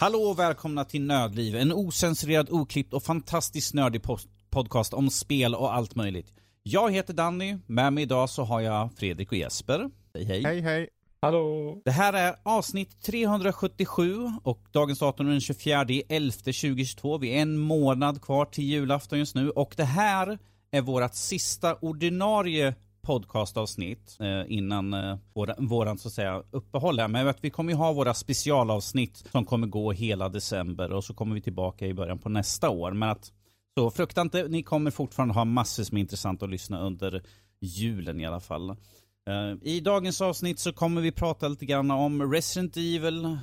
Hallå och välkomna till Nödliv, en osensurerad, oklippt och fantastiskt nördig post podcast om spel och allt möjligt. Jag heter Danny, med mig idag så har jag Fredrik och Jesper. Hej hej. Hej hej. Hallå. Det här är avsnitt 377 och dagens datum är den 24 11 2022. Vi är en månad kvar till julafton just nu och det här är vårt sista ordinarie podcastavsnitt eh, innan eh, våra, våran så att säga uppehåll här. Men vi kommer ju ha våra specialavsnitt som kommer gå hela december och så kommer vi tillbaka i början på nästa år. Men att så frukta inte, ni kommer fortfarande ha massor som är intressant att lyssna under julen i alla fall. Eh, I dagens avsnitt så kommer vi prata lite grann om Resident Evil, eh,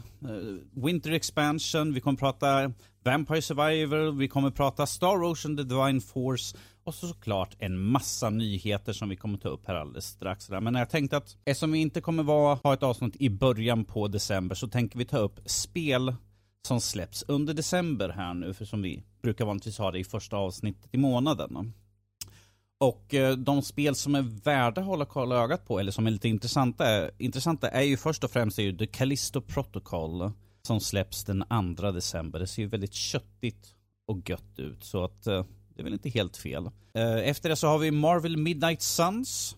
Winter Expansion, vi kommer prata Vampire Survivor, vi kommer prata Star Ocean The Divine Force och så såklart en massa nyheter som vi kommer ta upp här alldeles strax. Men jag tänkte att eftersom vi inte kommer vara, ha ett avsnitt i början på december så tänker vi ta upp spel som släpps under december här nu, för som vi brukar vanligtvis ha det i första avsnittet i månaden. Och eh, de spel som är värda att hålla koll ögat på, eller som är lite intressanta, intressanta är ju först och främst är ju The Callisto Protocol som släpps den 2 december. Det ser ju väldigt köttigt och gött ut, så att eh, det är väl inte helt fel. Eh, efter det så har vi Marvel Midnight Suns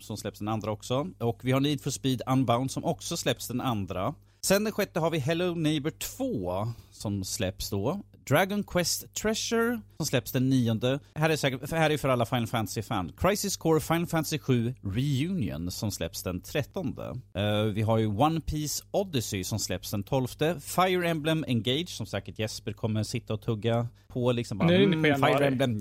som släpps den andra också. Och vi har Need for Speed Unbound som också släpps den andra. Sen den sjätte har vi Hello Neighbor 2 som släpps då. Dragon Quest Treasure som släpps den nionde. Här är, säkert, här är för alla Final Fantasy-fan. Crisis Core Final Fantasy 7 Reunion som släpps den trettonde. Uh, vi har ju One Piece Odyssey som släpps den tolfte. Fire Emblem Engage som säkert Jesper kommer sitta och tugga på liksom. Bara, nu är ni på mm, januari. Fire Emblem. Nu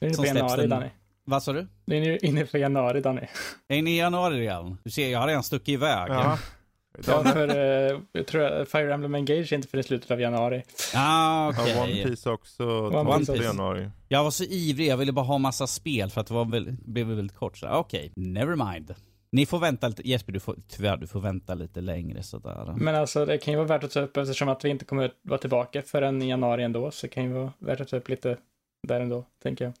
är ni Som på januari, den- Danny. Vad sa du? Nu är ni inne på januari, Danny. Är ni i januari redan? Du ser, jag har redan stuckit iväg. Ja. Ja, för eh, jag tror att Fire Emblem Engage är inte för i slutet av januari. Ah, Ja, okej. One Piece också, One 12 Piece. januari. Jag var så ivrig, jag ville bara ha massa spel för att det var väl, blev väldigt kort. Så okej, never mind. Ni får vänta lite, Jesper du får, tyvärr du får vänta lite längre sådär. Men alltså, det kan ju vara värt att ta upp eftersom att vi inte kommer vara tillbaka förrän i januari ändå, så det kan ju vara värt att ta upp lite där ändå, tänker jag.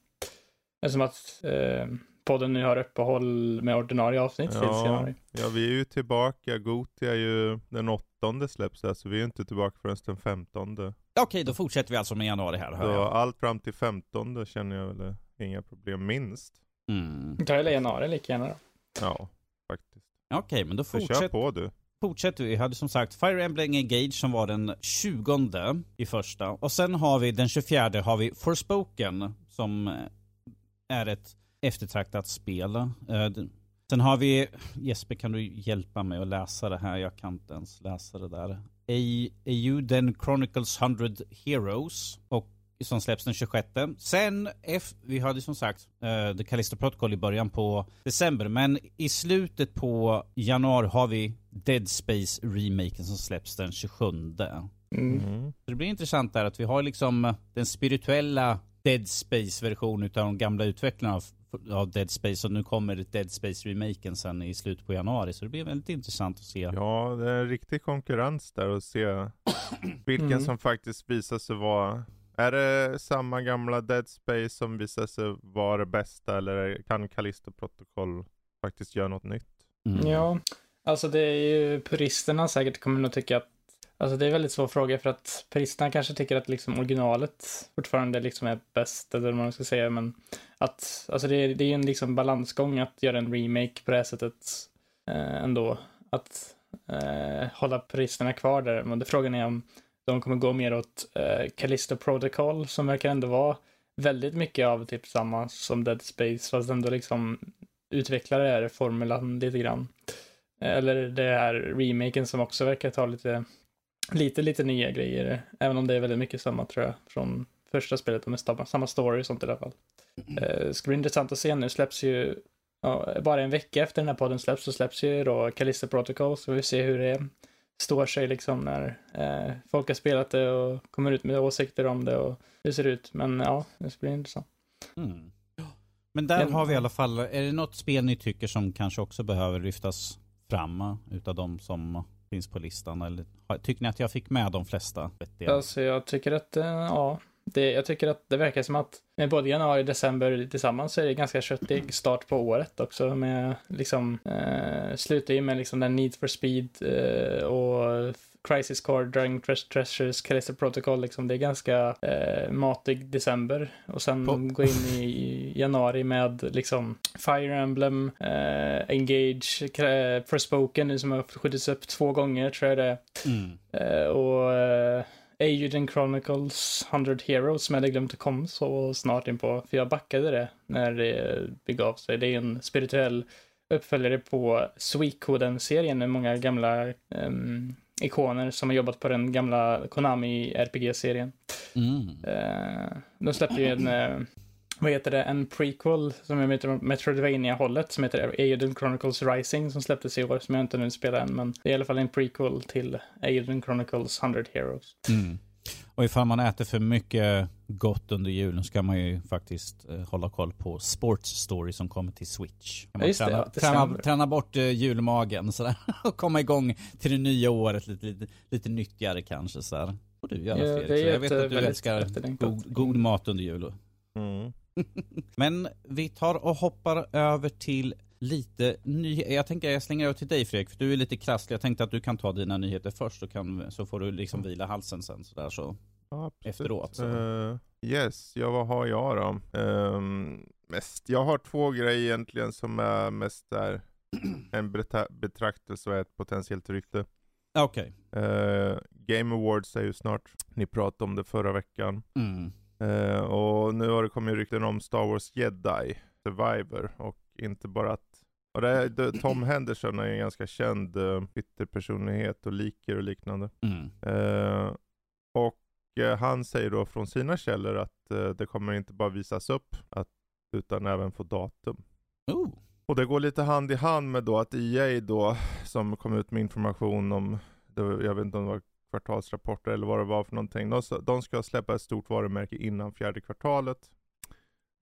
Eftersom att eh, podden nu har uppehåll med ordinarie avsnitt Ja, januari. ja, vi är ju tillbaka. Goti är ju den åttonde släpps här, så vi är ju inte tillbaka förrän den femtonde. Okej, då fortsätter vi alltså med januari här. hör jag. allt fram till femtonde känner jag väl inga problem minst. Mm. Ta hela januari lika gärna då. Ja, faktiskt. Okej, men då kör fortsätter på du. fortsätter vi. Vi hade som sagt Fire Emblem Engage som var den 20 i första. Och sen har vi den 24 har vi Forspoken som eh, är ett eftertraktat spel. Eh, Sen har vi, Jesper kan du hjälpa mig att läsa det här? Jag kan inte ens läsa det där. A- Euden Chronicles 100 Heroes. Och som släpps den 26. Sen, F, vi hade som sagt uh, The Callisto Protocol i början på december, men i slutet på januari har vi Dead Space remaken som släpps den 27. Mm. Mm. Så det blir intressant där att vi har liksom den spirituella Dead Space-versionen utav de gamla utvecklarna av, Dead Space och nu kommer Dead Space-remaken sen i slutet på januari. Så det blir väldigt intressant att se. Ja, det är en riktig konkurrens där och se vilken Mm. som faktiskt visar sig vara är det samma gamla Dead Space som visar sig vara det bästa eller kan Callisto Protocol faktiskt göra något nytt? Mm. Ja, alltså det är ju puristerna säkert kommer nog tycka att Alltså det är en väldigt svår fråga för att puristerna kanske tycker att liksom originalet fortfarande liksom är bäst eller vad man ska säga men att alltså det är, det är en liksom balansgång att göra en remake på det här sättet eh, ändå. Att eh, hålla puristerna kvar där. Men det frågan är om de kommer gå mer åt eh, Callisto Protocol som verkar ändå vara väldigt mycket av typ samma som Dead Space fast ändå liksom utvecklar det här formulan lite grann. Eller det här remaken som också verkar ta lite, lite, lite nya grejer. Även om det är väldigt mycket samma tror jag från första spelet. Är samma, samma story och sånt i alla fall. Eh, ska bli intressant att se nu släpps ju ja, bara en vecka efter den här podden släpps så släpps ju då Callisto Protocol så vi får se hur det står sig liksom när eh, folk har spelat det och kommer ut med åsikter om det och hur det ser ut. Men ja, det blir intressant. Mm. Men där har vi i alla fall, är det något spel ni tycker som kanske också behöver lyftas fram eh, utav de som finns på listan? Eller tycker ni att jag fick med de flesta? Alltså jag tycker att, eh, ja, det, jag tycker att det verkar som att med både januari och december tillsammans så är det ganska köttig start på året också med liksom eh, sluta med liksom den Need for Speed eh, och Crisis Core, Dragon Treasures, Callisto Protocol, liksom det är ganska eh, matig december och sen på. gå in i januari med liksom Fire Emblem, eh, Engage, eh, Forspoken nu som har skjutits upp två gånger tror jag det är. Mm. Eh, och eh, Aiden Chronicles 100 Heroes som jag hade glömt att komma så snart in på, för jag backade det när det begav sig. Det är en spirituell uppföljare på Suikoden-serien med många gamla um, ikoner som har jobbat på den gamla Konami RPG-serien. Mm. Uh, de släppte ju en, uh, vad heter det, en prequel som är Metroidvania-hållet som heter Aiden Chronicles Rising som släpptes i år som jag inte nu spelar än men det är i alla fall en prequel till Aiden Chronicles 100 Heroes. Mm. Och ifall man äter för mycket gott under julen så kan man ju faktiskt eh, hålla koll på Sports Story som kommer till Switch. Kan man Just träna, det, ja, träna, träna, bort eh, julmagen sådär, och komma igång till det nya året lite, lite, lite nyttigare kanske. Sådär. Och du göra ja, Fredrik. Jag vet att du älskar god, god, mat under jul. Mm. Men vi tar och hoppar över till lite nyheter. Jag tänker jag slänger över till dig Fredrik, för du är lite krasslig. Jag tänkte att du kan ta dina nyheter först, så, kan, så får du liksom vila halsen sen sådär så. Ja, efteråt. Uh, yes, ja vad har jag då? Um, mest, jag har två grejer egentligen som är mest där en betraktelse och ett potentiellt rykte. Okej. Okay. Uh, eh, Game Awards är ju snart. Ni pratade om det förra veckan. Mm. Uh, och nu har det kommit rykten om Star Wars Jedi Survivor och inte bara att och det Tom Henderson är en ganska känd uh, Twitter-personlighet och liker och liknande. Mm. Uh, och han säger då från sina källor att uh, det kommer inte bara visas upp, att, utan även få datum. Oh. Och det går lite hand i hand med då att EA då, som kom ut med information om, jag vet inte om det var kvartalsrapporter eller vad det var för någonting. De, de ska släppa ett stort varumärke innan fjärde kvartalet.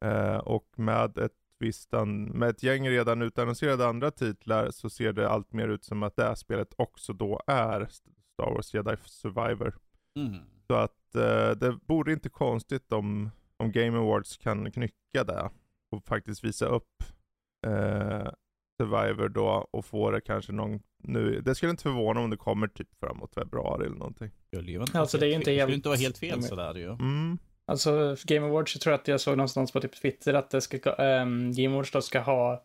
Eh, och med ett visst, med ett gäng redan utannonserade andra titlar så ser det allt mer ut som att det här spelet också då är Star Wars Jedi Survivor. Mm. Så att eh, det vore inte konstigt om, om Game Awards kan knycka det och faktiskt visa upp eh, Survivor då och få det kanske någon nu. Det skulle inte förvåna om det kommer typ framåt februari eller någonting. Alltså det är inte helt... Det skulle inte vara helt fel sådär ju. Mm. Alltså Game Awards, jag tror att jag såg någonstans på typ Twitter att det ska, um, Game Awards då ska ha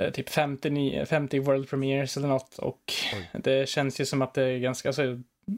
uh, typ 50, 50 World Premiers eller något och Oj. det känns ju som att det är ganska, alltså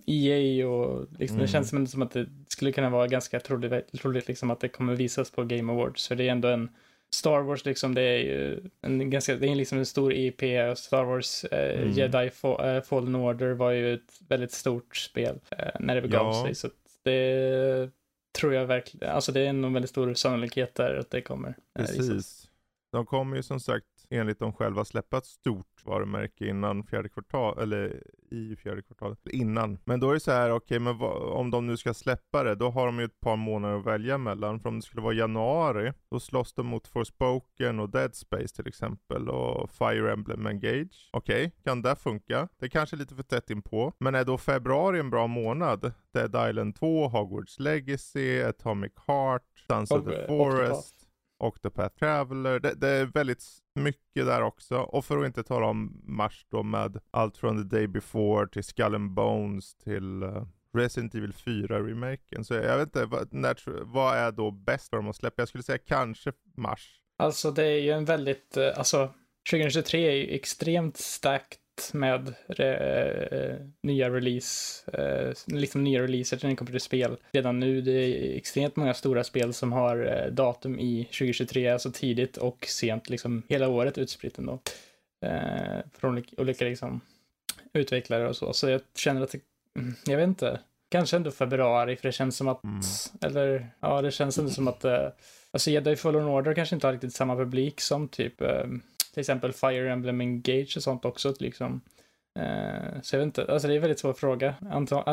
EA och liksom, mm. det känns som att det skulle kunna vara ganska troligt, troligt liksom att det kommer visas på Game Awards för det är ändå en Star Wars liksom, det är ju en ganska, det är liksom en stor IP. Star Wars eh, mm. Jedi Fall, eh, Fallen Order var ju ett väldigt stort spel eh, när det begav ja. sig. Så det tror jag verkligen, alltså det är nog väldigt stor sannolikhet där att det kommer. Eh, Precis. De kommer ju som sagt enligt dem själva släppa ett stort varumärke innan fjärde kvartal, eller i fjärde kvartalet, innan. Men då är det så här, okej, okay, men om de nu ska släppa det, då har de ju ett par månader att välja mellan. För om det skulle vara januari, då slåss de mot Forspoken och Dead Space till exempel, och Fire Emblem Engage. Okej, okay, kan det funka? Det är kanske lite för tätt inpå. Men är då februari en bra månad? Dead Island 2, Hogwarts Legacy, Atomic Heart, Sons of the Forest. Octopath Traveler. Det, det, är väldigt mycket där också. Och för att inte tala om mars då med allt från The Day Before till Skull and Bones till uh, Resident Evil 4-remaken. Så jag vet inte, vad, när, vad är då bäst för dem att släppa? Jag skulle säga kanske mars. Alltså det är ju en väldigt, eh, alltså 2023 är ju extremt starkt med eh, nya release, eh, liksom nya releaser till en computerspel redan nu. Det är extremt många stora spel som har eh, datum i 2023, alltså tidigt och sent, liksom hela året utspritt ändå. Från olika liksom utvecklare och så. Så jag känner att, det, mm, jag vet inte, kanske ändå februari, för det känns som att, mm. eller ja, det känns ändå som att, alltså Jedi Fallen Order kanske inte har riktigt samma publik som typ till exempel Fire Emblem Engage och sånt också liksom. Eh, så jag vet inte, alltså det är en väldigt svår fråga.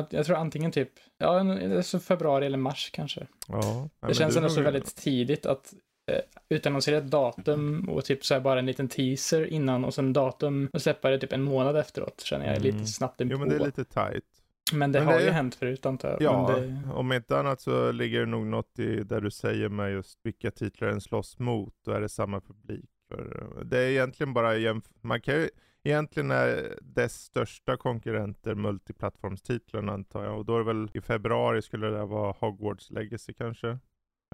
Jag tror antingen typ, ja, alltså februari eller mars kanske. Ja, det känns ändå så väldigt tidigt att eh, utannonsera ett datum och typ så här bara en liten teaser innan och sen datum och släppa det typ en månad efteråt känner jag är lite mm. snabbt inpå. Jo men det är lite tight. Men det men har det... ju hänt förut antar jag. Ja, det... om inte annat så ligger det nog något i där du säger med just vilka titlar den slåss mot. Då är det samma publik. För det är egentligen bara jämf man kan ju Egentligen är dess största konkurrenter multiplattformstitlarna antar jag. Och då är det väl i februari skulle det vara Hogwarts Legacy kanske.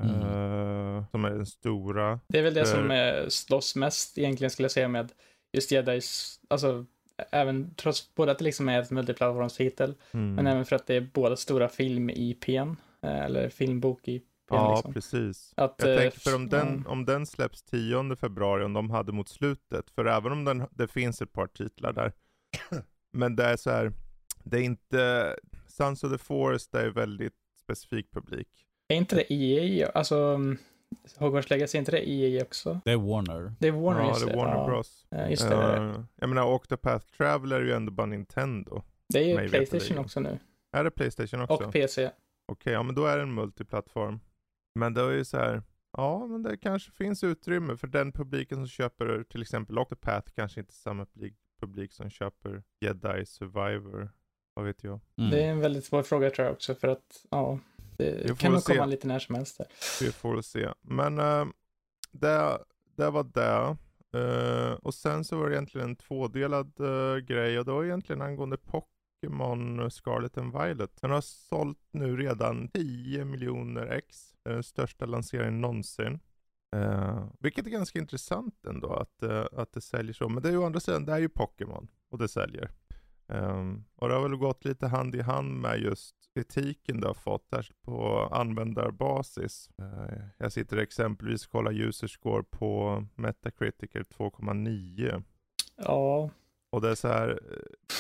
Mm. Uh, som är den stora. Det är väl det för... som är, slåss mest egentligen skulle jag säga med just Jedis, alltså även trots både att det liksom är ett multiplattformstitel, mm. men även för att det är båda stora film-IPn, eh, eller filmbok-IPn. Ja, liksom. precis. Att, jag tänker för om den, om den släpps 10 februari, om de hade mot slutet, för även om den, det finns ett par titlar där, men det är så här, det är inte, Sons of the Forest är väldigt specifik publik. Är inte det EA, alltså Hogwarts Legacy, är inte det EA också? Det är Warner. Det är Warner, ja, det. är Warner ja. Bros. Ja, just det. Uh, jag menar, Octopath Traveler är ju ändå bara Nintendo. Det är ju Playstation också nu. Är det Playstation också? Och PC. Okej, okay, ja men då är det en multiplattform. Men det är ju så här, ja men det kanske finns utrymme för den publiken som köper till exempel Octopath kanske inte samma publik, publik som köper Jedi Survivor. Vad vet jag? Mm. Det är en väldigt svår fråga tror jag också för att, ja, det kan nog komma lite när som helst. Där. Vi får se. Men äh, det, det var det. Uh, och sen så var det egentligen en tvådelad uh, grej och det var egentligen angående Pokémon Scarlet and Violet. Den har sålt nu redan 10 miljoner ex. Det är den största lanseringen någonsin. Uh, vilket är ganska intressant ändå att, uh, att det säljer så. Men det är ju å andra sidan, det är ju Pokémon och det säljer. Um, och det har väl gått lite hand i hand med just kritiken du har fått här på användarbasis. Uh, jag sitter exempelvis och kollar user score på Metacritic 2,9. Ja. Och det är så här,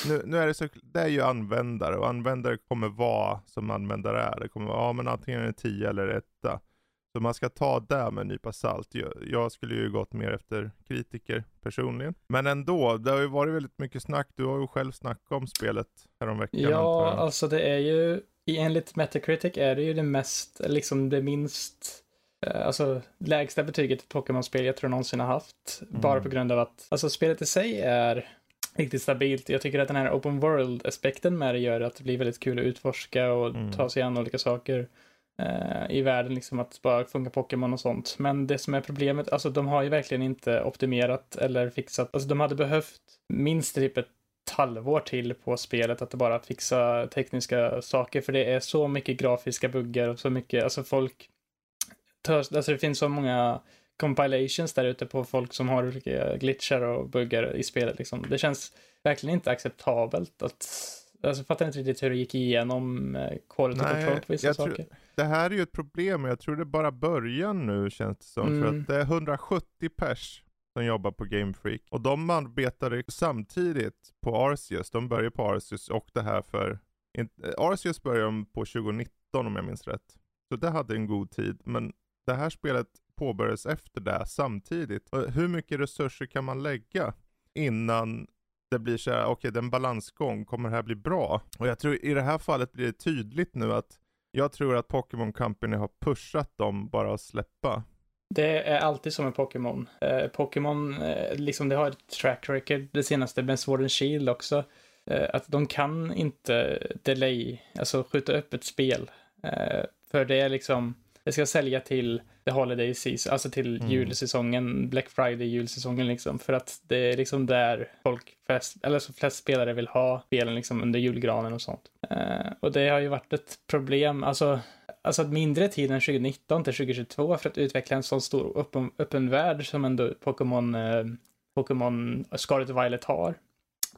nu, nu är det så, det är ju användare och användare kommer vara som användare är. Det kommer vara, ja men antingen är det 10 eller 1. Så man ska ta det med en nypa salt. Jag, jag, skulle ju gått mer efter kritiker personligen. Men ändå, det har ju varit väldigt mycket snack. Du har ju själv snackat om spelet häromveckan. Ja, alltså det är ju, enligt Metacritic är det ju det mest, liksom det minst eh, Alltså lägsta betyget ett Pokémon-spel jag tror någonsin har haft. Mm. Bara på grund av att, alltså spelet i sig är riktigt stabilt. Jag tycker att den här open world-aspekten med det gör att det blir väldigt kul att utforska och mm. ta sig an olika saker eh, i världen, liksom att bara funka Pokémon och sånt. Men det som är problemet, alltså de har ju verkligen inte optimerat eller fixat, alltså de hade behövt minst typ ett halvår till på spelet att bara fixa tekniska saker, för det är så mycket grafiska buggar och så mycket, alltså folk, alltså det finns så många compilations där ute på folk som har olika glitchar och buggar i spelet liksom. Det känns verkligen inte acceptabelt att Alltså, jag fattar inte riktigt hur det gick igenom eh, quality Nej, control på vissa saker. Tror, det här är ju ett problem och jag tror det bara början nu känns det som. Mm. För att det är 170 pers som jobbar på Game Freak. Och de arbetade samtidigt på Arceus. De började på Arceus och det här för... Arceus började på 2019 om jag minns rätt. Så det hade en god tid. Men det här spelet påbörjades efter det samtidigt. Hur mycket resurser kan man lägga innan det blir så här, okej okay, det är en balansgång, kommer det här bli bra? Och jag tror i det här fallet blir det tydligt nu att jag tror att Pokémon Company har pushat dem bara att släppa. Det är alltid som med Pokémon. Eh, Pokémon, eh, liksom det har ett track record, det senaste med Sword and Shield också. Eh, att de kan inte delay, alltså skjuta upp ett spel. Eh, för det är liksom, det ska sälja till the holiday season, alltså till mm. julsäsongen, Black Friday julsäsongen liksom. För att det är liksom där folk, flest, eller så flest spelare vill ha spelen liksom under julgranen och sånt. Uh, och det har ju varit ett problem, alltså alltså mindre tid än 2019 till 2022 för att utveckla en sån stor öppen, öppen värld som ändå Pokémon eh, Pokémon Scarlet Violet har.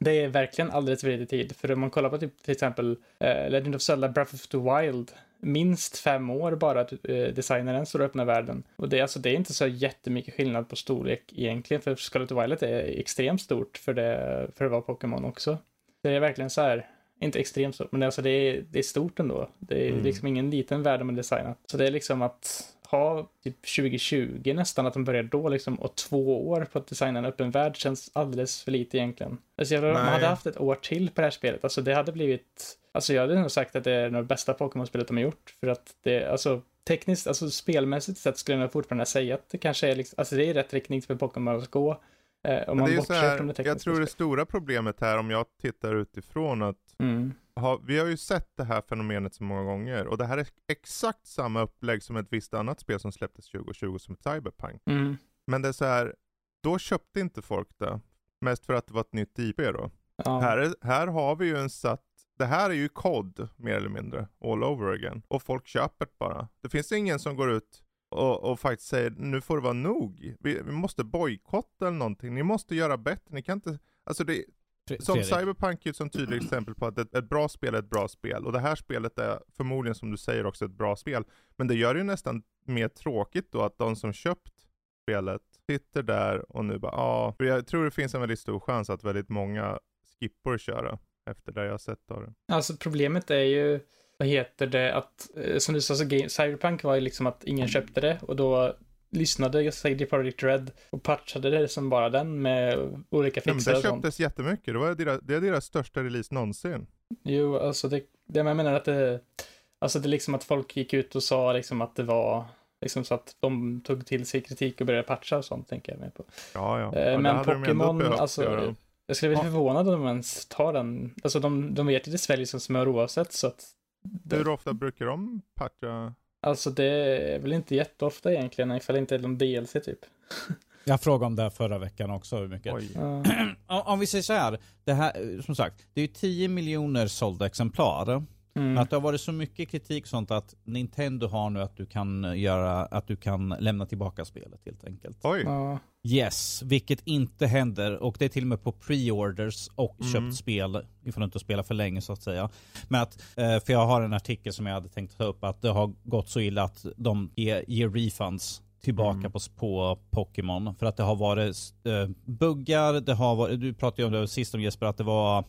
Det är verkligen alldeles för lite tid. För om man kollar på typ, till exempel eh, Legend of Zelda Breath of the Wild minst fem år bara att eh, designa den stora öppna världen. Och det, alltså, det är inte så jättemycket skillnad på storlek egentligen, för Scarlet Violet är extremt stort för det, för att vara Pokémon också. Det är verkligen så här, inte extremt stort, men det, alltså, det, är, det är stort ändå. Det är mm. liksom ingen liten värld har designat. Så det är liksom att ha typ 2020 nästan, att de börjar då liksom, och två år på att designa en öppen värld känns alldeles för lite egentligen. Alltså jag, de hade haft ett år till på det här spelet, alltså det hade blivit, alltså jag hade nog sagt att det är det bästa Pokémon-spelet de har gjort, för att det, alltså tekniskt, alltså spelmässigt sett skulle jag fortfarande säga att det kanske är liksom, alltså det är rätt riktning för Pokémon att gå. Eh, om man bortser från det tekniska. Jag tror det stora problemet här, om jag tittar utifrån, att mm. Ha, vi har ju sett det här fenomenet så många gånger, och det här är exakt samma upplägg som ett visst annat spel som släpptes 2020 som Cyberpunk. Mm. Men det är så här, då köpte inte folk det, mest för att det var ett nytt IP då. Ja. Här, är, här har vi ju en satt det här är ju kod, mer eller mindre, all over again. Och folk köper det bara. Det finns ingen som går ut och, och faktiskt säger nu får det vara nog. Vi, vi måste bojkotta eller någonting. Ni måste göra bättre. Ni kan inte, alltså det, som Fredrik. Cyberpunk är ett sånt tydligt exempel på att ett, ett, bra spel är ett bra spel. Och det här spelet är förmodligen som du säger också ett bra spel. Men det gör det ju nästan mer tråkigt då att de som köpt spelet sitter där och nu bara ja. För jag tror det finns en väldigt stor chans att väldigt många skippar att köra efter det jag har sett av det. Alltså problemet är ju, vad heter det, att eh, som du sa så Cyberpunk var ju liksom att ingen köpte det och då lyssnade CD Projekt Red och patchade det som bara den med olika fixar och sånt. Det köptes jättemycket, det, var deras, det är deras största release någonsin. Jo, alltså det, det jag menar att det, alltså det är liksom att folk gick ut och sa liksom att det var Liksom så att de tog till sig kritik och började patcha och sånt tänker jag med på. Ja, ja. Eh, men Pokémon, alltså, jag skulle bli förvånad om de ens tar den. Alltså de, de vet ju det sväljer som smör oavsett så att. Det... Hur ofta brukar de patcha? Alltså det är väl inte jätteofta egentligen, ifall det inte är någon DLC typ. Jag frågade om det förra veckan också, hur mycket. Uh. om vi säger så här, det här, som sagt, det är ju 10 miljoner sålda exemplar. Mm. Att det har varit så mycket kritik sånt att Nintendo har nu att du kan göra, att du kan lämna tillbaka spelet helt enkelt. Oj. Uh. Yes, vilket inte händer och det är till och med på pre-orders och mm. köpt spel ifall du inte spelar för länge så att säga. Men att, eh, för jag har en artikel som jag hade tänkt ta upp att det har gått så illa att de ger, ger refunds tillbaka mm. på, på Pokémon. För att det har varit uh, buggar, det har varit, du pratade ju om det sist om Jesper, att det var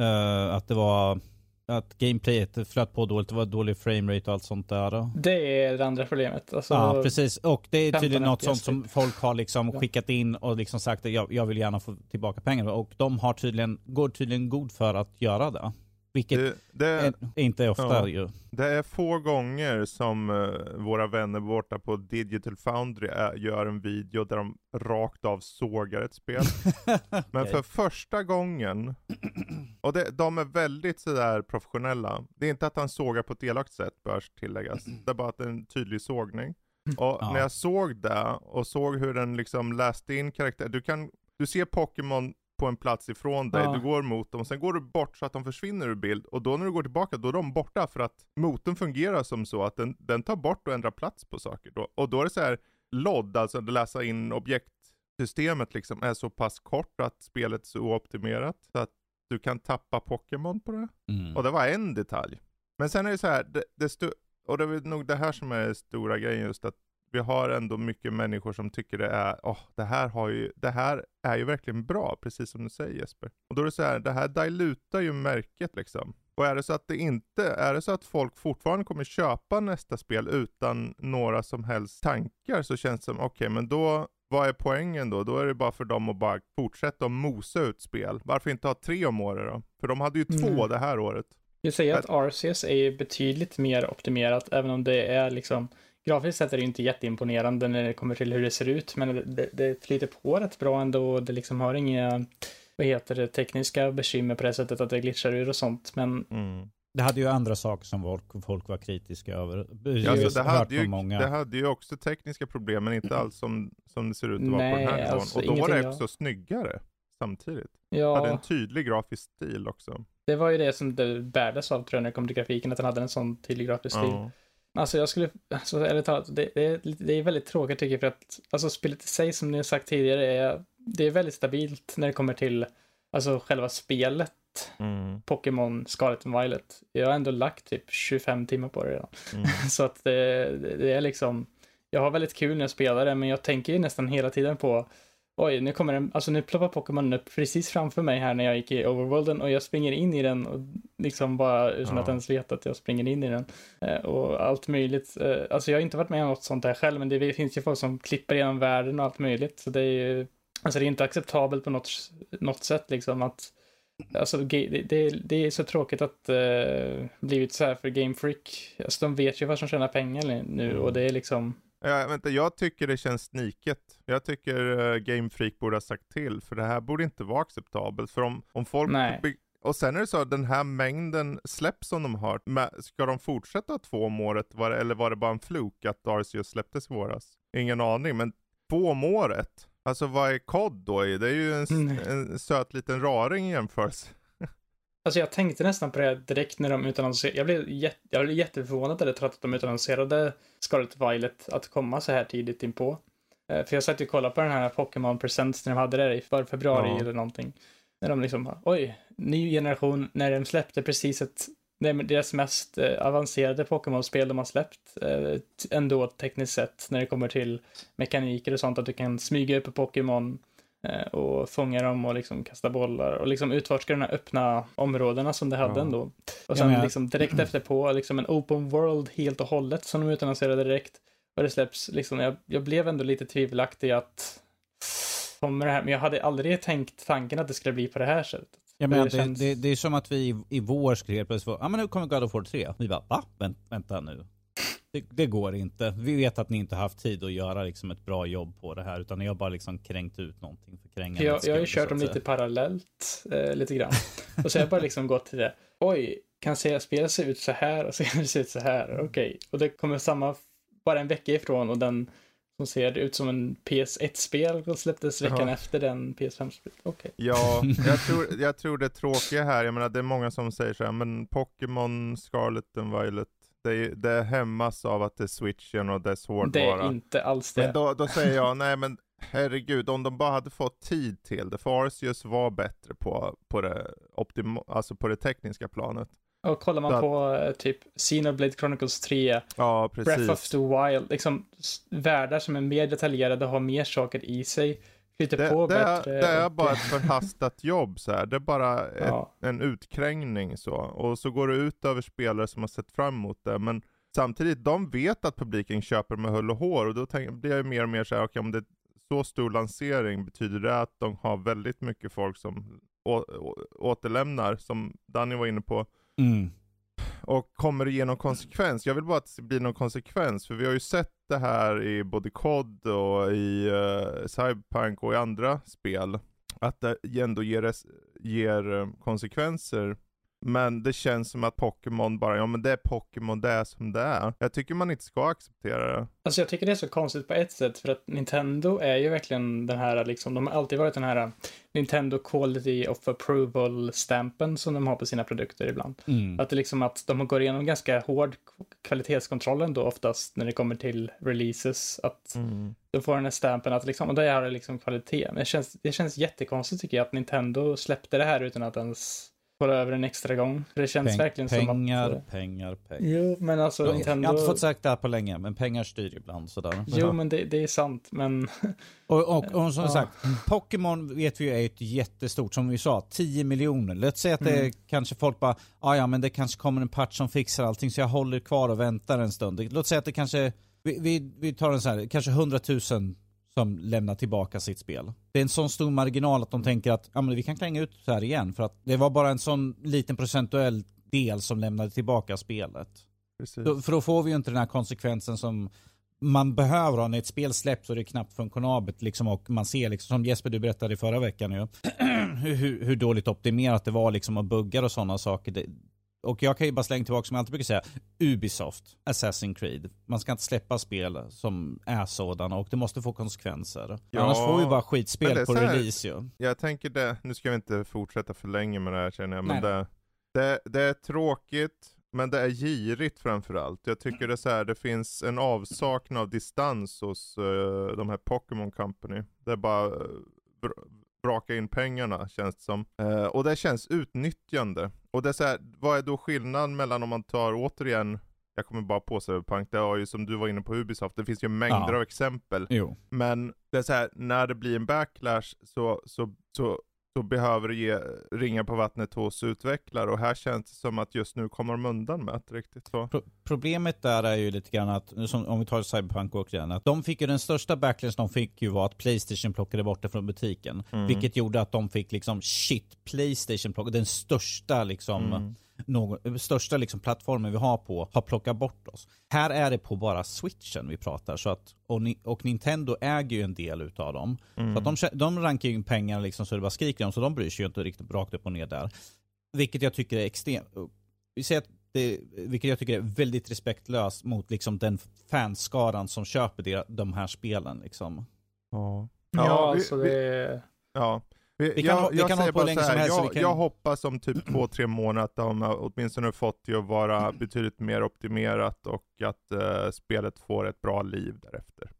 uh, att det var att gameplayet flöt på dåligt, det var dålig framerate och allt sånt där. Det är det andra problemet. Alltså, ja, precis. Och det är tydligen något sånt som folk har liksom skickat in och liksom sagt att jag, jag vill gärna få tillbaka pengar. Och de har tydligen, går tydligen god för att göra det. Vilket det, det, är, inte ofta ja, ju. Det är få gånger som uh, våra vänner borta på Digital Foundry är, gör en video där de rakt av sågar ett spel. okay. Men för första gången, och det, de är väldigt sådär professionella. Det är inte att han sågar på ett elakt sätt bör tilläggas. Det är bara att det är en tydlig sågning. Och ja. när jag såg det och såg hur den liksom läste in karaktär, du kan, du ser Pokémon på en plats ifrån dig, ja. du går mot dem, och sen går du bort så att de försvinner ur bild, och då när du går tillbaka, då är de borta för att motorn fungerar som så att den, den tar bort och ändrar plats på saker. Då. Och då är det så här LOD, alltså att läsa in objektsystemet liksom, är så pass kort att spelet är så ooptimerat, så att du kan tappa Pokémon på det. Mm. Och det var en detalj. Men sen är det så här, det, det och det är nog det här som är stora grejen just att vi har ändå mycket människor som tycker det är, oh, det här har ju, det här är ju verkligen bra, precis som du säger Jesper. Och då är det så här, det här dilutar ju märket liksom. Och är det så att det inte, är det så att folk fortfarande kommer köpa nästa spel utan några som helst tankar så känns det som, okej okay, men då, vad är poängen då? Då är det bara för dem att bara fortsätta att mosa ut spel. Varför inte ha tre om året då? För de hade ju två mm. det här året. Jag säger att RCS är betydligt mer optimerat, även om det är liksom grafiskt sett är det inte jätteimponerande när det kommer till hur det ser ut, men det, det flyter på rätt bra ändå och det liksom har inga, vad heter det, tekniska bekymmer på det sättet att det glitchar ur och sånt, men mm. Det hade ju andra saker som folk, folk var kritiska över. Ja, alltså det, hade ju, många... det hade ju också tekniska problem, men inte alls som, som det ser ut att vara på den här nivån. Alltså, och då var det också jag... snyggare samtidigt. Ja. Det hade en tydlig grafisk stil också. Det var ju det som det bärdes av tror jag när det kom till grafiken, att den hade en sån tydlig grafisk stil. Ja. Alltså jag skulle, alltså ärligt talat, det, det, det är väldigt tråkigt tycker jag för att, alltså spelet i sig som ni har sagt tidigare är, det är väldigt stabilt när det kommer till, alltså själva spelet. Mm. Pokémon Scarlet and Violet. Jag har ändå lagt typ 25 timmar på det redan. Mm. Så att det, det, är liksom, jag har väldigt kul när jag spelar det, men jag tänker ju nästan hela tiden på oj, nu kommer den, alltså nu ploppar Pokémon upp precis framför mig här när jag gick i overworlden och jag springer in i den och liksom bara utan ja. att ens veta att jag springer in i den. Eh, och allt möjligt. Eh, alltså jag har inte varit med om något sånt där själv, men det finns ju folk som klipper igenom världen och allt möjligt. Så det är ju, alltså det är inte acceptabelt på något, något sätt liksom att Alltså det, det, det är så tråkigt att uh, blivit så här för Game Freak. Alltså de vet ju vad som tjänar pengar nu och det är liksom Ja, vänta, jag tycker det känns sniket. Jag tycker uh, Game Freak borde ha sagt till, för det här borde inte vara acceptabelt. För om, om folk... Och sen är det så att den här mängden släpp som de har, ska de fortsätta två om året? Var det, eller var det bara en fluk att Arceus släpptes i våras? Ingen aning, men två om året? Alltså vad är kod då? Det är ju en, mm. en söt liten raring i jämförelse. Alltså jag tänkte nästan på det direkt när de utannonserade. Jag blev, jätte, jag blev jätteförvånad när att de utannonserade Scarlet Violet att komma så här tidigt inpå. Eh, för jag satt ju och kollade på den här Pokémon Presents när de hade det i för februari ja. eller någonting. När de liksom, oj, ny generation, när de släppte precis ett, deras mest eh, avancerade Pokémon-spel de har släppt. Eh, ändå tekniskt sett, när det kommer till mekaniker och sånt, att du kan smyga upp på Pokémon och fånga dem och liksom kasta bollar och liksom utforska de här öppna områdena som det hade ja. ändå. Och sen ja, liksom direkt efter på liksom en open world helt och hållet som de utannonserade direkt. Och det släpps liksom, jag, jag blev ändå lite tvivelaktig att kommer det här, men jag hade aldrig tänkt tanken att det skulle bli på det här sättet. Jag menar, det, känns... det, det, är som att vi i, i vår skrev plötsligt, ja men nu kommer God of War 3. Vi bara, va? Vänt, vänta nu. Det, det, går inte. Vi vet att ni inte haft tid att göra liksom ett bra jobb på det här, utan ni har bara liksom kränkt ut någonting för Jag, jag har ju kört dem lite parallellt, eh, lite grann. och så har jag bara liksom gått till det. Oj, kan säga spelet se ut så här och se ut så här. Okej, okay. och det kommer samma, bara en vecka ifrån och den som ser ut som en PS1-spel och släpptes veckan Jaha. efter den PS5-spelet. Okej. Okay. Ja, jag tror, jag tror det tråkiga här, jag menar det är många som säger så här, men Pokémon Scarlet and Violet det, det hämmas av att det är switchen och dess hårdvara. Det är inte alls det. Men då, då säger jag, nej men herregud, om de bara hade fått tid till det, för Arceus var bättre på, på, det, optima, alltså på det tekniska planet. Och kollar man på eh, typ Xenoblade Chronicles 3, ja, Breath of the Wild, liksom världar som är mer detaljerade och har mer saker i sig. Lite det, på det, bättre. Det är bara ett förhastat jobb så här. Det är bara ett, ja. en utkrängning så. Och så går det ut över spelare som har sett fram emot det. Men samtidigt, de vet att publiken köper med hull och hår. Och då tänk, blir jag mer och mer så här, okay, om det är så stor lansering, betyder det att de har väldigt mycket folk som å, å, återlämnar, som Danny var inne på. Mm. Och kommer det ge någon konsekvens? Jag vill bara att det blir någon konsekvens, för vi har ju sett det här i både COD och i uh, Cyberpunk och i andra spel. Att det ändå ger, ger eh, konsekvenser men det känns som att Pokémon bara, ja men det är Pokémon, det är som det är. Jag tycker man inte ska acceptera det. Alltså jag tycker det är så konstigt på ett sätt, för att Nintendo är ju verkligen den här, liksom, de har alltid varit den här Nintendo Quality of Approval-stämpeln som de har på sina produkter ibland. Mm. Att det liksom att de går igenom ganska hård kvalitetskontroll ändå oftast när det kommer till releases. Att mm. de får den här stämpeln att liksom, och det är liksom kvalitet. Men det känns, det känns jättekonstigt tycker jag att Nintendo släppte det här utan att ens kolla över en extra gång. Det känns Peng, verkligen pengar, som att... Pengar, pengar, pengar. Jo, men alltså jag, Nintendo... Jag har inte fått sagt det här på länge, men pengar styr ibland sådär. Jo, men det, det är sant, men... och, och, och, som ja. sagt, Pokémon vet vi är ett jättestort, som vi sa, 10 miljoner. Låt säga att det mm. kanske folk bara, ah, ja men det kanske kommer en patch som fixar allting, så jag håller kvar och väntar en stund. Låt säga att det kanske, vi, vi, vi tar en så här, kanske 100 000 som lämnar tillbaka sitt spel. Det är en sån stor marginal att de tänker att ja, men vi kan klänga ut så här igen för att det var bara en sån liten procentuell del som lämnade tillbaka spelet. Då, för då får vi ju inte den här konsekvensen som man behöver ha när ett spel släpps och det är knappt funktionabelt liksom och man ser liksom som Jesper du berättade i förra veckan ju hur, hur dåligt optimerat det var liksom och buggar och sådana saker. Det, och jag kan ju bara slänga tillbaka som jag alltid brukar säga, Ubisoft, Assassin's Creed. Man ska inte släppa spel som är sådana och det måste få konsekvenser. Ja, Annars får vi bara skitspel på release ju. Jag tänker det, nu ska vi inte fortsätta för länge med det här känner jag, men det, det, det, är tråkigt, men det är girigt framförallt. Jag tycker det så här, det finns en avsaknad av distans hos uh, de här Pokémon Company. Det är bara uh, braka in pengarna känns det som. Uh, och det känns utnyttjande. Och det är så här, vad är då skillnaden mellan om man tar återigen jag kommer bara på Cyberpunk, det har ju som du var inne på Ubisoft, det finns ju mängder Ja. av exempel. Jo. Men det är så här, när det blir en backlash så, så, så, så behöver det ge ringa på vattnet hos utvecklare och här känns det som att just nu kommer de undan med det riktigt så. Pro problemet där är ju lite grann att, som, om vi tar Cyberpunk och igen, att de fick ju den största backlash de fick ju var att Playstation plockade bort det från butiken. Mm. Vilket gjorde att de fick liksom shit, Playstation plockade, den största liksom Mm. Någon, största liksom plattformen vi har på har plockat bort oss. Här är det på bara switchen vi pratar. Så att, och, ni, och Nintendo äger ju en del utav dem. Mm. Så att de, kä- de rankar ju in pengar liksom så det bara skriker om, så de bryr sig ju inte riktigt rakt upp och ner där. Vilket jag tycker är extremt, vi säger att det, vilket jag tycker är väldigt respektlöst mot liksom den fanskaran som köper det, de här spelen liksom. Ja. Ja, vi- alltså vi- det... Ja. Vi, Vi kan- jag, vi jag kan säger hålla på bara länge så som här, helst, jag, kan- jag hoppas om typ två, tre månader att de har åtminstone fått det att vara betydligt mer optimerat och att eh, spelet får ett bra liv därefter.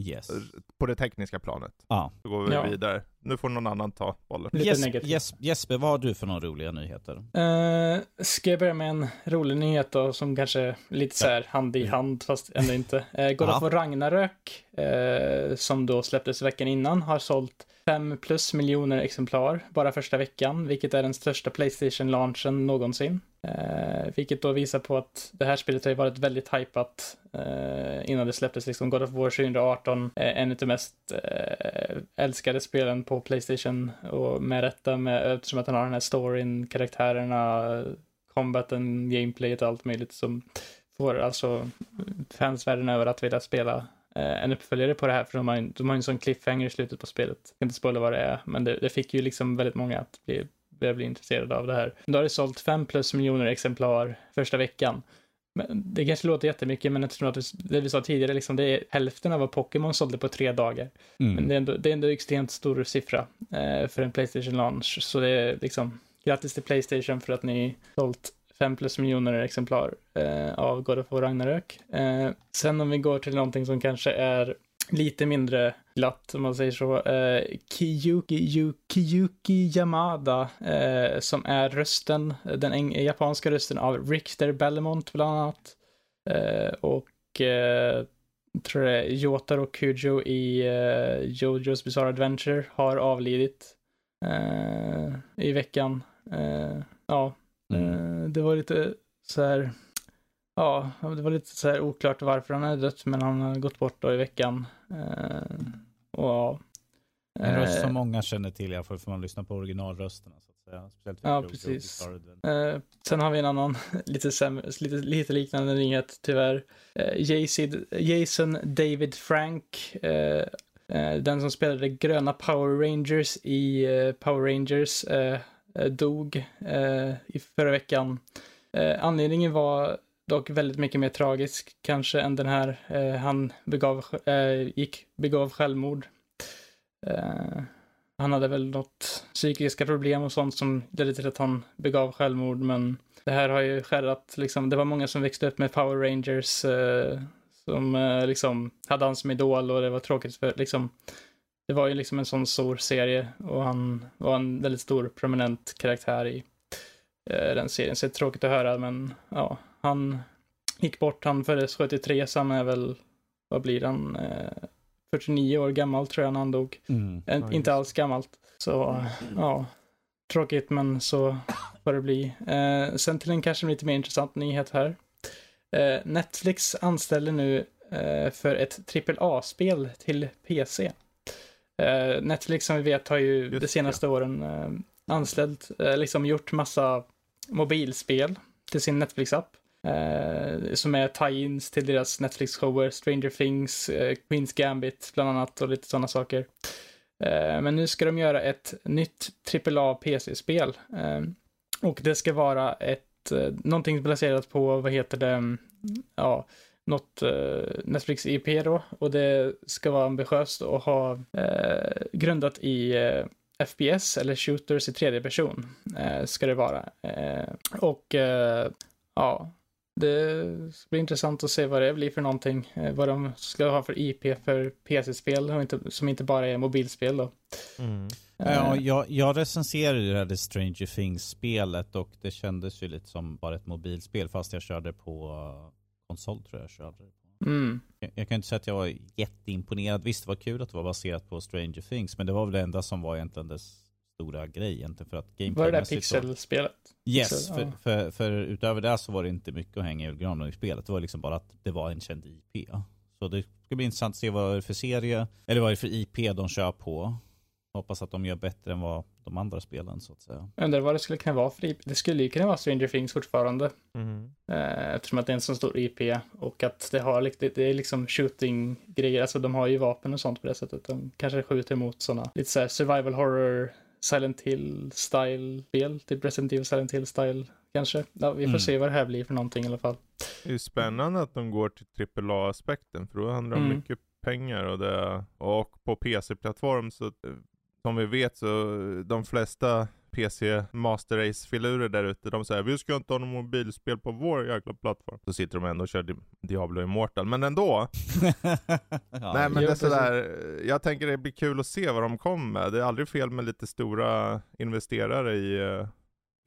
Yes. På det tekniska planet. Ja. Så går vi Ja. vidare. Nu får någon annan ta bollen. Lite Jes, negativt. Jes, Jesper, vad har du för några roliga nyheter? Uh, ska jag börja med en rolig nyhet då, som kanske är lite så här hand i hand, fast ändå inte. Uh, God of War Ragnarök, eh, som då släpptes veckan innan, har sålt 5 plus miljoner exemplar bara första veckan, vilket är den största Playstation-launchen någonsin. Eh, vilket då visar på att det här spelet har ju varit väldigt hypat eh, innan det släpptes. Liksom God of War 2018 är en av de mest eh, älskade spelen på på Playstation och med rätta med, eftersom att den har den här storyn, karaktärerna, combaten, gameplayet och allt möjligt som får alltså fans världen över att vilja spela eh, en uppföljare på det här för de har, ju- de har en sån cliffhanger i slutet på spelet. Jag kan inte spoila vad det är, men det, det fick ju liksom väldigt många att bli, börja bli intresserade av det här. Då har det sålt 5 plus miljoner exemplar första veckan. Men det kanske låter jättemycket, men eftersom att det- vi sa tidigare, liksom, det är hälften av vad Pokémon sålde på tre dagar. Mm. Men det är ändå, det är ändå extremt stor siffra eh, för en Playstation launch. Så det är liksom grattis till Playstation för att ni sålt 5 plus miljoner exemplar eh, av God of War Ragnarök. Eh, sen om vi går till någonting som kanske är lite mindre glatt, om man säger så. Eh, Kiyuki, Yu, Kiyuki Yamada, eh, som är rösten, den japanska rösten av Richter Belmont bland annat. Eh, och eh, tror det är Yotaro Kujo i eh, Jojo's Bizarre Adventure har avlidit eh, i veckan. Eh, ja, Mm. eh, det var lite så här, ja, det var lite så här oklart varför han är dött, men han har gått bort då i veckan. Eh, och ja. En röst Eh, som många känner till, i alla fall för man lyssnar på originalrösterna. Så att säga. Speciellt Ja, Jojo precis. Eh, sen har vi en annan lite, sämre, lite, lite liknande nyhet tyvärr. Eh, Jason, Jason David Frank, eh, eh, den som spelade gröna Power Rangers i eh, Power Rangers, dog i förra veckan. Anledningen var dock väldigt mycket mer tragisk kanske än den här. Eh, han begav, eh, gick, begav självmord. Eh, han hade väl något psykiska problem och sånt som ledde till att han begav självmord, men det här har ju skärrat liksom. Det var många som växte upp med Power Rangers eh, som eh, liksom hade han som idol och det var tråkigt för liksom. Det var ju liksom en sån stor serie och han var en väldigt stor prominent karaktär i eh, den serien. Så det är tråkigt att höra, men ja, han gick bort. Han föddes 73, så han är väl, vad blir han? Eh, 49 år gammal tror jag när han dog. Mm. En, Ja, inte alls gammalt. Så ja, tråkigt men så får det bli. Eh, sen till en kanske lite mer intressant nyhet här. Eh, Netflix anställer nu eh, för ett AAA-spel till PC. Eh, Netflix som vi vet har ju Just de senaste åren eh, anställt, eh, liksom gjort massa mobilspel till sin Netflix-app. Eh, som är tie-ins till deras Netflix-shower, Stranger Things, eh, Queens Gambit bland annat och lite sådana saker. Eh, men nu ska de göra ett nytt AAA PC-spel. Eh, och det ska vara ett, eh, någonting baserat på, vad heter det, mm, ja, något eh, Netflix IP då. Och det ska vara ambitiöst och ha eh, grundat i eh, FPS eller shooters i tredje person. Eh, ska det vara. Eh, och eh, ja, det ska bli intressant att se vad det blir för någonting. Eh, vad de ska ha för IP för PC-spel som inte bara är mobilspel då. Mm. Ja, Eh, jag, jag recenserade ju det här The Stranger Things-spelet och det kändes ju lite som bara ett mobilspel fast jag körde på konsol tror jag jag körde Mm. Jag, jag kan inte säga att jag var jätteimponerad. Visst, det var kul att det var baserat på Stranger Things, men det var väl det enda som var egentligen dess stora grej egentligen. För att var det där pixelspelet? Yes, Pixel, för, ja. för, för, utöver det så var det inte mycket att hänga i julgranen i spelet. Det var liksom bara att det var en känd IP. Så det ska bli intressant att se vad det är för serie, eller vad det är för IP de kör på. Hoppas att de gör bättre än vad de andra spelen så att säga. Jag undrar vad det skulle kunna vara för IP. Det skulle ju kunna vara Stranger Things fortfarande. Eh, eftersom att det är en så stor IP och att det har det är liksom shooting-grejer. Alltså de har ju vapen och sånt på det sättet. De kanske skjuter mot sådana lite så här survival horror, Silent Hill-style-spel. Typ Resident Evil Silent Hill-style kanske. Ja, vi får Mm. se vad det här blir för någonting i alla fall. Det är spännande att de går till AAA-aspekten för då handlar det om Mm. mycket pengar och, det, och på PC-plattform så som vi vet så de flesta PC Master Race-filurer där ute, de säger vi ska inte ha något mobilspel på vår jäkla plattform. Så sitter de ändå och kör Di- Diablo Immortal. Men ändå, ja, nej men det är sådär, jag tänker det blir kul att se vad de kommer med. Det är aldrig fel med lite stora investerare i,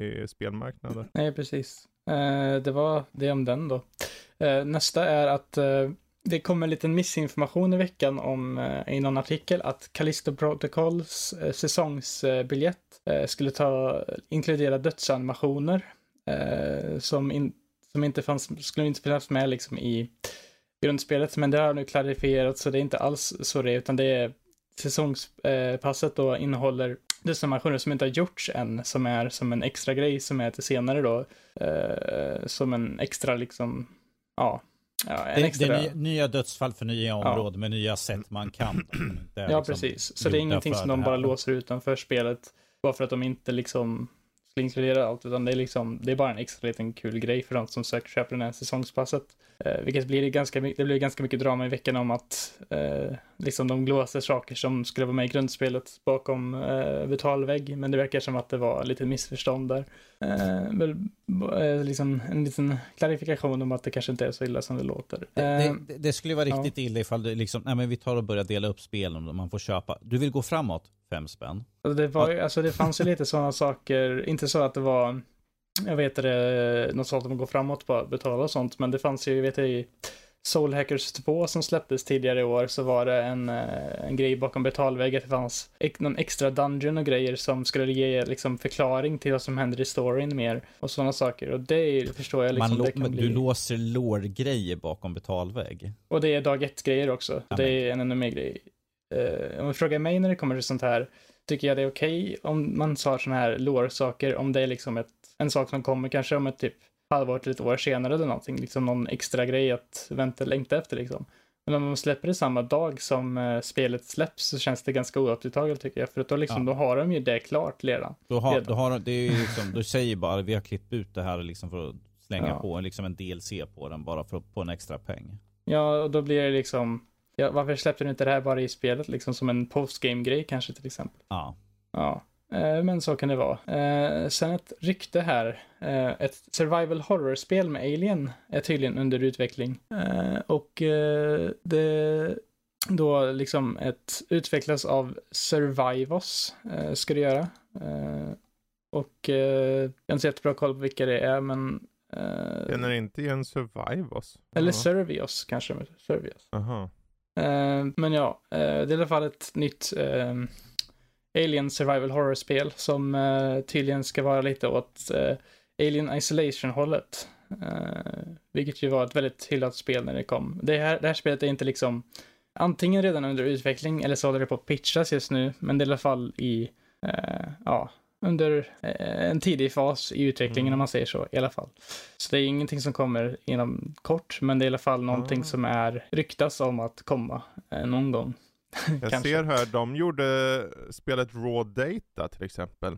eh, i spelmarknader. Nej, precis. Eh, det var det om den då. Eh, nästa är att eh, det kom en liten missinformation i veckan om, eh, i någon artikel att Callisto Protocols eh, säsongsbiljett eh, skulle ta, inkludera dödsanimationer eh, som, in, som inte fanns, skulle inte finnas med liksom i grundspelet. Men det har nu klarifierats så det är inte alls så det är, utan det är säsongspasset eh, då innehåller dödsanimationer som inte har gjorts än, som är som en extra grej som är till senare då. Eh, som en extra liksom, ja ja en det, extra. det är nya, dödsfall för nya områden med nya sätt man kan. Ja, liksom precis. Så det är ingenting som de bara låser utanför spelet. Bara för att de inte liksom skulle inkludera allt, utan det är liksom, det är bara en extra liten kul grej för de som söker köper den här säsongspasset. Eh, vilket blir det ganska, det blir ganska mycket drama i veckan om att eh, liksom de blåser saker som skulle vara med i grundspelet bakom eh, betalvägg, men det verkar som att det var lite missförstånd där. Eh, väl, eh, liksom en liten klarifikation om att det kanske inte är så illa som det låter. Det, Eh, det, det skulle vara ja. riktigt illa ifall det liksom, nej men vi tar och börjar dela upp spelen och man får köpa. Du vill gå framåt, fem spänn. Alltså det, var, alltså det fanns ju lite sådana saker, inte så att det var, jag vet det, något sånt om att gå framåt på att betala och sånt, men det fanns ju, jag vet det, i Soul Hackers 2 som släpptes tidigare i år så var det en, eh, en grej bakom betalvägg att det fanns någon extra dungeon och grejer som skulle ge liksom förklaring till vad som händer i storyn mer och sådana saker och det förstår jag liksom, man det kan men bli... Du låser lore-grejer bakom betalvägg. Och det är dag ett-grejer också. Ja, det är en ännu mer grej. Eh, om du frågar mig när det kommer till sånt här, tycker jag det är okej om man sa såna här lore-saker, om det är liksom ett, en sak som kommer kanske om ett typ halvår till ett år senare eller någonting, liksom någon extra grej att vänta längta efter liksom. Men om man släpper det samma dag som eh, spelet släpps så känns det ganska oupptaget tycker jag, för att då liksom, Ja. då har de ju det klart redan. Då har, Redan. då har det är liksom, du säger bara vi har klippt ut det här liksom för att slänga Ja. på liksom en DLC på den bara för att få en extra peng. Ja, och då blir det liksom, ja, varför släppte du inte det här bara i spelet liksom som en postgame-grej kanske till exempel? Ja. Ja, men så kan det vara. Eh, sen ett rykte här. Eh, ett survival horror-spel med Alien är tydligen under utveckling. Eh, och eh, det då liksom ett utvecklas av Survivos eh, ska det göra. Eh, och eh, jag har inte så jättebra koll på vilka det är, men eh, Känner inte igen Survivors. eller. Servios kanske. Servios. Aha. Eh, men ja, eh, det är i alla fall ett nytt eh, Alien Survival Horror-spel som eh, tydligen ska vara lite åt eh, Alien Isolation-hållet. Eh, vilket ju var ett väldigt hyllat spel när det kom. Det här, det här spelet är inte liksom antingen redan under utveckling eller så håller det på att pitchas just nu, men det är i alla fall i, eh, ja, under eh, en tidig fas i utvecklingen Mm. om man säger så i alla fall. Så det är ingenting som kommer inom kort, men det är i alla fall någonting Ah. som är ryktas om att komma eh, någon gång. Jag ser här, de gjorde spelet Raw Data till exempel.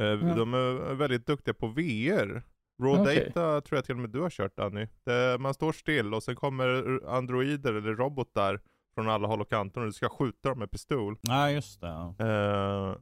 Eh, Ja. De är väldigt duktiga på VR. Raw Okej. Data tror jag till och med du har kört Danny. Det, man står still och sen kommer androider eller robotar från alla håll och kanter och du ska skjuta dem med pistol. Ja, just det. Eh,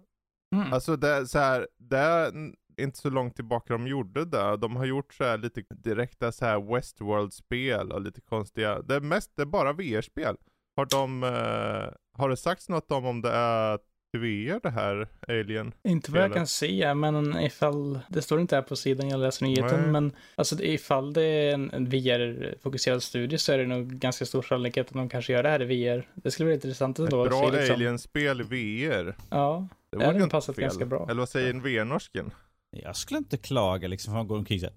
Mm. Alltså det så här, det inte så långt tillbaka de gjorde det. De har gjort så här lite direkta så här Westworld-spel och lite konstiga. Det är mest, det är bara VR-spel. Har de, eh, har det sagts något om om det är VR det här Alien? Inte vad jag kan se, men ifall, det står inte här på sidan jag läser nyheten, Nej. men alltså ifall det är en, VR-fokuserad studie så är det nog ganska stor sannolikhet att de kanske gör det här i VR. Det skulle vara intressant ändå. Ett bra liksom. Alien-spel i VR. Ja, det, det hade passat fel. ganska bra. Eller vad säger en VR-norsken? Jag skulle inte klaga liksom, för man går omkring såhär,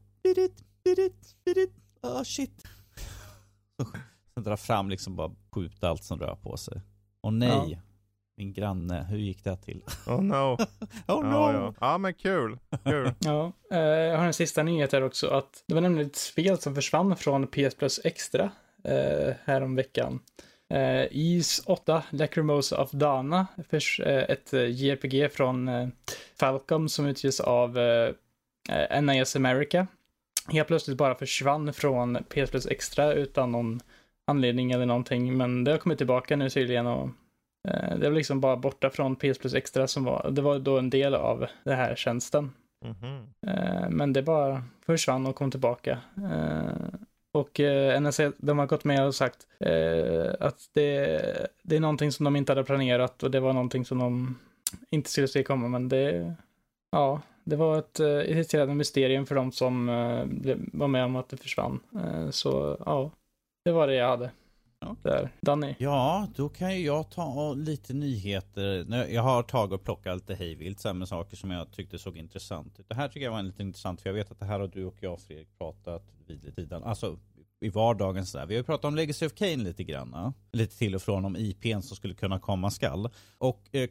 oh shit. Sen drar fram liksom bara skjuta allt som rör på sig. Och nej. Ja. Min granne, hur gick det till? Oh no. oh no. Ja, ja. ja men kul. kul. ja, eh, jag har en sista nyhet här också. Att det var nämligen ett spel som försvann från PS Plus Extra eh, härom veckan. Eh, Is 8, Lacrimosa of Dana, för, eh, ett JRPG från eh, Falcom som utges av eh, NIS America. Helt plötsligt bara försvann från PS Plus Extra utan någon anledning eller någonting. Men det har kommit tillbaka nu tydligen och eh, det var liksom bara borta från PS Plus Extra som var, det var då en del av den här tjänsten. Mm -hmm. eh, men det bara försvann och kom tillbaka. Eh, och eh, NSA, de har gått med och sagt eh, att det, det är någonting som de inte hade planerat och det var någonting som de inte skulle se komma, men det, ja, det var ett irriterande mysterium för de som var med om att det försvann. Så ja, det var det jag hade. Ja. Där. Danny? Ja, då kan ju jag ta lite nyheter. Jag har tagit och plockat lite hejvilt med saker som jag tyckte såg intressant ut. Det här tycker jag var lite intressant för jag vet att det här har du och jag Fredrik pratat vid i tiden. Alltså i vardagen sådär. Vi har ju pratat om Legacy of Kane lite grann. Lite till och från om IPn som skulle kunna komma skall. Och eh,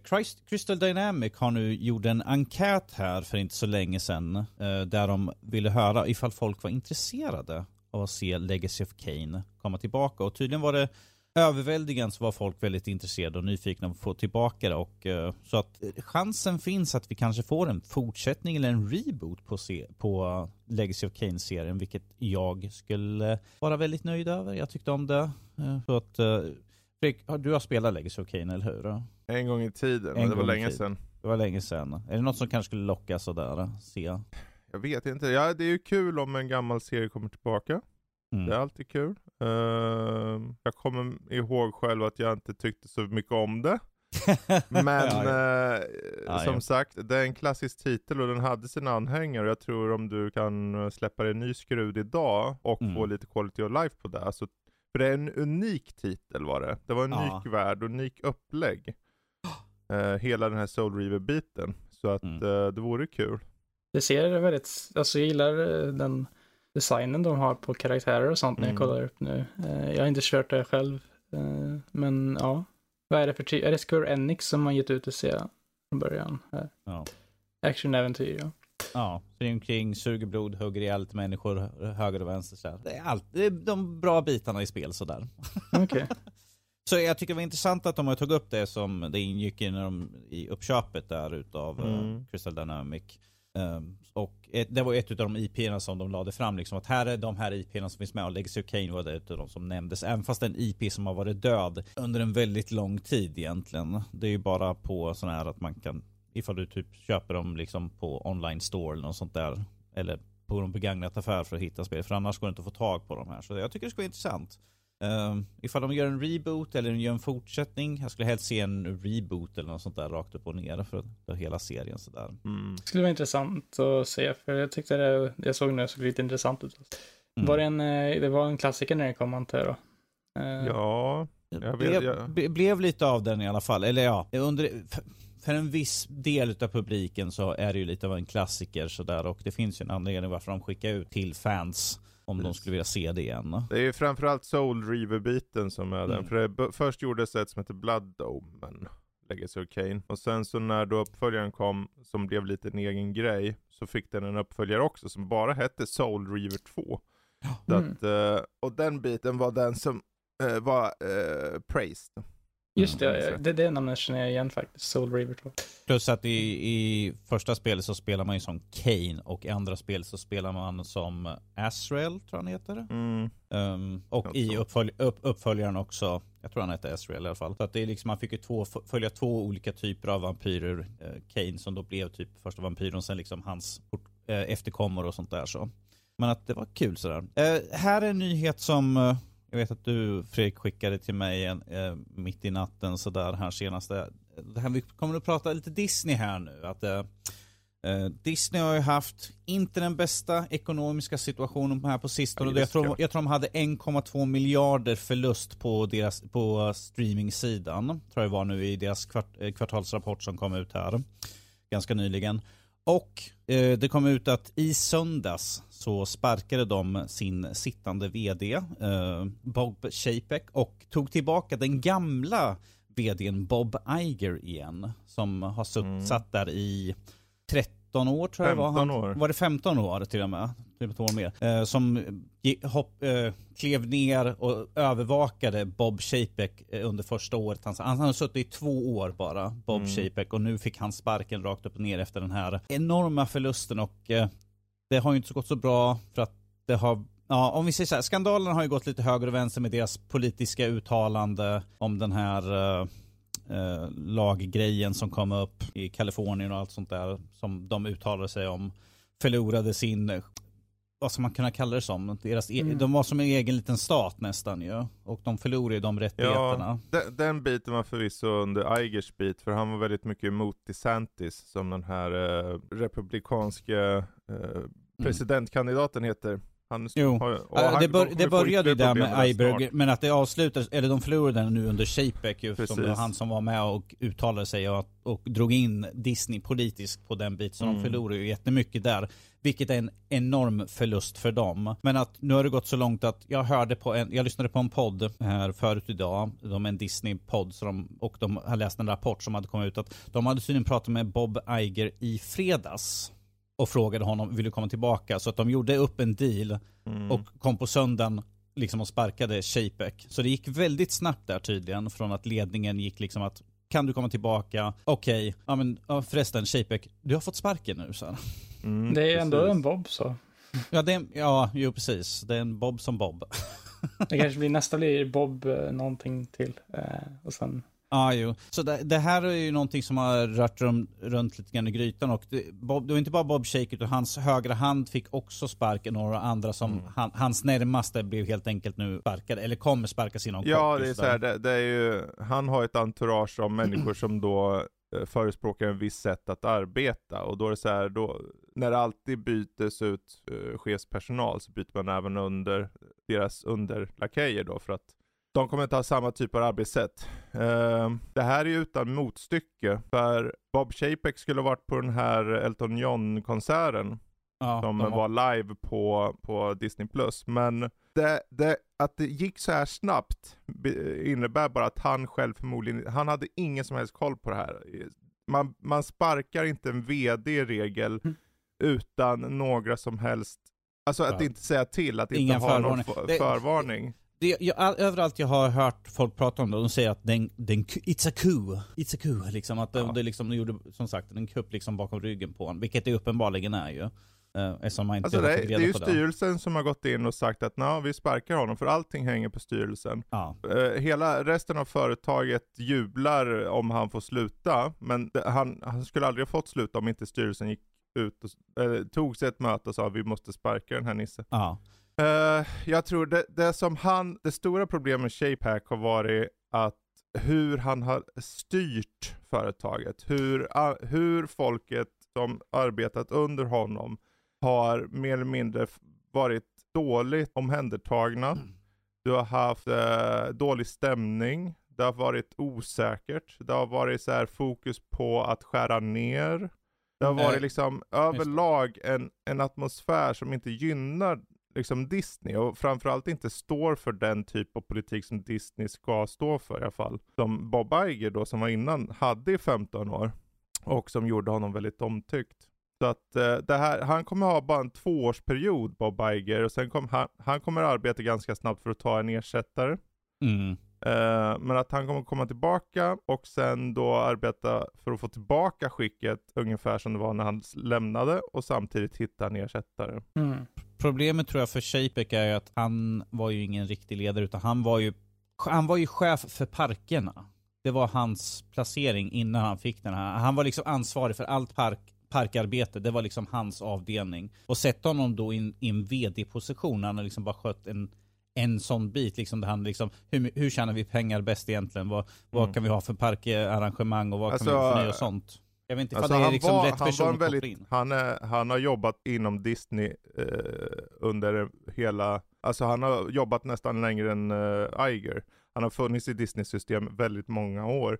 Crystal Dynamic har nu gjort en enkät här för inte så länge sedan. Eh, där de ville höra ifall folk var intresserade av att se Legacy of Kane komma tillbaka. Och tydligen var det överväldigande så var folk väldigt intresserade och nyfikna på att få tillbaka det. Och, uh, så att chansen finns att vi kanske får en fortsättning eller en reboot på, se på Legacy of Kane-serien, vilket jag skulle vara väldigt nöjd över. Jag tyckte om det. Uh, så att, Fredrik, du har spelat Legacy of Kane, eller hur? En gång i tiden, en men det var länge sedan. Det var länge sedan. Är det något som kanske skulle locka sådär, se? Jag vet inte. Ja, det är ju kul om en gammal serie kommer tillbaka. Mm. Det är alltid kul. Uh, jag kommer ihåg själv att jag inte tyckte så mycket om det. Men ja, uh, ja, som ja. sagt, det är en klassisk titel och den hade sina anhängare. Jag tror om du kan släppa en ny skrud idag och mm. få lite quality of life på det. Så, för det är en unik titel var det. Det var en unik värld, unik upplägg. Uh, hela den här Soul Reaver-biten. Så att mm. det vore kul. Det ser väldigt, alltså jag gillar den designen de har på karaktärer och sånt när jag mm. kollar upp nu. Eh, jag har inte kört det själv, eh, men ja. Vad är det för typ? Är det Square Enix som har gett ut det ser från början? Här. Ja. Action-äventyr, ja. Ja, springer omkring, suger blod, hugger ihjäl människor höger och vänster. Så Det, är allt, det är de bra bitarna i spel sådär. Okej. Okay. så jag tycker det var intressant att de har tagit upp det som det ingick i, de, i uppköpet där utav mm. Crystal Dynamic. Um, och ett, det var ett av de IP-erna som de lade fram, liksom att här är de här IP-erna som finns med och Legacy of Kane var det ett av de som nämndes. Även fast en IP som har varit död under en väldigt lång tid egentligen. Det är ju bara på sådana här att man kan, ifall du typ köper dem liksom på online store eller något sånt där. Eller på en begagnat affär för att hitta spel. För annars går det inte att få tag på de här. Så jag tycker det ska vara intressant. Uh, ifall de gör en reboot eller gör en fortsättning. Jag skulle helst se en reboot eller något sånt där rakt upp och ner för, för hela serien sådär. Mm. Det skulle vara intressant att se för jag tyckte det jag såg nu såg lite intressant ut. Mm. Var det, en, eh, det var en klassiker när det kom antar jag då? Uh, ja, jag vet, jag... Blev, blev lite av den i alla fall. Eller ja, under, för en viss del av publiken så är det ju lite av en klassiker sådär och det finns ju en anledning varför de skickar ut till fans om Precis. de skulle vilja se det igen. Det är ju framförallt Soul Reaver-biten som är mm. den. För det, först gjordes ett som heter Blood Dome, Legacy of Kane. Och sen så när då uppföljaren kom, som blev lite en egen grej, så fick den en uppföljare också som bara hette Soul Reaver 2. Mm. Att, uh, och den biten var den som uh, var uh, praised. Just det, det, det namnet känner jag igen faktiskt. Soul River 2. Plus att i, i första spelet så spelar man ju som Kane och i andra spel så spelar man som Azrael, tror han heter. Mm. Um, och i uppfölj, upp, uppföljaren också, jag tror han heter Azrael i alla fall. Så att det är liksom, man fick ju två, följa två olika typer av vampyrer. Uh, Kane som då blev typ första vampyren och sen liksom hans uh, efterkommor och sånt där så. Men att det var kul sådär. Uh, här är en nyhet som jag vet att du Fredrik skickade till mig en, eh, mitt i natten sådär här senaste. Det här, vi kommer att prata lite Disney här nu. Att, eh, eh Disney har ju haft inte den bästa ekonomiska situationen här på sistone. Jag tror, jag tror de hade 1,2 miljarder förlust på deras på streamingsidan. Tror jag var nu i deras kvart, eh, kvartalsrapport som kom ut här ganska nyligen. Och eh, det kom ut att i söndags så sparkade de sin sittande VD eh, Bob Chapek och tog tillbaka den gamla VDn Bob Iger igen. Som har sutt, mm. satt där i 13 år tror jag var. Han, år. Var det 15 år till och med? Typ ett år mer. Eh, som hopp, eh, klev ner och övervakade Bob Chapek eh, under första året. Han, han har suttit i två år bara, Bob mm. Chapek, och nu fick han sparken rakt upp och ner efter den här enorma förlusten och det har ju inte så gått så bra för att det har Ja, om vi säger så här, skandalen har ju gått lite höger och vänster med deras politiska uttalande om den här uh, uh, laggrejen som kom upp i Kalifornien och allt sånt där som de uttalade sig om. Förlorade sin vad ska man kunna kalla det som? Deras e mm. De var som en egen liten stat nästan ju. Och de förlorade ju de rättigheterna. Ja, den, den biten var förvisso under Igers bit, för han var väldigt mycket emot DeSantis, som den här eh, republikanska eh, presidentkandidaten heter. Han, jo, har, han, det, bör, det började ju där med Iberg, men att det avslutades, eller de förlorade den nu under Shapek ju, som han som var med och uttalade sig och, och drog in Disney politiskt på den biten, så mm. de förlorade ju jättemycket där. Vilket är en enorm förlust för dem. Men att nu har det gått så långt att jag hörde på en, jag lyssnade på en podd här förut idag, de är en Disney-podd, och de har läst en rapport som hade kommit ut att de hade tydligen pratat med Bob Iger i fredags och frågade honom, vill du komma tillbaka? Så att de gjorde upp en deal mm. och kom på söndagen liksom och sparkade Shapek. Så det gick väldigt snabbt där tydligen, från att ledningen gick liksom att kan du komma tillbaka? Okej, okay. ja men ja, förresten Shapek, du har fått sparken nu så mm, Det är precis. ändå en Bob så. Ja, det är, ja, jo precis. Det är en Bob som Bob. det kanske blir nästa blir Bob eh, någonting till. Eh, och sen Ja, jo. Så det, det, här är ju någonting som har rört rum, runt lite grann i grytan och det, Bob, det var inte bara Bob Shake utan hans högra hand fick också sparken och några andra som mm. han, hans närmaste blev helt enkelt nu sparkade, eller kommer sparkas inom Ja, kort, det är så här, det, det, är ju, han har ett entourage av människor som då eh, förespråkar en viss sätt att arbeta och då är det så här, då, när det alltid bytes ut uh, chefspersonal så byter man även under deras underlakejer då för att de kommer inte ha samma typ av arbetssätt. Uh, det här är utan motstycke, för Bob Chapek skulle varit på den här Elton John-konserten. Ja, som var... live på, på Disney+. Men det, det, att det gick så här snabbt innebär bara att han själv förmodligen, han hade ingen som helst koll på det här. Man, man sparkar inte en VD i regel mm. utan några som helst Alltså att ja. inte säga till, att Ingen inte ha någon förvarning det, jag, överallt jag har hört folk prata om det, de säger att den, den it's a coup. It's a coup, liksom. Att ja. det, liksom, de gjorde, som sagt, en kupp liksom bakom ryggen på honom. Vilket det uppenbarligen är ju. Eh, man inte alltså det, det är ju styrelsen det. som har gått in och sagt att nej, vi sparkar honom, för allting hänger på styrelsen. Ja. Eh, hela resten av företaget jublar om han får sluta, men han, han skulle aldrig ha fått sluta om inte styrelsen gick ut och eh, tog sig ett möte och sa att vi måste sparka den här nissen. Ja. Uh, jag tror det, det som han, det stora problemet med Shapehack har varit att hur han har styrt företaget. Hur, uh, hur folket som arbetat under honom har mer eller mindre varit dåligt omhändertagna. Mm. Du har haft uh, dålig stämning. Det har varit osäkert. Det har varit så fokus på att skära ner. Det har varit liksom överlag en, en atmosfär som inte gynnar liksom Disney och framförallt inte står för den typ av politik som Disney ska stå för i alla fall. Som Bob Iger då som var innan hade i 15 år och som gjorde honom väldigt omtyckt. Så att eh, det här, han kommer ha bara en tvåårsperiod Bob Iger och sen kommer han, han kommer arbeta ganska snabbt för att ta en ersättare. Mm. Eh, men att han kommer komma tillbaka och sen då arbeta för att få tillbaka skicket ungefär som det var när han lämnade och samtidigt hitta en ersättare. Mm. Problemet tror jag för Shapek är att han var ju ingen riktig ledare utan han var ju, han var ju chef för parkerna. Det var hans placering innan han fick den här. Han var liksom ansvarig för allt park, parkarbete. Det var liksom hans avdelning. Och sätta honom då i en vd-position, han har liksom bara skött en en sån bit liksom, där han liksom, hur, hur tjänar vi pengar bäst egentligen? Vad, vad mm. kan vi ha för parkarrangemang och vad alltså, kan vi förnya och sånt? Jag vet inte alltså det är liksom var, rätt person han väldigt, in. Han, är, han har jobbat inom Disney eh, under hela, alltså han har jobbat nästan längre än eh, Iger. Han har funnits i Disney-system väldigt många år.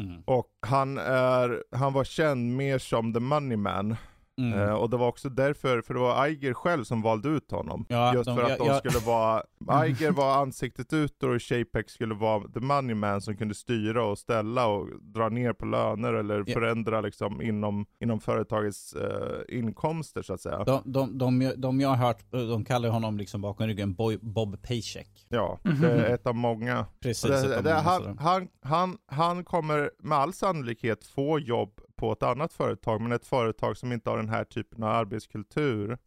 Mm. Och han, är, han var känd mer som the money man. Mm. Uh, och det var också därför, för det var Iger själv som valde ut honom. Ja, Just de, för att ja, de ja. skulle vara, Iger var ansiktet utåt och Shapex skulle vara the money man som kunde styra och ställa och dra ner på löner eller förändra liksom inom, inom företagets uh, inkomster så att säga. De, de, de, de jag har hört, de kallar honom liksom bakom ryggen Boy, Bob Paycheck. Ja, -hmm. det är ett av många. Precis, det, det, många, han, han, han, han kommer med all sannolikhet få jobb på ett annat företag, men ett företag som inte har den här typen av arbetskultur.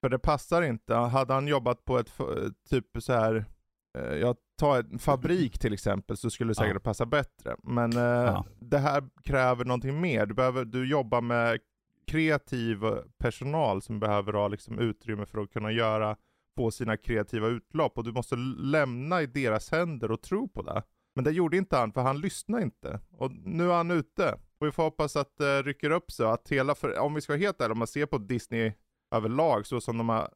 För det passar inte. Hade han jobbat på ett typ så här eh, jag tar en fabrik till exempel så skulle det säkert ja. passa bättre. Men eh, ja. det här kräver någonting mer. Du, behöver, du jobbar med kreativ personal som behöver ha liksom utrymme för att kunna göra, få sina kreativa utlopp och du måste lämna i deras händer och tro på det. Men det gjorde inte han, för han lyssnade inte. Och nu är han ute. Och vi får hoppas att det rycker upp sig. Att hela, för, om vi ska vara helt ärliga, om man ser på Disney överlag, så som de har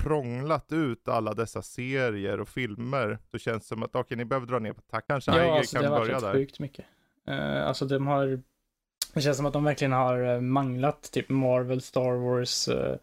prånglat ut alla dessa serier och filmer, så känns det som att okej, okay, ni behöver dra ner på takt. Kanske ja, alltså, kan det har varit sjukt mycket. Uh, alltså de har, det känns som att de verkligen har uh, manglat typ Marvel, Star Wars, Uh,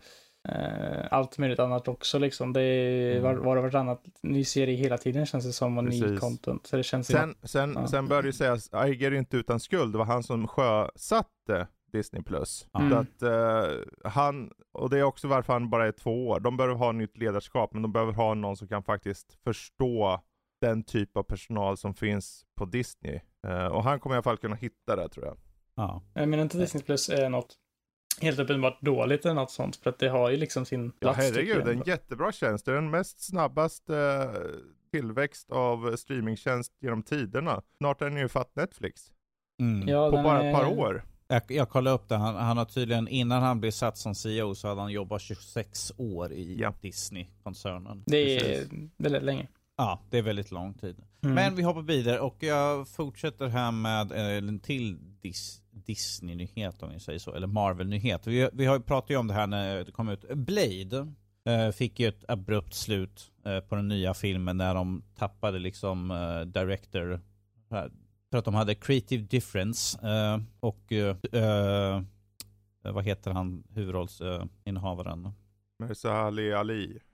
allt möjligt annat också liksom. Det är mm. var, och vartannat ny serie hela tiden känns det som och ny content. Så det känns sen, som, sen, ja. sen bör det ju sägas, Iger är inte utan skuld. Det var han som sjösatte Disney+. Plus. Mm. Så att uh, han, och det är också varför han bara är två år. De behöver ha nytt ledarskap, men de behöver ha någon som kan faktiskt förstå den typ av personal som finns på Disney. Uh, och han kommer i alla fall kunna hitta det tror jag. Ja. Jag menar inte Disney Plus är något helt uppenbart dåligt eller något sånt. För att det har ju liksom sin plats. Ja herregud, det är en jättebra tjänst. Det är den mest snabbaste eh, tillväxt av streamingtjänst genom tiderna. Snart är den ju fatt Netflix. Mm. Ja, På bara ett par är... år. Jag, jag kollade upp det, han, han, har tydligen, innan han blev satt som CEO så hade han jobbat 26 år i ja. Disney-koncernen. Det är Precis. väldigt länge. Ja, det är väldigt lång tid. Mm. Men vi hoppar vidare och jag fortsätter här med eh, en till Dis Disney-nyhet om vi säger så, eller Marvel-nyhet. Vi, vi har pratat ju om det här när det kom ut. Blade eh, fick ju ett abrupt slut eh, på den nya filmen när de tappade liksom eh, director för att de hade creative difference eh, och eh, vad heter han, huvudrollsinnehavaren? Mirza Ali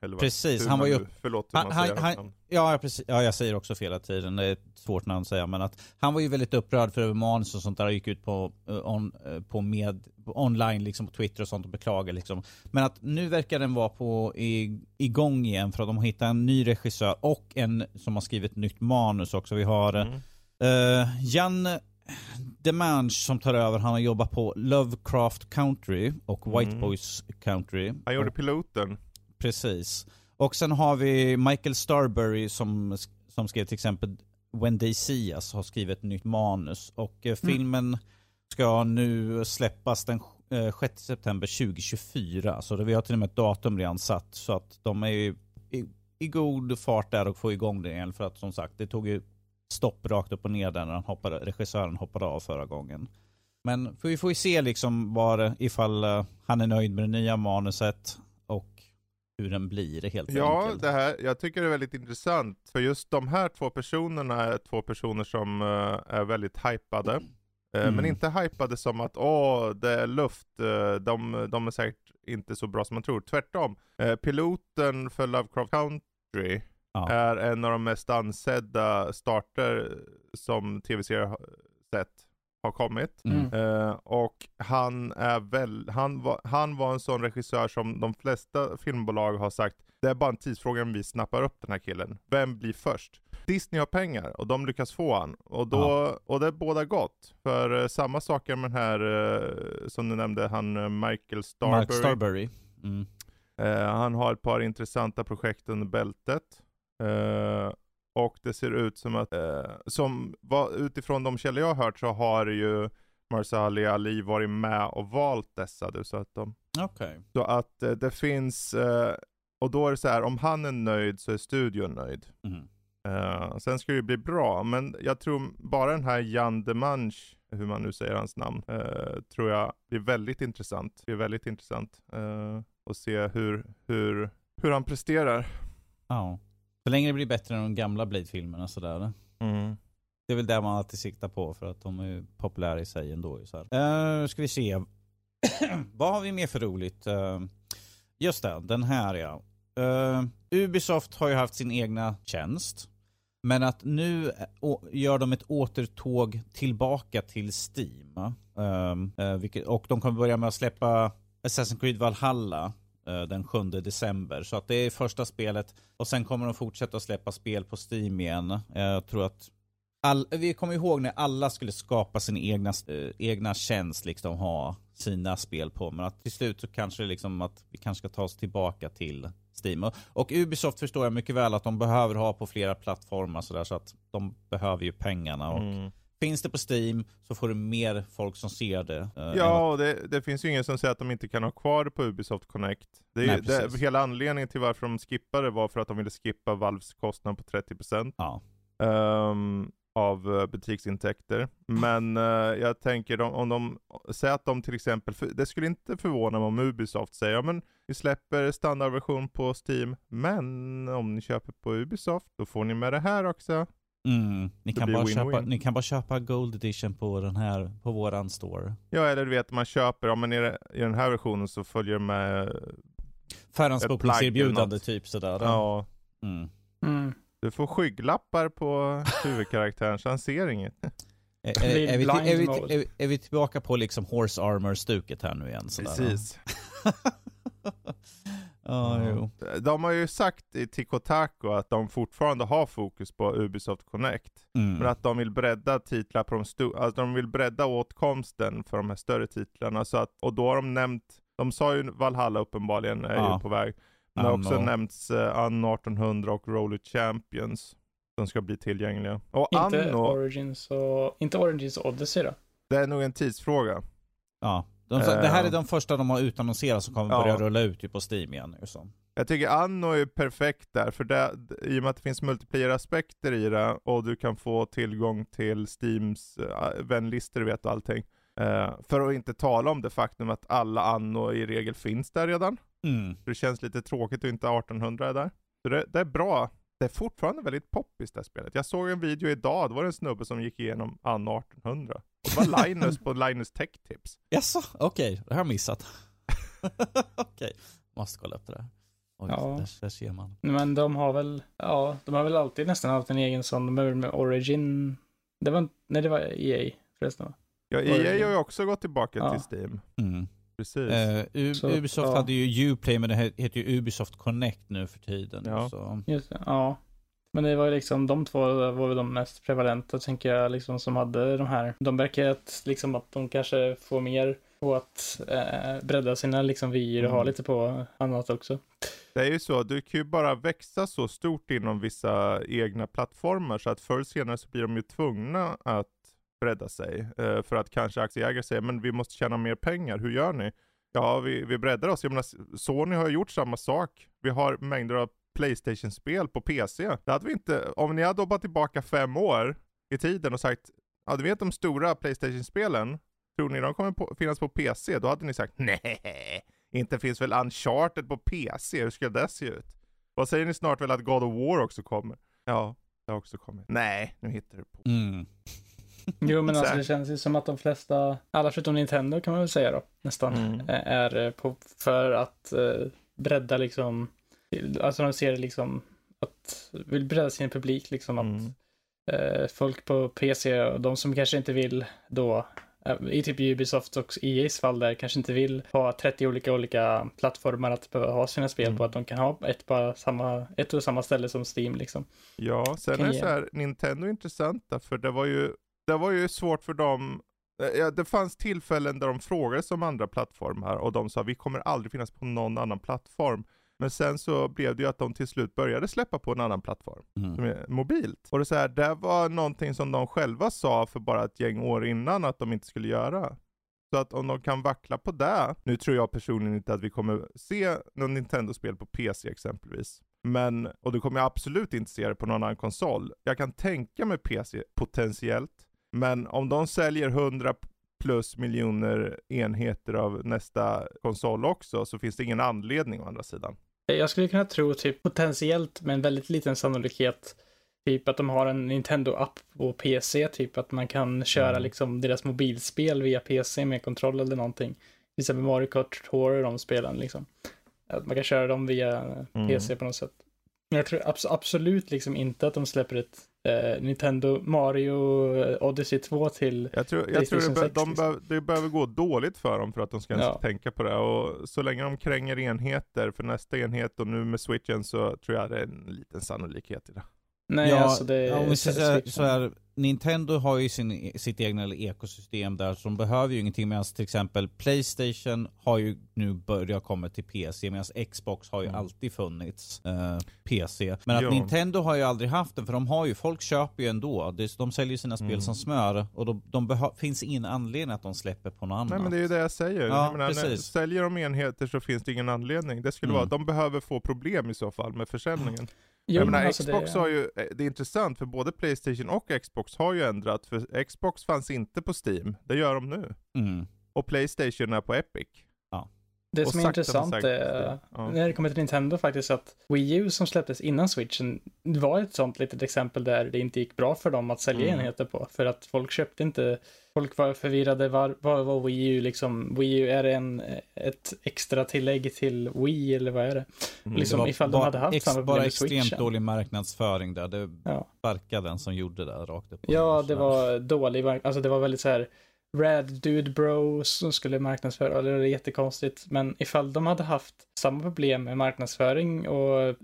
eller vad? Precis, han var ju... Förlåt hur han, man säger han, ja, precis, ja, jag säger också fel hela tiden. Det är ett svårt namn att säga. Men att han var ju väldigt upprörd för manus och sånt där. Han gick ut på, eh, on, eh, på med, online, liksom på Twitter och sånt och beklagade liksom. Men att nu verkar den vara på i, igång igen för att de har hittat en ny regissör och en som har skrivit nytt manus också. Vi har mm. uh, Jan Demange som tar över, han har jobbat på Lovecraft Country och White mm. Boys Country. Han gjorde piloten. Precis. Och sen har vi Michael Starbury som, som skrev till exempel When They See Us, har skrivit ett nytt manus. Och eh, mm. filmen ska nu släppas den 6 eh, september 2024. Så det, vi har till och med ett datum redan satt. Så att de är i, i, i god fart där och få igång det igen. För att som sagt, det tog ju stopp rakt upp och ner där när han hoppade, regissören hoppade av förra gången. Men vi får ju se liksom var, ifall uh, han är nöjd med det nya manuset och hur den blir helt ja, enkelt. Ja, det här, jag tycker det är väldigt intressant. För just de här två personerna är två personer som uh, är väldigt hypade. Uh, mm. Men inte hypade som att åh, det är luft, de, de är säkert inte så bra som man tror. Tvärtom. piloten för Lovecraft Country ja. är en av de mest ansedda starter som tv-serier sett har kommit. Mm. Uh, och han är väl, han var, han var en sån regissör som de flesta filmbolag har sagt, det är bara en tidsfråga om vi snappar upp den här killen. Vem blir först? Disney har pengar och de lyckas få han. Och, då, ja. och det är båda gott. För uh, samma saker med den här, uh, som du nämnde, han Michael Starbury. Mark Starbury. Mm. han har ett par intressanta projekt under bältet. Uh, och det ser ut som att, uh, som var, utifrån de källor jag har hört så har ju Marsali Ali varit med och valt dessa. Så att, de, okay. så att uh, det finns och då är det så här, om han är nöjd så är studion nöjd. Mm. Uh, sen ska det ju bli bra, men jag tror bara den här Jan Demange, hur man nu säger hans namn, uh, tror jag blir väldigt intressant. Det är väldigt intressant uh, att se hur, hur, hur han presterar. Ja. Så länge det blir bättre än de gamla Blade-filmerna sådär. Mm. Det är väl det man alltid siktar på för att de är populära i sig ändå. Så här. Uh, ska vi se. Vad har vi mer för roligt? Uh, just det, den här ja. Uh, Ubisoft har ju haft sin egna tjänst. Men att nu gör de ett återtåg tillbaka till Steam. Uh, vilket, och de kommer börja med att släppa Assassin's Creed Valhalla Eh, den 7 december. Så att det är första spelet. Och sen kommer de fortsätta släppa spel på Steam igen. Eh, jag tror att All, vi kommer ihåg när alla skulle skapa sin egna, äh, egna tjänst, liksom ha sina spel på. Men att till slut så kanske liksom att vi kanske ska ta oss tillbaka till Steam. Och, och Ubisoft förstår jag mycket väl att de behöver ha på flera plattformar sådär så att de behöver ju pengarna. Och mm. Finns det på Steam så får du mer folk som ser det. Uh, ja, och det, det, finns ju ingen som säger att de inte kan ha kvar det på Ubisoft Connect. Det är, Nej, det, hela anledningen till varför de skippade var för att de ville skippa Valves kostnad på 30%. Ja. Um, av eh, butiksintäkter. Men uh, jag tänker om, om de, säger att de till exempel, för, det skulle inte förvåna mig om Ubisoft säger, ja men vi släpper standardversion på Steam, men om ni köper på Ubisoft, då får ni med det här också. Mm. Ni, kan bara win -win. köpa, ni kan bara köpa Gold Edition på den här, på våran store. Ja, eller du vet, man köper, ja men i, i den här versionen så följer det med Förhandsbokningserbjudande typ sådär. Ja. Mm. Mm. Du får skygglappar på huvudkaraktären så han ser inget. Är, är, är, vi, är, vi, är, är, vi, tillbaka på liksom Horse Armor-stuket här nu igen? Sådär, Precis. oh, jo. De har ju sagt i Tikotaku att de fortfarande har fokus på Ubisoft Connect. Mm. Men att de vill bredda titlar på de stora, alltså de vill bredda åtkomsten för de här större titlarna. Så att, och då har de nämnt, de sa ju Valhalla uppenbarligen är ja. ju på väg. Det har också nämnts uh, Anno 1800 och Roller Champions som ska bli tillgängliga. Och inte Anno... Origins och, inte Origins Odyssey då? Det är nog en tidsfråga. Ja. De, det här är de första de har utannonserat som kommer ja. börja rulla ut på Steam igen. Så. Jag tycker Anno är perfekt där, för det, i och med att det finns multiplayer-aspekter i det och du kan få tillgång till Steams uh, vänlistor vet och allting. Uh, för att inte tala om det faktum att alla Anno i regel finns där redan. Mm. Det känns lite tråkigt att inte 1800 är där. Så det, det är bra. Det är fortfarande väldigt poppis det här spelet. Jag såg en video idag, det var en snubbe som gick igenom anno 1800. Det var Linus på Linus Tech Tips. Jaså, okej, okay. det har jag missat. okej, okay. måste kolla upp det där. Oj, ja. där, där ser man. Men de har väl, ja, de har väl alltid nästan haft en egen sån, de är väl med Origin, det var, nej det var EA förresten Ja, EA har ju också gått tillbaka ja. till Steam. Mm. Precis. Uh, så, Ubisoft ja. hade ju Uplay men det heter ju Ubisoft Connect nu för tiden. Ja. Så. Just det, ja. Men det var ju liksom de två var väl de mest prevalenta tänker jag liksom som hade de här. De verkar att liksom att de kanske får mer på att eh, bredda sina liksom vyer och mm. ha lite på annat också. Det är ju så, du kan ju bara växa så stort inom vissa egna plattformar så att förr eller senare så blir de ju tvungna att bredda sig. Eh, för att kanske aktieägare säger, men vi måste tjäna mer pengar, hur gör ni? Ja, vi, vi breddar oss. Jag menar, Sony har gjort samma sak. Vi har mängder av Playstation-spel på PC. Det hade vi inte, om ni hade hoppat tillbaka fem år i tiden och sagt, ja du vet de stora Playstation-spelen, tror ni de kommer på, finnas på PC? Då hade ni sagt, nej, inte finns väl Uncharted på PC, hur ska det se ut? Vad säger ni snart väl att God of War också kommer? Ja, det har också kommit. Nej, nu hittar du på. Mm. Jo, men alltså det känns ju som att de flesta, alla förutom Nintendo kan man väl säga då, nästan, mm. är på, för att eh, bredda liksom, alltså de ser liksom att, vill bredda sin publik liksom att mm. eh, folk på PC och de som kanske inte vill då eh, i typ Ubisoft och EA's fall där kanske inte vill ha 30 olika olika plattformar att behöva ha sina spel mm. på, att de kan ha ett, bara samma, ett och samma ställe som Steam liksom. Ja, sen kan är det så här, Nintendo är intressanta för det var ju det var ju svårt för dem. Eh, ja, det fanns tillfällen där de frågades om andra plattformar och de sa vi kommer aldrig finnas på någon annan plattform. Men sen så blev det ju att de till slut började släppa på en annan plattform, mm. som är mobilt. Och det, så här, det var någonting som de själva sa för bara ett gäng år innan att de inte skulle göra. Så att om de kan vackla på det, nu tror jag personligen inte att vi kommer se någon Nintendo-spel på PC exempelvis. Men, och du kommer absolut inte se det på någon annan konsol. Jag kan tänka mig PC potentiellt, men om de säljer 100 plus miljoner enheter av nästa konsol också, så finns det ingen anledning å andra sidan. Jag skulle kunna tro typ potentiellt med en väldigt liten sannolikhet Typ att de har en Nintendo-app på PC, typ att man kan köra mm. liksom deras mobilspel via PC med kontroll eller någonting. Till exempel Mario Kart Tour och de spelen liksom. Att man kan köra dem via mm. PC på något sätt. Men jag tror abs absolut liksom inte att de släpper ett eh, Nintendo Mario Odyssey 2 till Jag tror, jag tror det, be de liksom. be det behöver gå dåligt för dem för att de ska ens ja. tänka på det. Och så länge de kränger enheter för nästa enhet och nu med switchen så tror jag det är en liten sannolikhet i det. Nej, ja, alltså det är... Om vi säger så här, Nintendo har ju sin, sitt egna ekosystem där, så de behöver ju ingenting medan till exempel Playstation har ju nu börjat komma till PC, medan Xbox har ju mm. alltid funnits eh, PC. Men att jo. Nintendo har ju aldrig haft den, för de har ju, folk köper ju ändå. De säljer sina spel mm. som smör och de, de finns ingen anledning att de släpper på något annat. Nej men det är ju det jag säger. Ja, jag menar, när, säljer de enheter så finns det ingen anledning. Det skulle mm. vara, de behöver få problem i så fall med försäljningen. Jo, jag menar, alltså Xbox det, ja. har ju, eh, det är intressant för både Playstation och Xbox har ju ändrat, för Xbox fanns inte på Steam, det gör de nu. Mm. Och Playstation är på Epic. Det som är intressant är, ja. när det kommer till Nintendo faktiskt, att Wii U som släpptes innan switchen var ett sånt litet exempel där det inte gick bra för dem att sälja mm. enheter på. För att folk köpte inte, folk var förvirrade, vad var, var Wii U liksom? Wii U, är det en, ett extra tillägg till Wii eller vad är det? Mm. Liksom, det var ifall de hade haft ex, samma Bara extremt dålig marknadsföring där, det ja. sparkade den som gjorde det rakt upp. Ja, det var dålig, alltså det var väldigt så här, Rad Dude Bro som skulle marknadsföra, det är jättekonstigt. Men ifall de hade haft samma problem med marknadsföring och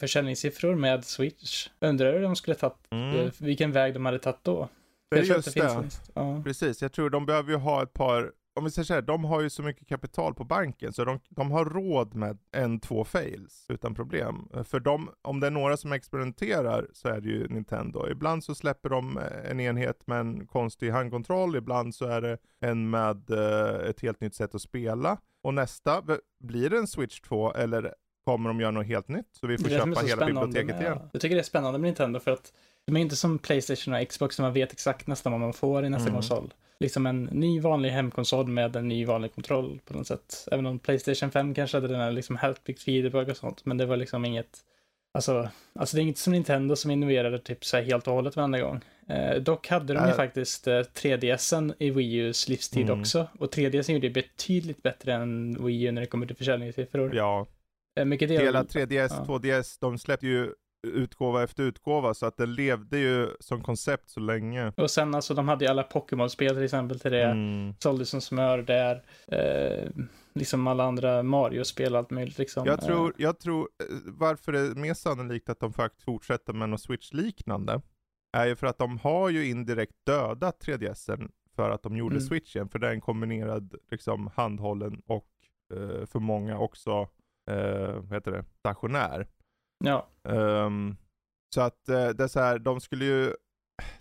försäljningssiffror med Switch, undrar hur de skulle tagit, mm. Eh, vilken väg de hade tagit då. Det är just det. det. Ja. Precis, jag tror de behöver ju ha ett par om vi säger så här, de har ju så mycket kapital på banken så de, de har råd med en, två fails utan problem. För de, om det är några som experimenterar så är det ju Nintendo. Ibland så släpper de eh, en enhet med en konstig handkontroll, ibland så är det en med uh, ett helt nytt sätt att spela. Och nästa, blir det en Switch 2 eller kommer de göra något helt nytt? Så vi får köpa hela biblioteket med, igen. Jag tycker det är spännande med Nintendo för att de är inte som Playstation och Xbox där man vet exakt nästan vad man får i nästa mm. konsol liksom en ny vanlig hemkonsol med en ny vanlig kontroll på något sätt. Även om Playstation 5 kanske hade den här liksom Healthpick feedback och sånt, men det var liksom inget Alltså, alltså det är inget som Nintendo som innoverade typ så här helt och hållet varenda gång. Eh, dock hade de ju äh. faktiskt eh, 3DSen i Wii U's livstid mm. också. Och 3DSen gjorde betydligt bättre än Wii U när det kommer till försäljningssiffror. Ja. Eh, mycket del... Hela 3DS, ja. 2DS, de släppte ju utgåva efter utgåva, så att det levde ju som koncept så länge. Och sen alltså, de hade ju alla Pokémon-spel till exempel till det. Mm. Sålde som smör där. Eh, liksom alla andra Mario-spel, allt möjligt liksom. Jag tror, eh. jag tror, eh, varför det är mer sannolikt att de faktiskt fortsätter med något Switch-liknande, är ju för att de har ju indirekt dödat 3DSen för att de gjorde mm. switchen, för det är en kombinerad liksom handhållen och eh, för många också, eh, vad heter det, stationär. Ja. Um, så att uh, det är så här, de skulle ju,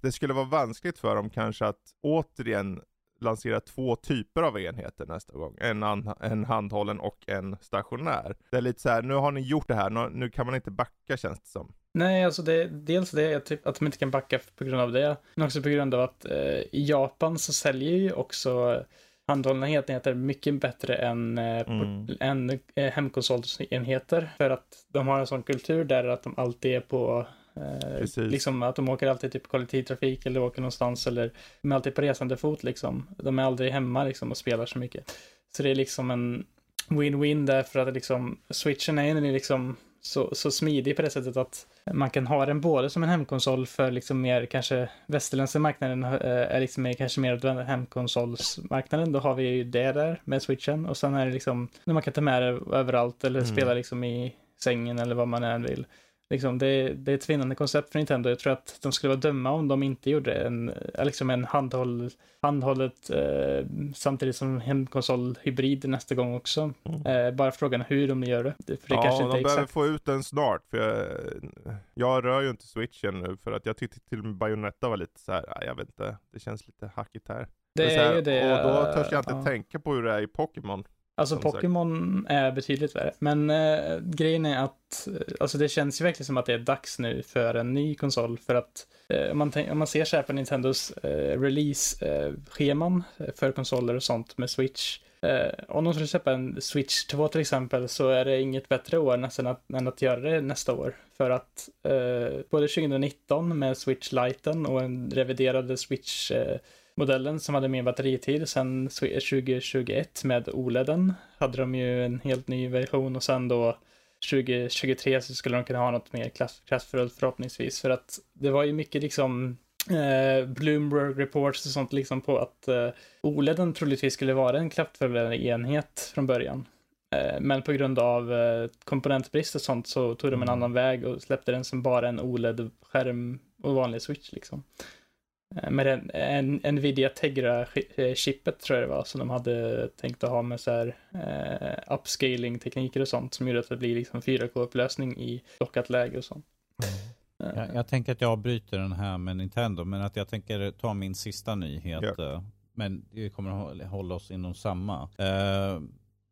det skulle vara vanskligt för dem kanske att återigen lansera två typer av enheter nästa gång. En, en handhållen och en stationär. Det är lite så här, nu har ni gjort det här, nu, nu kan man inte backa känns det som. Nej, alltså det, dels det typ att de inte kan backa på grund av det, men också på grund av att eh, i Japan så säljer ju också handhållna enheter mycket bättre än, eh, mm. än eh, hemkonsolsenheter. För att de har en sån kultur där att de alltid är på Eh, liksom att de åker alltid typ kollektivtrafik eller åker någonstans eller de är alltid på resande fot liksom. De är aldrig hemma liksom och spelar så mycket. Så det är liksom en win-win där för att liksom switchen är liksom så, så smidig på det sättet att man kan ha den både som en hemkonsol för liksom mer kanske västerländska marknaden eh, är liksom mer, kanske mer hemkonsolsmarknaden. Då har vi ju det där med switchen och sen är det liksom när man kan ta med det överallt eller mm. spela liksom i sängen eller vad man än vill. Liksom, det, det är ett vinnande koncept för Nintendo. Jag tror att de skulle vara döma om de inte gjorde en, eh, liksom en handhåll, handhållet eh, samtidigt som hemkonsolhybrid nästa gång också. Mm. Eh, bara frågan hur de gör det. För det ja, kanske inte de behöver få ut den snart. För jag, jag rör ju inte switchen nu för att jag tyckte till och med Bayonetta var lite så här, jag vet inte, det känns lite hackigt här. Det, det är, ju det. Och då törs jag inte uh, tänka på hur det är i Pokémon. Alltså Pokémon är betydligt värre. Men äh, grejen är att, alltså det känns ju verkligen som att det är dags nu för en ny konsol. För att äh, om, man om man ser så här på Nintendos äh, release-scheman för konsoler och sånt med Switch. om de skulle släppa en Switch 2 till exempel så är det inget bättre år nästan att, än att göra det nästa år. För att både 2019 med Switch Liten och en reviderade Switch modellen som hade mer batteritid. Sen 2021 med OLEDen hade de ju en helt ny version och sen då 2023 så skulle de kunna ha något mer kraftfullt förhoppningsvis. För att det var ju mycket liksom eh, Bloomberg reports och sånt liksom på att eh, OLEDen troligtvis skulle vara en kraftfullare enhet från början. Eh, men på grund av eh, komponentbrist och sånt så tog de en mm. annan väg och släppte den som bara en OLED-skärm och vanlig switch liksom. Eh, med en, en Nvidia Tegra-chippet tror jag det var, som de hade tänkt att ha med så här uh, upscaling-tekniker och sånt som gjorde att det blir liksom 4K-upplösning i lockat läge och sånt. Mm. Jag, jag, tänker att jag bryter den här med Nintendo, men att jag tänker ta min sista nyhet. Ja. Men vi kommer att hålla oss inom samma. Uh,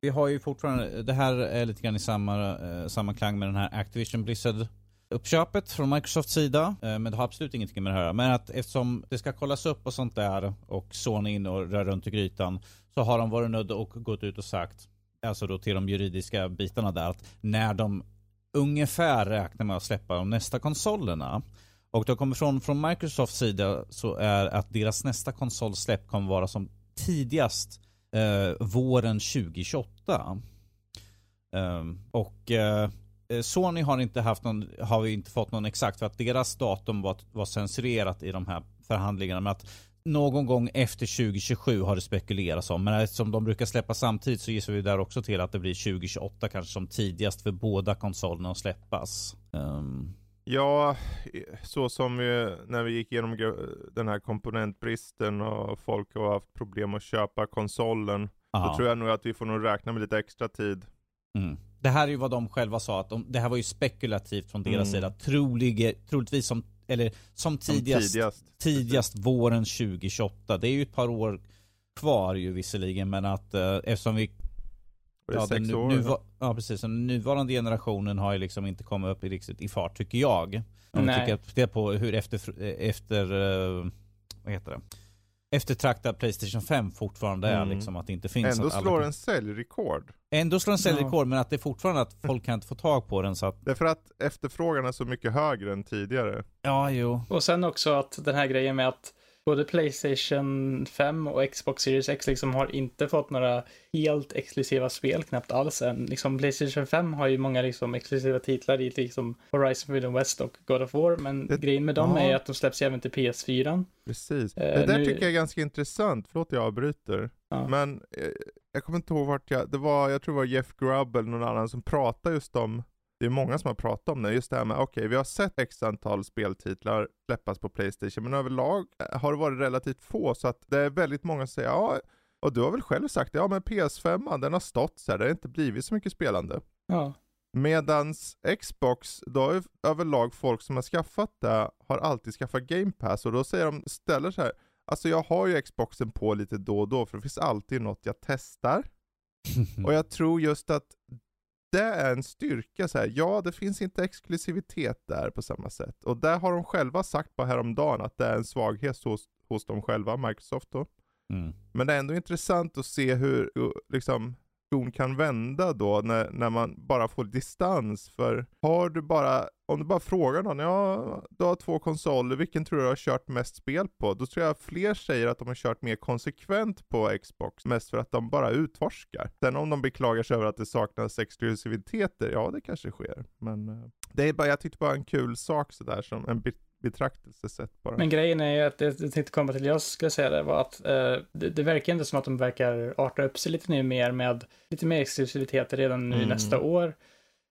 vi har ju fortfarande, det här är lite grann i samma, uh, samma klang med den här Activision Blizzard uppköpet från Microsofts sida. Eh, men det har absolut ingenting med det här Men att eftersom det ska kollas upp och sånt där och Sony in och rör runt i grytan så har de varit nödda och gått ut och sagt, alltså då till de juridiska bitarna där, att när de ungefär räknar med att släppa de nästa konsolerna och det kommer från, från Microsofts sida så är att deras nästa konsolsläpp kommer vara som tidigast eh, våren 2028. Um, ehm, och Eh, Sony har inte haft någon, har vi inte fått någon exakt för att deras datum var, var censurerat i de här förhandlingarna. Men att någon gång efter 2027 har det spekulerats om. Men eftersom de brukar släppa samtidigt så gissar vi där också till att det blir 2028 kanske som tidigast för båda konsolerna att släppas. Um. Ja, så som vi, när vi gick igenom den här komponentbristen och folk har haft problem att köpa konsolen. Aha. Då tror jag nog att vi får nog räkna med lite extra tid. Mm. Det här är ju vad de själva sa, att de, det här var ju spekulativt från deras mm. sida. Trolige, troligtvis som, eller som tidigast, tidigast. tidigast våren 2028. Det är ju ett par år kvar ju visserligen, men att eh, eftersom vi Ja, den, år, nu, ja precis, den nuvarande generationen har ju liksom inte kommit upp i riktigt i fart tycker jag. Om Nej. tycker att det på hur efter, efter, uh, vad heter det? Eftertraktad Playstation 5 fortfarande är. Mm. Liksom, att det inte finns Ändå slår alla... en säljrekord. Ändå slår en säljrekord, ja. men att det är fortfarande att folk kan inte få tag på den. Så att... Det är för att efterfrågan är så mycket högre än tidigare. Ja, jo. Och sen också att den här grejen med att både Playstation 5 och Xbox Series X liksom har inte fått några helt exklusiva spel, knappt alls än. Liksom Playstation 5 har ju många liksom exklusiva titlar i liksom Horizon Forbidden West och God of War, men det, grejen med dem ja. är att de släpps även till PS4. Precis. Eh, det där nu... tycker jag är ganska intressant, förlåt jag avbryter. Ja. Men eh, jag kommer inte ihåg vart jag, det var, jag tror det var Jeff Grubb eller någon annan som pratade just om det är många som har pratat om det, just det här med, okej, okay, vi har sett x antal speltitlar släppas på Playstation, men överlag eh, har det varit relativt få, så att det är väldigt många som säger, ja, och du har väl själv sagt, ja men PS5, den har stått så här, det har inte blivit så mycket spelande. Ja. Medans Xbox, då är överlag folk som har skaffat det, har alltid skaffat Game Pass, och då säger de, ställer så här, alltså jag har ju Xboxen på lite då och då, för det finns alltid något jag testar. och jag tror just att det är en styrka så här. Ja, det finns inte exklusivitet där på samma sätt. Och där har de själva sagt på häromdagen att det är en svaghet hos, hos dem själva, Microsoft då. Mm. Men det är ändå intressant att se hur liksom, skon kan vända då när, när man bara får distans. För har du bara, om du bara frågar någon, ja du har två konsoler, vilken tror du har kört mest spel på? Då tror jag fler säger att de har kört mer konsekvent på Xbox, mest för att de bara utforskar. Sen om de beklagar sig över att det saknas exklusiviteter, ja det kanske sker. Men eh, det är bara, jag tyckte bara en kul sak sådär som en bit betraktelsesätt bara. Men grejen är ju att det jag tänkte komma till, jag skulle säga det var att eh, det, det, verkar inte som att de verkar arta upp sig lite nu mer med lite mer exklusivitet redan nu mm. nästa år.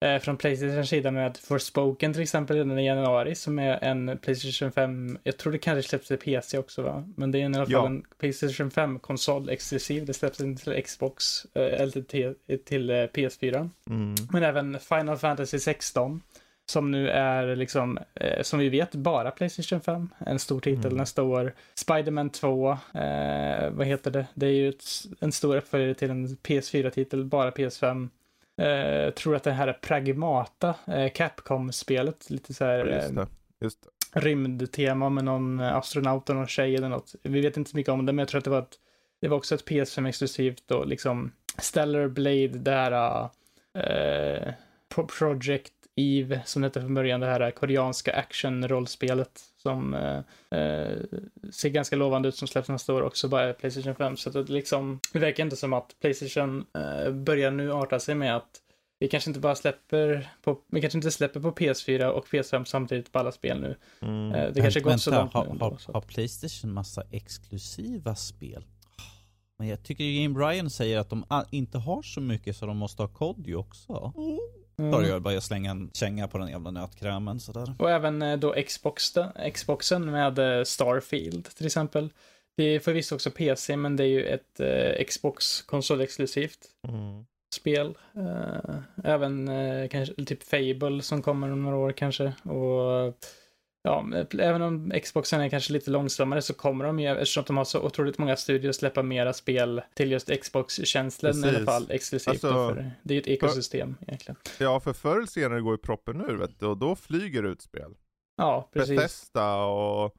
eh, från Playstation sida med Forspoken till exempel redan i januari som är en Playstation 5, jag tror det kanske släpps till PC också va? Men det är i alla fall ja. en Playstation 5 konsol exklusiv, det släpps inte till Xbox eh, eller till, till eh, PS4. Mm. Men även Final Fantasy 16 som nu är liksom, eh, som vi vet, bara Playstation 5. En stor titel mm. nästa år. Spiderman 2, eh, vad heter det? Det är ju ett, en stor uppföljare till en PS4-titel, bara PS5. Eh, tror att det här är Pragmata, eh, Capcom-spelet, lite så här just det. Just det. rymdtema med någon astronaut och någon tjej eller något. Vi vet inte så mycket om det, men jag tror att det var, ett, det var också ett PS5 exklusivt och liksom Stellar Blade, det här uh, Project Eve, som hette från början, det här koreanska action-rollspelet som eh, eh, ser ganska lovande ut som släpps nästa år också, bara Playstation 5. Så det liksom, det verkar inte som att Playstation eh, börjar nu arta sig med att vi kanske inte bara släpper på, vi kanske inte släpper på PS4 och PS5 samtidigt på alla spel nu. Mm. Eh, det kanske gått så långt har, nu. Har, har Playstation massa exklusiva spel? Men jag tycker ju Game Brian säger att de inte har så mycket så de måste ha kod också. Mm. Mm. jag bara slänga en känga på den jävla nötkrämen sådär. Och även eh, då Xbox, Xboxen med eh, Starfield till exempel. Det är förvisso också PC, men det är ju ett eh, Xbox konsolexklusivt mm. spel. Eh, även eh, kanske typ Fable som kommer om några år kanske. Och ja, även om Xboxen är kanske lite långsammare så kommer de ju, eftersom de har så otroligt många studier, släppa mera spel till just Xbox-tjänsten i alla fall, exklusivt. Alltså, för, det är ju ett ekosystem för, egentligen. Ja, för förr eller senare går ju proppen ur, vet du, och då flyger ut spel. Ja, precis. Bethesda och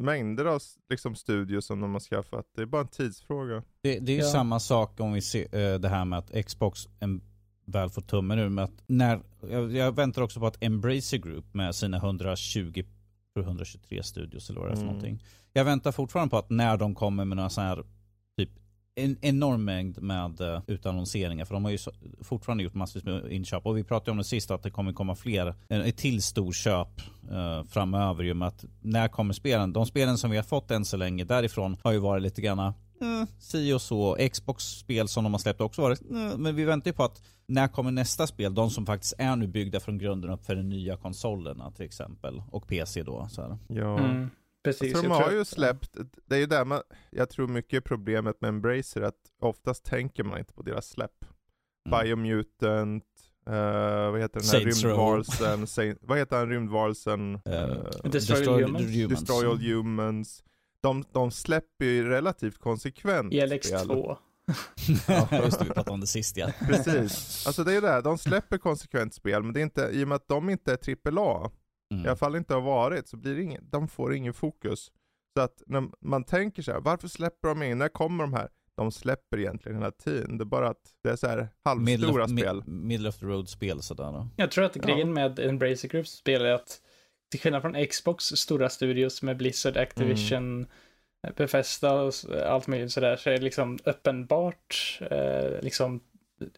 mängder av liksom, studios som de har skaffat. Det är bara en tidsfråga. Det, det är ju ja. samma sak om vi ser uh, det här med att Xbox en, väl får tummen ur med att när, jag, jag, väntar också på att Embracer Group med sina 120 123 studios eller vad det är för mm. någonting. Jag väntar fortfarande på att när de kommer med några sådana här typ en enorm mängd med uh, utannonseringar för de har ju så, fortfarande gjort massvis med inköp och vi pratade om det sist att det kommer komma fler, ett till storköp uh, framöver ju med att när kommer spelen? De spelen som vi har fått än så länge därifrån har ju varit lite granna eh, si och så. Xbox-spel som de har släppt också varit, eh, men vi väntar ju på att när kommer nästa spel? De som faktiskt är nu byggda från grunden upp för de nya konsolerna till exempel. Och PC då. Så här. Ja. Mm, precis. Alltså, de har ju släppt, det är ju där man, jag tror mycket problemet med Embracer att oftast tänker man inte på deras släpp. Mm. Biomutant, Uh, vad heter den här Saints rymdvarelsen? Saint, vad heter den rymdvarelsen? Uh, Destroy, Destroy, Humans. Destroy All Humans de, de släpper ju relativt konsekvent ELX2. ja, just det, vi pratade om det sist ja. Precis. Alltså det är det, de släpper konsekvent spel, men det är inte, i och med att de inte är AAA, mm. i alla fall inte har varit, så blir det ingen, de får ingen fokus. Så att när man tänker så här, varför släpper de in, när kommer de här? De släpper egentligen hela tiden, det är bara att det är så här halvstora middle of, spel. Middle of the road spel sådär då. Jag tror att grejen ja. med Embracer Groups spel är att till skillnad från Xbox stora studios med Blizzard, Activision, mm. Bethesda och allt möjligt sådär, så är det liksom uppenbart, eh, liksom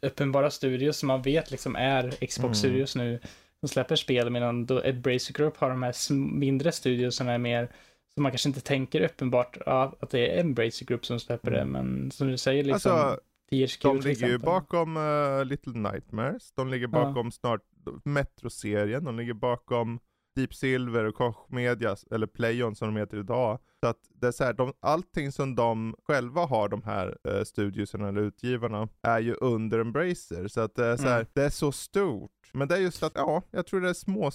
uppenbara studios som man vet liksom är Xbox-studios mm. nu som släpper spel, medan då Ed Bracer Group har de här mindre studios som är mer som man kanske inte tänker uppenbart ja, att det är Embracer Group som släpper mm. det, men som du säger liksom alltså, THQ De ligger ju bakom uh, Little Nightmares, de ligger bakom ja. snart Metro-serien, de ligger bakom Deep Silver och Koch Media, eller Playon som de heter idag. Så att det är så här, de, allting som de själva har, de här eh, studioserna eller utgivarna, är ju under Embracer. Så att det är så här, mm. det är så stort. Men det är just att, ja, jag tror det är små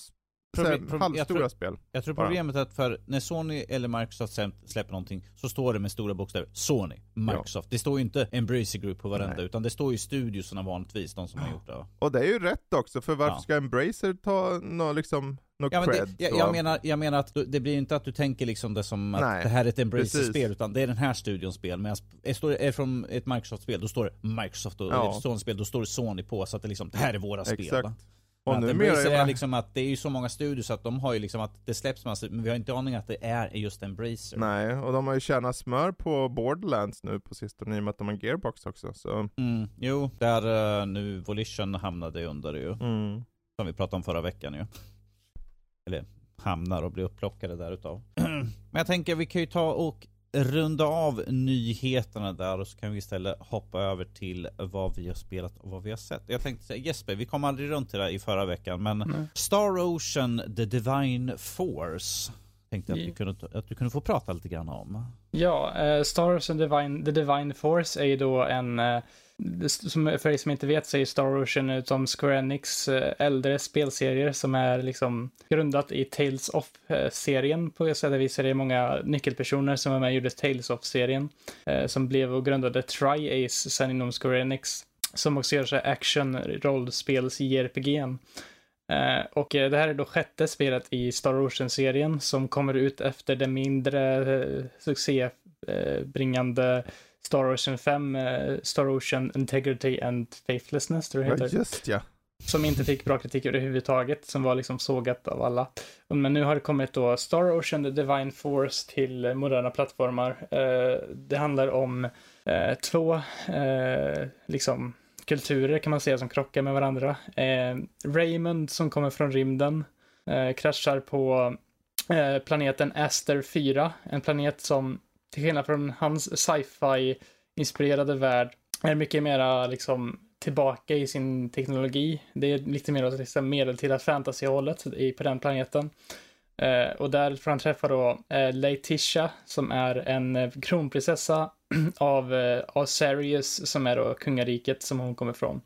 Problem, halvstora jag tror, spel. Jag tror problemet är att för när Sony eller Microsoft släpper någonting så står det med stora bokstäver Sony, Microsoft. Ja. Det står ju inte Embracer Group på varenda Nej. utan det står ju studiosarna vanligtvis, de som har gjort det. Och det är ju rätt också, för varför ja. ska Embracer ta något liksom No ja, men det, jag, jag, menar, jag menar att det blir inte att du tänker liksom det som att Nej, det här är ett Embracer-spel, utan det är den här studions spel. Men är det från ett Microsoft-spel, då står det Microsoft, och ja. det Sony-spel, då står det Sony på, så att det liksom, det här är våra Exakt. spel. Va? Och nu Embracer är liksom att det är ju så många studios att de har ju liksom att det släpps massor, men vi har inte aning att det är just Embracer. Nej, och de har ju tjänat smör på Borderlands nu på sistone i och med att de har Gearbox också. Så. Mm, jo, där uh, nu Volition hamnade under ju. Mm. Som vi pratade om förra veckan ju. Eller hamnar och blir upplockade där utav. men jag tänker vi kan ju ta och runda av nyheterna där och så kan vi istället hoppa över till vad vi har spelat och vad vi har sett. Jag tänkte säga Jesper, vi kom aldrig runt till det i förra veckan men mm. Star Ocean The Divine Force tänkte att, vi kunde, att du kunde få prata lite grann om. Ja, uh, Star Ocean Divine, The Divine Force är ju då en uh, som, för er som inte vet så är Star Ocean utom Square Enix eh, äldre spelserier som är liksom grundat i Tales of-serien. Eh, På sätt och vis är det många nyckelpersoner som var med och gjorde Tales of-serien. Eh, som blev och grundade Tri-Ace sen inom Square Enix. Som också gör sig action, rollspels, JRPG. Och det här är då sjätte spelet i Star Ocean-serien som kommer ut efter det mindre succébringande Star Ocean 5, uh, Star Ocean Integrity and Faithlessness, tror jag heter. Ja, just ja. Som inte fick bra kritik överhuvudtaget, som var liksom sågat av alla. Men nu har det kommit då Star Ocean The Divine Force till moderna plattformar. Uh, det handlar om uh, två, liksom, kulturer kan man säga som krockar med varandra. Raymond som kommer från rymden kraschar på planeten Aster 4, en planet som till skillnad från hans sci-fi inspirerade värld, är mycket mera liksom tillbaka i sin teknologi. Det är lite mer åt liksom, medeltida fantasyhållet på den planeten. Eh, och där får han träffa då eh, Letitia som är en eh, kronprinsessa av eh, Asarius som är då kungariket som hon kommer ifrån.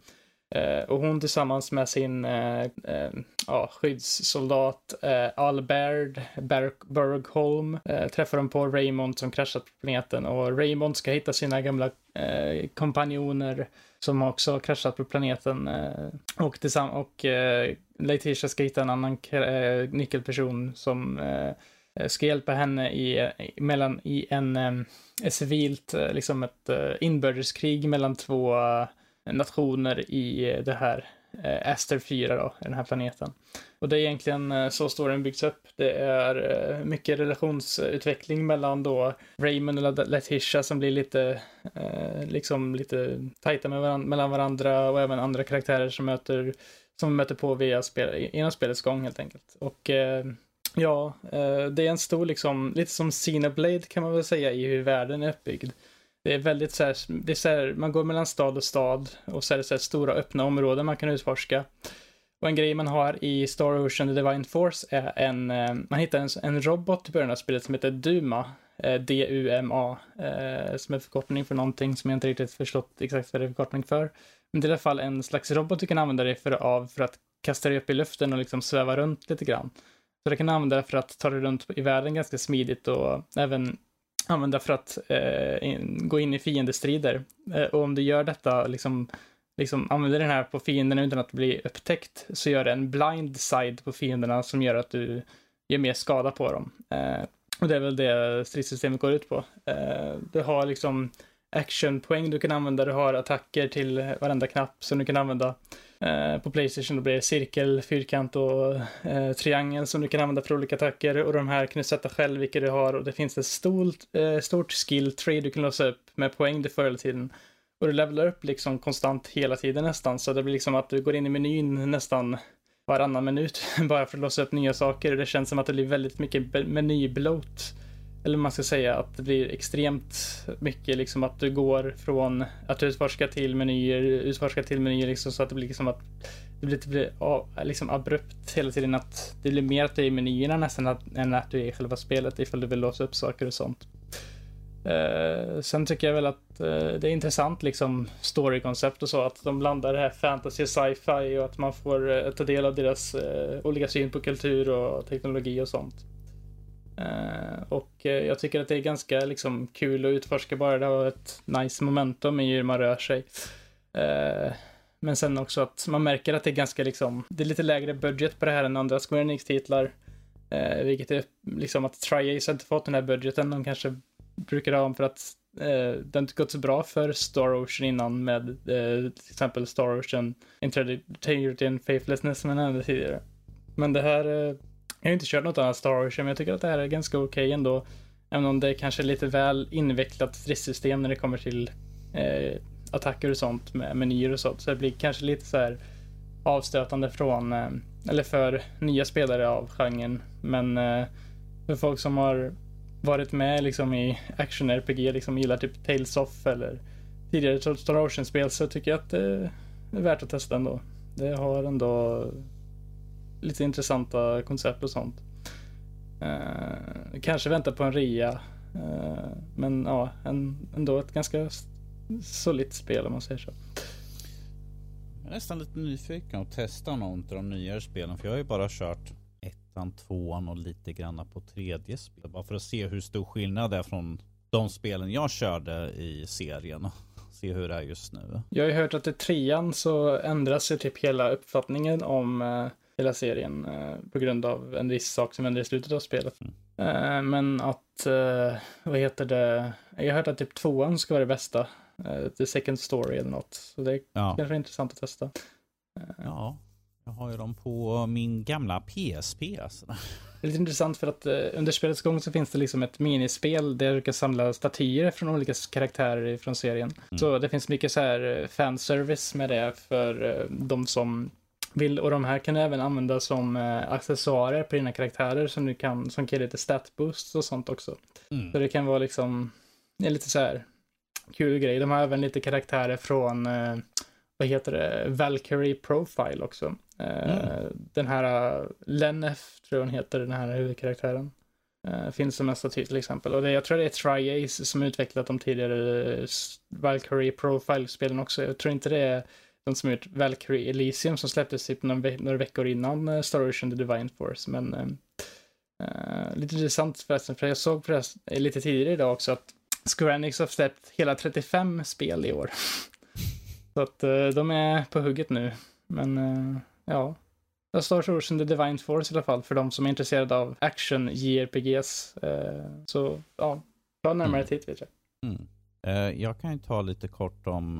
Eh, och hon tillsammans med sin eh, eh, ja, skyddssoldat eh, Alberd Bergholm eh, träffar de på Raymond som kraschat på planeten. Och Raymond ska hitta sina gamla eh, kompanjoner som också har kraschat på planeten eh, och, tillsammans, och eh, Letitia ska hitta en annan eh, nyckelperson som eh, ska hjälpa henne i, eh, mellan, i en, eh, en civilt, liksom ett inbördeskrig mellan två nationer i eh, det här eh, Aster 4 då, den här planeten. Och det är egentligen eh, så storyn byggs upp. Det är mycket relationsutveckling mellan då Raymond och Letitia som blir lite, liksom lite tajta med varandra, mellan varandra och även andra karaktärer som möter, som möter på via spel, genom spelets gång helt enkelt. Och ja, det är en stor liksom, lite som Xenoblade kan man väl säga i hur världen är uppbyggd. Det är väldigt så här, det är så här, man går mellan stad och stad och så är det så här stora öppna områden man kan utforska. Och en grej man har i Star Ocean The Divine Force är en, eh, man hittar en, en robot i början av spelet som heter Duma, eh, D-U-M-A, eh, som är förkortning för någonting som jag inte riktigt förstått exakt vad det är förkortning för. Men det är i alla fall en slags robot du kan använda dig för, av för att kasta dig upp i luften och liksom sväva runt lite grann. Så det kan du använda för att ta dig runt i världen ganska smidigt och även använda för att eh, in, gå in i fiendestrider. Eh, och om du gör detta, liksom, liksom använder den här på fienderna utan att bli upptäckt, så gör det en blind side på fienderna som gör att du gör mer skada på dem. Eh, och det är väl det stridssystemet går ut på. Eh, du har liksom actionpoäng du kan använda, du har attacker till varenda knapp som du kan använda. Eh, på Playstation då blir det cirkel, fyrkant och eh, triangel som du kan använda för olika attacker. Och de här kan du sätta själv vilka du har. Och det finns ett stort, eh, stort skill tree du kan låsa upp med poäng du får hela tiden. Och du levlar upp liksom konstant hela tiden nästan. Så det blir liksom att du går in i menyn nästan varannan minut bara för att låsa upp nya saker. Och det känns som att det blir väldigt mycket menybloat eller man ska säga att det blir extremt mycket liksom att du går från att utforska till menyer, utforska till menyer liksom så att det blir liksom att det blir, det blir liksom abrupt hela tiden att det blir mer att du är i menyerna nästan att, än att du är i själva spelet ifall du vill låsa upp saker och sånt. Uh, sen tycker jag väl att uh, det är intressant liksom storykoncept och så att de blandar det här fantasy och sci-fi och att man får uh, ta del av deras olika syn på kultur och teknologi och sånt. Eh, och eh, jag tycker att det är ganska liksom, kul att utforska bara det har ett nice momentum i hur man rör sig. Eh, men sen också att man märker att det är ganska liksom, det är lite lägre budget på det här än andra Square Enix-titlar. vilket är liksom att Tri-Ace inte fått den här budgeten de kanske brukar ha för att det inte gått så bra för Star Ocean innan med till exempel Star Ocean Integrity and Faithlessness som jag nämnde tidigare. Men det här jag har inte kört något annat Star Wars, men jag tycker att det här är ganska okej okay ändå. Även om det är kanske lite väl invecklat stridssystem när det kommer till eh, attacker och sånt med menyer och sånt. Så det blir kanske lite så här avstötande från, eh, eller för nya spelare av genren. Men eh, för folk som har varit med liksom i action-RPG, liksom gillar typ Tales of eller tidigare Star Ocean-spel så tycker jag att det är värt att testa ändå. Det har ändå lite intressanta koncept och sånt. Uh, kanske vänta på en rea. Uh, men ja, en, ändå ett ganska solitt spel om man säger så. Jag är nästan lite nyfiken att testa någon av de nyare spelen för jag har ju bara kört ettan, tvåan och lite granna på tredje spel. Bara för att se hur stor skillnad det är från de spelen jag körde i serien. Se hur det är just nu. Jag har ju hört att i trean så ändras ju typ hela uppfattningen om uh, hela serien uh, på grund av en viss sak som händer i slutet av spelet. Mm. Uh, men att, vad heter det, jag har hört att typ tvåan ska vara det bästa. The second story eller något. Så det ja. kanske är intressant att testa. Ja, jag har ju dem på min gamla PSP. Alltså. Det är lite intressant för att under spelets gång så finns det liksom ett minispel där du kan samla statyer från olika karaktärer från serien. Mm. Så det finns mycket så här fanservice med det för de som vill. Och de här kan du även använda som accessoarer på dina karaktärer som du kan, som kan ge lite statboosts och sånt också. Mm. Så det kan vara liksom, det är lite så här kul grej. De har även lite karaktärer från, eh, vad heter det, Valkyrie Profile också. Eh, mm. Den här uh, Lennef, tror jag hon heter, den här huvudkaraktären. Uh, finns som en staty till exempel. Och det, jag tror det är Triace som utvecklat de tidigare Valkyrie Profile-spelen också. Jag tror inte det är de som gjort Valkyrie Elysium som släpptes typ några, några veckor innan Star Ocean The Divine Force. Men uh, lite intressant förresten, för jag såg förresten lite tidigare idag också att Square Enix har släppt hela 35 spel i år. Så att uh, de är på hugget nu. Men uh, ja. Star Ocean The Divine Force i alla fall för de som är intresserade av action JRPGs. Så ja, ta närmare mm. titt vet jag. Mm. Jag kan ju ta lite kort om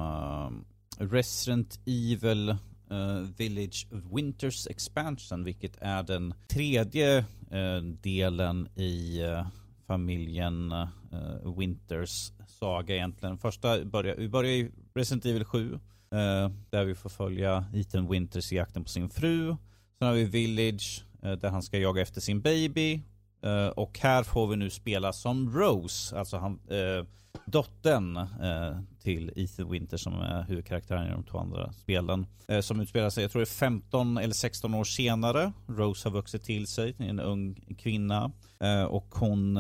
Resident Evil eh, Village Winters Expansion, vilket är den tredje eh, delen i eh, familjen uh, Winters saga egentligen. Första börjar, vi börjar i Resident Evil 7. Uh, där vi får följa Ethan Winters i jakten på sin fru. Sen har vi Village uh, där han ska jaga efter sin baby. Eh, och här får vi nu spela som Rose, alltså han, eh, dottern eh, till Ethan Winter som är huvudkaraktären i de två andra spelen. som utspelar sig, jag tror det är 15 eller 16 år senare. Rose har vuxit till sig, en ung kvinna. och hon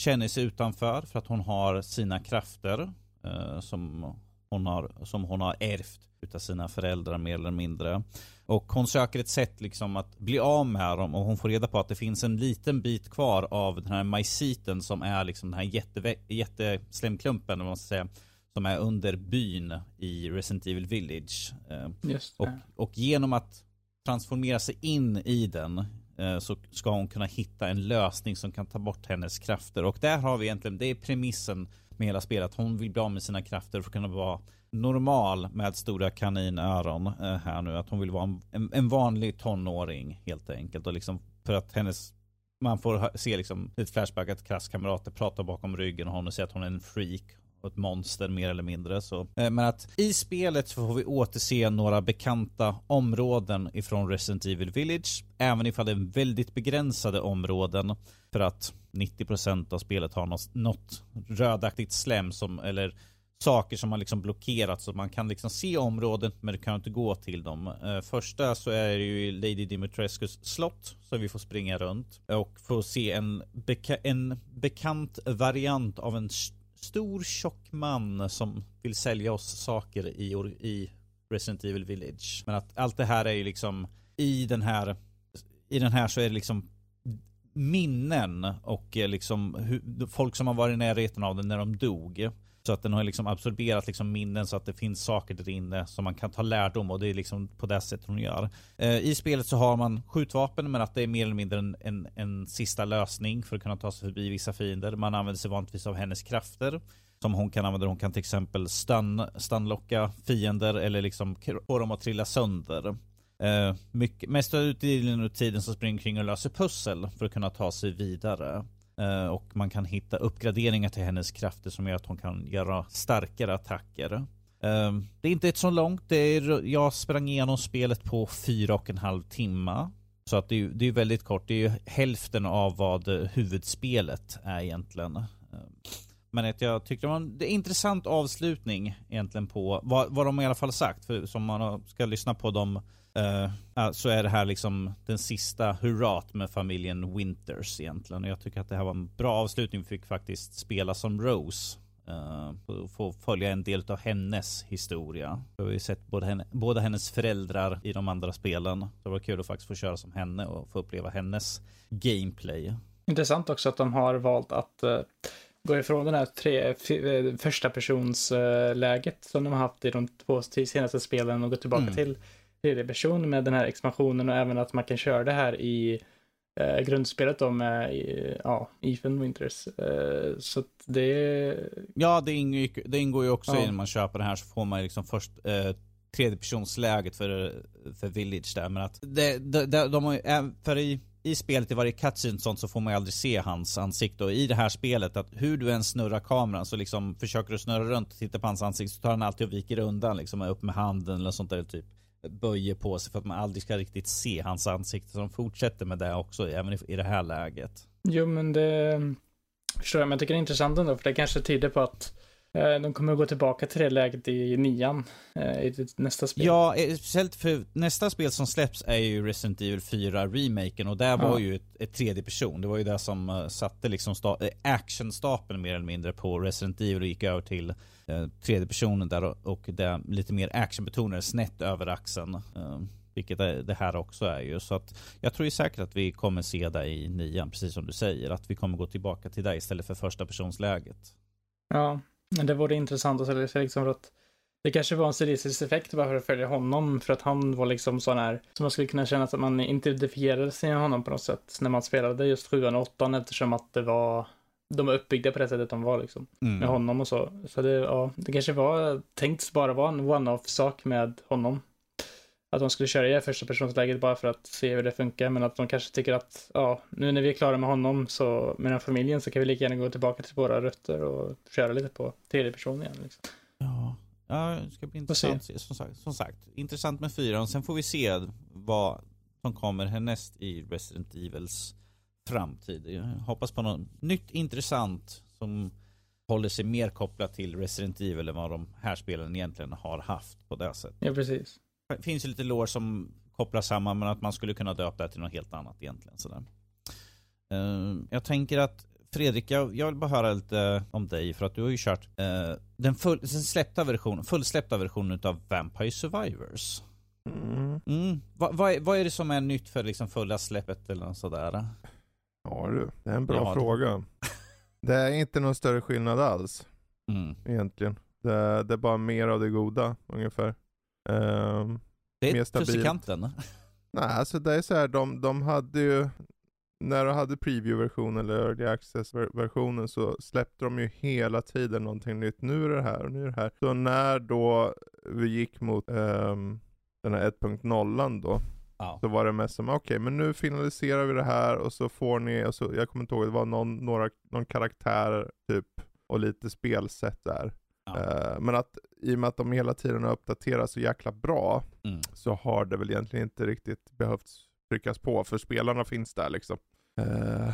känner sig utanför för att hon har sina krafter eh, som, hon har, som hon har ärvt utav sina föräldrar mer eller mindre. Och hon söker ett sätt liksom att bli av med dem och hon får reda på att det finns en liten bit kvar av den här majsiten som är liksom den här jätte, jätteslemklumpen, man ska säga, som är under byn i Resident Evil Village. Eh, och, och genom att transformera sig in i den Eh, så ska hon kunna hitta en lösning som kan ta bort hennes krafter. Och där har vi egentligen, det är premissen med hela spelet. Hon vill bli av med sina krafter för att kunna vara normal med stora kaninöron eh, här nu. Att hon vill vara en, en vanlig tonåring helt enkelt. Och liksom för att hennes man får se liksom ett flashback att klasskamrater pratar bakom ryggen och hon säger att hon är en freak ett monster mer eller mindre. Så. Eh, men att i spelet så får vi återse några bekanta områden ifrån Resident Evil Village. Även ifall det är väldigt begränsade områden. För att 90% av spelet har något, något rödaktigt slem som, eller saker som har liksom blockerat så man kan liksom se området men du kan inte gå till dem. Eh, första så är det ju Lady Dimitrescus slott som vi får springa runt och få se en, beka en bekant variant av en stor tjock man som vill sälja oss saker i, i Resident Evil Village. Men att allt det här är ju liksom i den här i den här så är det liksom minnen och liksom hur, folk som har varit i närheten av den när de dog. Så att den har liksom absorberat liksom minnen så att det finns saker där inne som man kan ta lärdom och det är liksom på det sättet hon gör. Eh, I spelet så har man skjutvapen men att det är mer eller mindre en, en, en sista lösning för att kunna ta sig förbi vissa fiender. Man använder sig vanligtvis av hennes krafter som hon kan använda. Hon kan till exempel stun, stunlocka fiender eller liksom få dem att trilla sönder. Eh, mycket, mest av tiden så springer kring och löser pussel för att kunna ta sig vidare. Eh, och man kan hitta uppgraderingar till hennes krafter som gör att hon kan göra starkare attacker. Ehm, det är inte ett så långt. Det är, jag sprang igenom spelet på fyra och en halv timme. Så att det är, det är väldigt kort. Det är ju hälften av vad eh, huvudspelet är egentligen. Ehm, men att jag tyckte det var en, det är intressant avslutning egentligen på vad, vad de i alla fall sagt. För som man ska lyssna på dem Uh, så är det här liksom den sista hurrat med familjen Winters egentligen. Och jag tycker att det här var en bra avslutning. Vi fick faktiskt spela som Rose. Uh, få följa en del av hennes historia. Vi har ju sett både henne, båda hennes föräldrar i de andra spelen. Det var kul att faktiskt få köra som henne och få uppleva hennes gameplay. Intressant också att de har valt att uh, gå ifrån den här tre, första persons läget som de har haft i de två senaste spelen och gå tillbaka mm. till tredje person med den här expansionen och även att man kan köra det här i eh, grundspelet då med ja, Ethan Winters. Eh, så det... Ja, det ingår, det ingår ju också ja. i när man köper det här så får man liksom först eh, tredjepersonsläget för, för Village där. Men att det, det, det, de har, för i, i spelet, i varje cutscene sånt så får man ju aldrig se hans ansikte. Och i det här spelet, att hur du än snurrar kameran så liksom försöker du snurra runt och titta på hans ansikte så tar han alltid och viker undan liksom upp med handen eller sånt där typ böjer på sig för att man aldrig ska riktigt se hans ansikte. Så de fortsätter med det också, även i det här läget. Jo, men det förstår jag, men jag tycker det är intressant ändå, för det kanske tyder på att eh, de kommer att gå tillbaka till det läget i nian, eh, i nästa spel. Ja, eh, speciellt för nästa spel som släpps är ju Resident Evil 4 remaken och där var ju ett, ett tredje person. Det var ju det som satte liksom actionstapeln mer eller mindre på Resident Evil och gick över till eh, tredje personen där och det lite mer actionbetonade snett över axeln. Eh, vilket det här också är ju. Så att jag tror ju säkert att vi kommer se det i nian, precis som du säger. Att vi kommer gå tillbaka till det istället för första personsläget. Ja, det vore intressant att se liksom för att det kanske var en stilistisk effekt bara för att följa honom, för att han var liksom sån här, som man skulle kunna känna att man identifierade sig med honom på något sätt när man spelade just sjuan och åttan eftersom att det var de var uppbyggda på det sättet de var liksom. Mm. Med honom och så. Så det, ja, det kanske var tänkt bara vara en one-off sak med honom. Att de skulle köra i det första personsläget bara för att se hur det funkar. Men att de kanske tycker att, ja, nu när vi är klara med honom så, med den familjen så kan vi lika gärna gå tillbaka till våra rötter och köra lite på tredje person igen. Liksom. Ja. ja, det ska bli intressant. Som sagt, som sagt, intressant med fyran. Sen får vi se vad som kommer härnäst i Resident Evils framtid. Jag hoppas på något nytt intressant som håller sig mer kopplat till Resident Evil än vad de här spelen egentligen har haft på det sättet. Ja, precis. Finns ju lite lår som kopplar samman men att man skulle kunna döpa det till något helt annat egentligen. Sådär. Uh, jag tänker att Fredrik, jag, jag, vill bara höra lite om dig för att du har ju kört uh, den, full, den släppta versionen, fullsläppta versionen av Vampire Survivors. Mm. Mm. Vad va, va är det som är nytt för liksom fulla släppet eller något sådär? Ja du, det är en bra ja, fråga. Det är inte någon större skillnad alls. Mm. Egentligen. Det, det, är bara mer av det goda ungefär. Um, det är plus i kanten. Nej, alltså det är så här, de, de hade ju, när de hade preview-versionen eller early access-versionen så släppte de ju hela tiden någonting nytt. Nu är det här och nu är det här. Så när då vi gick mot um, den här 1.0 då, Ja. Så var det mest som, okej okay, men nu finaliserar vi det här och så får ni, och så, jag kommer inte ihåg, det var någon, några, någon karaktär typ och lite spelsätt där. Ja. Uh, men att i och med att de hela tiden har uppdaterats så jäkla bra mm. så har det väl egentligen inte riktigt behövt tryckas på för spelarna finns där liksom. Uh,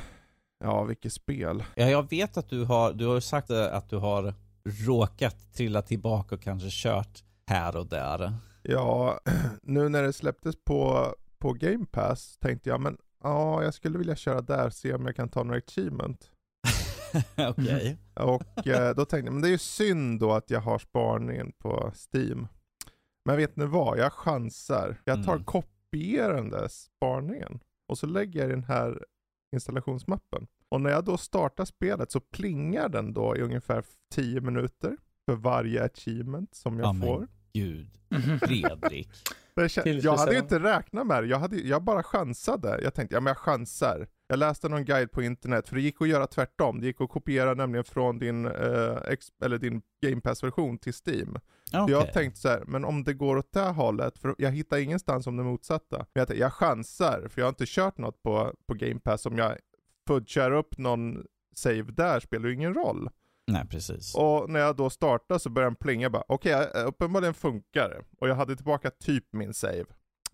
ja, vilket spel. Ja, jag vet att du har, du har sagt att du har råkat trilla tillbaka och kanske kört här och där. Ja, nu när det släpptes på, på Game Pass tänkte jag, men ja, jag skulle vilja köra där, se om jag kan ta några achievement. Okej. Okay. Och eh, då tänkte jag, men det är ju synd då att jag har sparningen på Steam. Men vet ni vad, jag chansar. Jag tar mm. kopierande sparningen och så lägger jag den här installationsmappen. Och när jag då startar spelet så plingar den då i ungefär 10 minuter för varje achievement som jag Amen. får gud, Fredrik. jag hade ju inte räknat med det, jag, hade, jag bara chansade. Jag tänkte, ja men jag chansar. Jag läste någon guide på internet, för det gick att göra tvärtom. Det gick att kopiera nämligen från din, eh, eller din Game Pass-version till Steam. Okay. jag tänkte så här, men om det går åt det hållet, för jag hittar ingenstans om det motsatta. Men jag, tänkte, jag chansar, för jag har inte kört något på, på Game Pass. Om jag fudgar upp någon save där spelar ju ingen roll. Nej, precis. Och när jag då startar så börjar den plinga bara, okej, okay, uppenbarligen funkar det. Och jag hade tillbaka typ min save.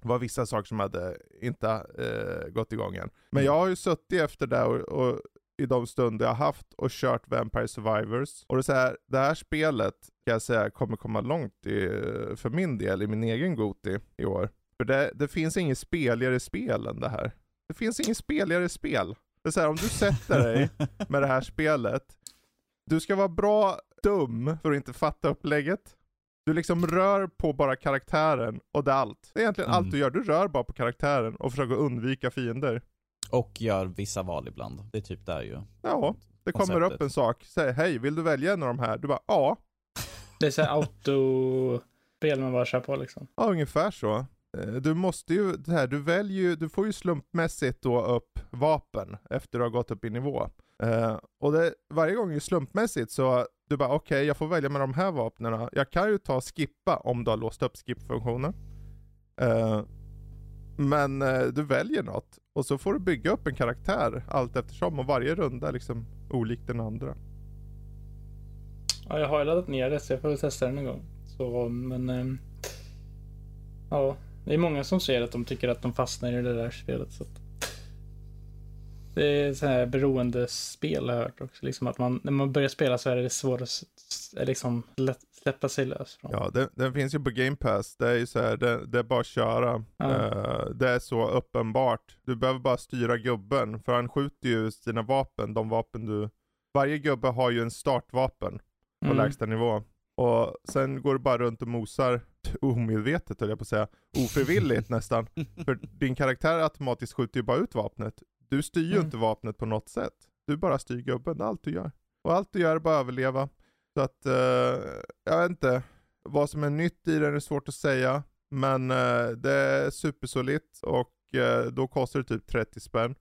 Det var vissa saker som hade inte eh, gått igång än. Men jag har ju suttit efter det och, och i de stunder jag haft och kört Vampire Survivors. Och det, är så här, det här spelet kan jag säga kommer komma långt i, för min del i min egen Goti i år. För det, det finns inget speligare spel än det här. Det finns inget speligare spel. Det är så här, om du sätter dig med det här spelet, du ska vara bra dum för att inte fatta upplägget. Du liksom rör på bara karaktären och det är allt. Det är egentligen mm. allt du gör. Du rör bara på karaktären och försöker undvika fiender. Och gör vissa val ibland. Det är typ där ju. Ja, det kommer upp en sak. Säg hej, vill du välja en av de här? Du bara ja. Det är så autospel man bara kör på liksom. Ja, ungefär så. Eh, du måste ju, det här, du väljer ju, du får ju slumpmässigt då upp vapen efter du har gått upp i nivå. Uh, och det, varje gång är slumpmässigt så du bara okej, okay, jag får välja med de här vapnen. Jag kan ju ta skippa om du har låst upp skip-funktionen. Uh, men uh, du väljer något och så får du bygga upp en karaktär allt eftersom och varje runda är liksom olik den andra. Ja, jag har ju laddat ner det så jag får väl testa den en gång. Så, men... Um, ja, det är många som säger att de tycker att de fastnar i det där spelet. Så att... Det är så här beroendespel har jag hört också. Liksom att man, när man börjar spela så är det svårt att liksom, släppa sig lös från. Ja, den, den, finns ju på Game Pass. Det är ju så här, det, det är bara att köra. Ja. Uh, det är så uppenbart. Du behöver bara styra gubben, för han skjuter ju sina vapen, de vapen du... Varje gubbe har ju en startvapen på mm. lägsta nivå. Och sen går du bara runt och mosar omedvetet höll jag på att säga, ofrivilligt nästan. För din karaktär automatiskt skjuter ju bara ut vapnet. Du styr ju mm. inte vapnet på något sätt. Du bara styr gubben, det är allt du gör. Och allt du gör är bara att överleva. Så att, uh, jag vet inte. Vad som är nytt i den är svårt att säga. Men uh, det är supersolitt och uh, då kostar det typ 30 spänn.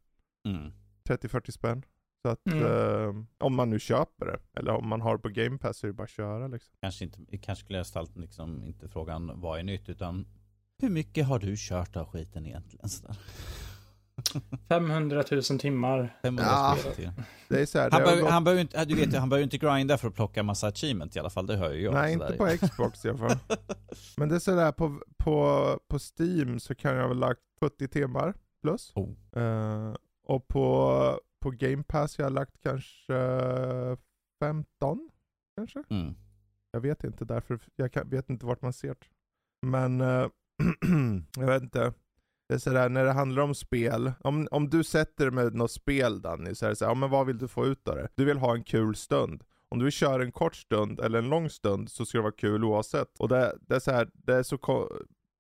Mm. 30-40 spänn. Så att mm. uh, om man nu köper det, eller om man har på Game Pass så är det bara att köra liksom. Kanske, inte, kanske skulle jag ställt liksom inte frågan vad är nytt utan hur mycket har du kört av skiten egentligen? Sådär. 500 000 timmar. 500 ja, det är så här, han, behöver, gått... han behöver inte, du vet han behöver inte grinda för att plocka massa achievement i alla fall, det hör ju jag. Nej, inte på Xbox i alla fall. Men det är sådär, på, på, på Steam så kan jag ha lagt 70 timmar plus. Oh. Uh, och på, på Game Pass jag har lagt kanske 15, kanske? Mm. Jag vet inte därför, jag kan, vet inte vart man ser det. Men uh, jag vet inte. Det är sådär, när det handlar om spel, om, om du sätter dig med något spel Danny, så är det såhär, ja men vad vill du få ut av det? Du vill ha en kul stund. Om du vill köra en kort stund eller en lång stund så ska det vara kul oavsett. Och det, det är så här, det är så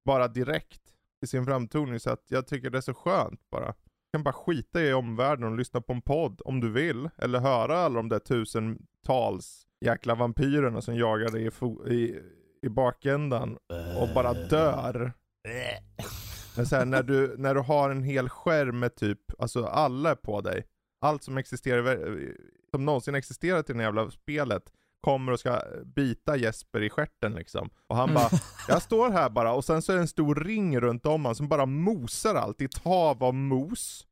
bara direkt i sin framtoning så att jag tycker det är så skönt bara. Du kan bara skita i omvärlden och lyssna på en podd om du vill. Eller höra alla de där tusentals jäkla vampyrerna som jagar dig i, i, i bakändan och bara dör. Men så här, när, du, när du har en hel skärm med typ, alltså alla på dig. Allt som existerar, som någonsin existerat i det jävla spelet kommer och ska bita Jesper i skärten liksom. Och han bara, jag står här bara och sen så är det en stor ring runt om honom som bara mosar allt i ett hav av mos.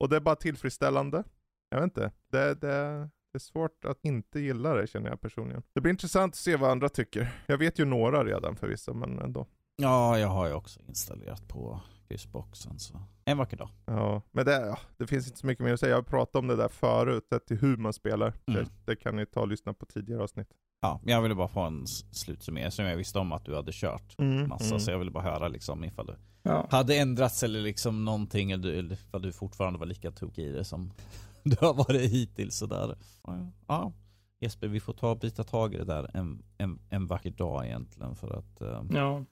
Och det är bara tillfredsställande. Jag vet inte, det, det, det är svårt att inte gilla det känner jag personligen. Det blir intressant att se vad andra tycker. Jag vet ju några redan förvisso, men ändå. Ja, jag har ju också installerat på Xboxen så en vacker dag. Ja, men det, ja, det finns inte så mycket mer att säga. Jag har pratat om det där förut, det till hur man spelar. Mm. Det, det, kan ni ta och lyssna på tidigare avsnitt. Ja, jag ville bara få en slutsummering som jag visste om att du hade kört mm, massa, mm. så jag ville bara höra liksom ifall du ja. hade ändrats eller liksom någonting, eller ifall du fortfarande var lika tokig i det som du har varit hittills sådär. Ja, Jesper, vi får ta och bita tag i det där en, en, en vacker dag egentligen för att um, ja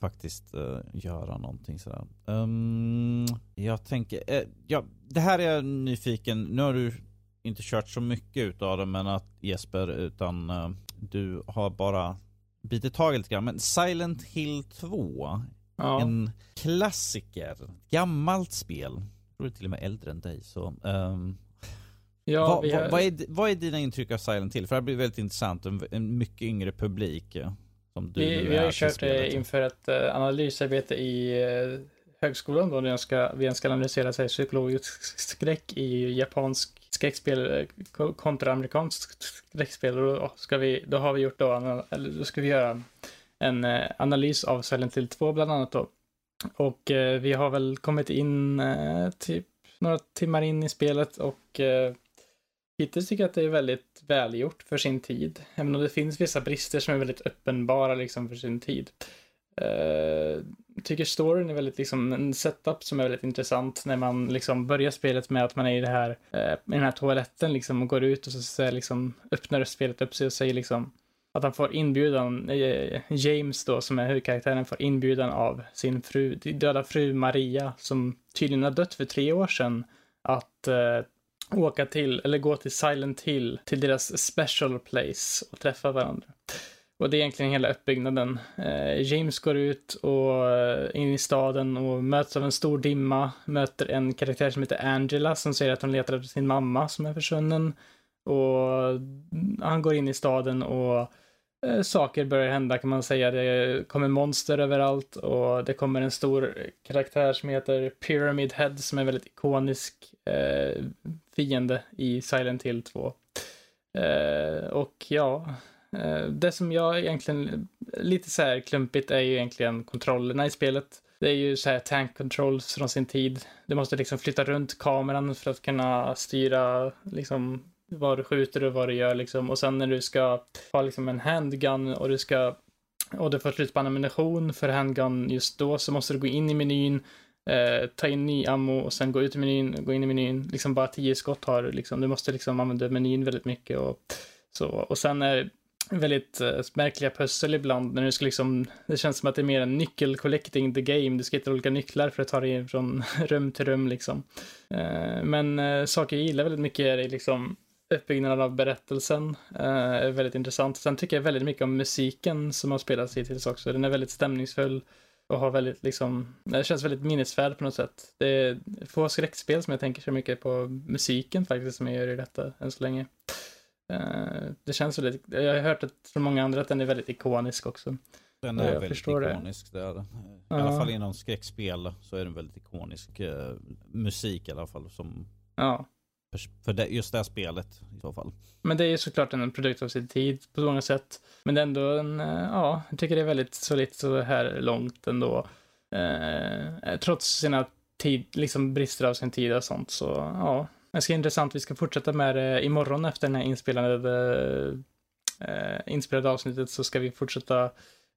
faktiskt uh, göra någonting sådär. Um, jag tänker, uh, ja, det här är jag nyfiken, nu har du inte kört så mycket utav det men att Jesper, utan uh, du har bara bitit tag lite grann. Men Silent Hill 2, ja. en klassiker, gammalt spel. Jag tror det är till och med äldre än dig så. Um, Ja, vad, har... vad, är, vad är dina intryck av Silent Hill? För det här blir väldigt intressant, en, en mycket yngre publik. Som du vi, vi har ju kört det inför ett uh, analysarbete i uh, högskolan då när ska, vi ska analysera sig, psykologisk skräck i japansk skräckspel kontra amerikansk skräckspel. Och då, ska vi, då har vi gjort då, eller då ska vi göra en analys av Silent Hill 2 bland annat då. Och eh, vi har väl kommit in eh, typ några timmar in i spelet och eh, hittills tycker jag att det är väldigt välgjort för sin tid. Även om det finns vissa brister som är väldigt uppenbara liksom för sin tid. Uh, tycker storyn är väldigt liksom en setup som är väldigt intressant när man liksom börjar spelet med att man är i det här, uh, i den här toaletten liksom och går ut och så, så liksom öppnar spelet upp sig och säger liksom att han får inbjudan, uh, James då som är huvudkaraktären får inbjudan av sin fru, döda fru Maria som tydligen har dött för tre år sedan att åka till, eller gå till Silent Hill, till deras special place och träffa varandra. Och det är egentligen hela uppbyggnaden. Eh, James går ut och eh, in i staden och möts av en stor dimma, möter en karaktär som heter Angela som säger att hon letar efter sin mamma som är försvunnen. Och han går in i staden och Eh, saker börjar hända kan man säga. Det kommer monster överallt och det kommer en stor karaktär som heter Pyramid Head som är väldigt ikonisk eh, fiende i Silent Hill 2. Eh, och ja, Eh, det som jag egentligen, lite så här klumpigt är ju egentligen kontrollerna i spelet. Det är ju så här tank controls från sin tid. Du måste liksom flytta runt kameran för att kunna styra liksom vad du skjuter och vad du gör liksom. Och sen när du ska ha liksom en handgun och du ska och du får slut på ammunition för handgun just då så måste du gå in i menyn, eh, ta in ny ammo och sen gå ut i menyn, gå in i menyn. Liksom bara tio skott har du liksom. Du måste liksom använda menyn väldigt mycket och så. Och sen är väldigt uh, märkliga pussel ibland när du ska liksom, det känns som att det är mer en nyckel collecting the game. Du ska hitta olika nycklar för att ta dig från rum till rum liksom. Uh, men uh, saker jag gillar väldigt mycket är liksom uppbyggnaden av berättelsen är väldigt intressant. Sen tycker jag väldigt mycket om musiken som har spelats hittills också. Den är väldigt stämningsfull och har väldigt liksom, det känns väldigt minnesvärd på något sätt. Det är få skräckspel som jag tänker så mycket på musiken faktiskt som jag gör i detta än så länge. Eh, det känns väldigt, jag har hört från många andra att den är väldigt ikonisk också. Den är väldigt ikonisk. Det. är I ja. alla fall inom skräckspel så är den väldigt ikonisk uh, musik i alla fall. Som ja. För det, just det här spelet i så fall. Men det är ju såklart en produkt av sin tid på många sätt. Men det är ändå en, eh, ja, jag tycker det är väldigt solitt så här långt ändå. Eh, eh, trots sina tid, liksom brister av sin tid och sånt så ja, det ska intressant. Vi ska fortsätta med det imorgon efter den här inspelade, eh, inspelade avsnittet så ska vi fortsätta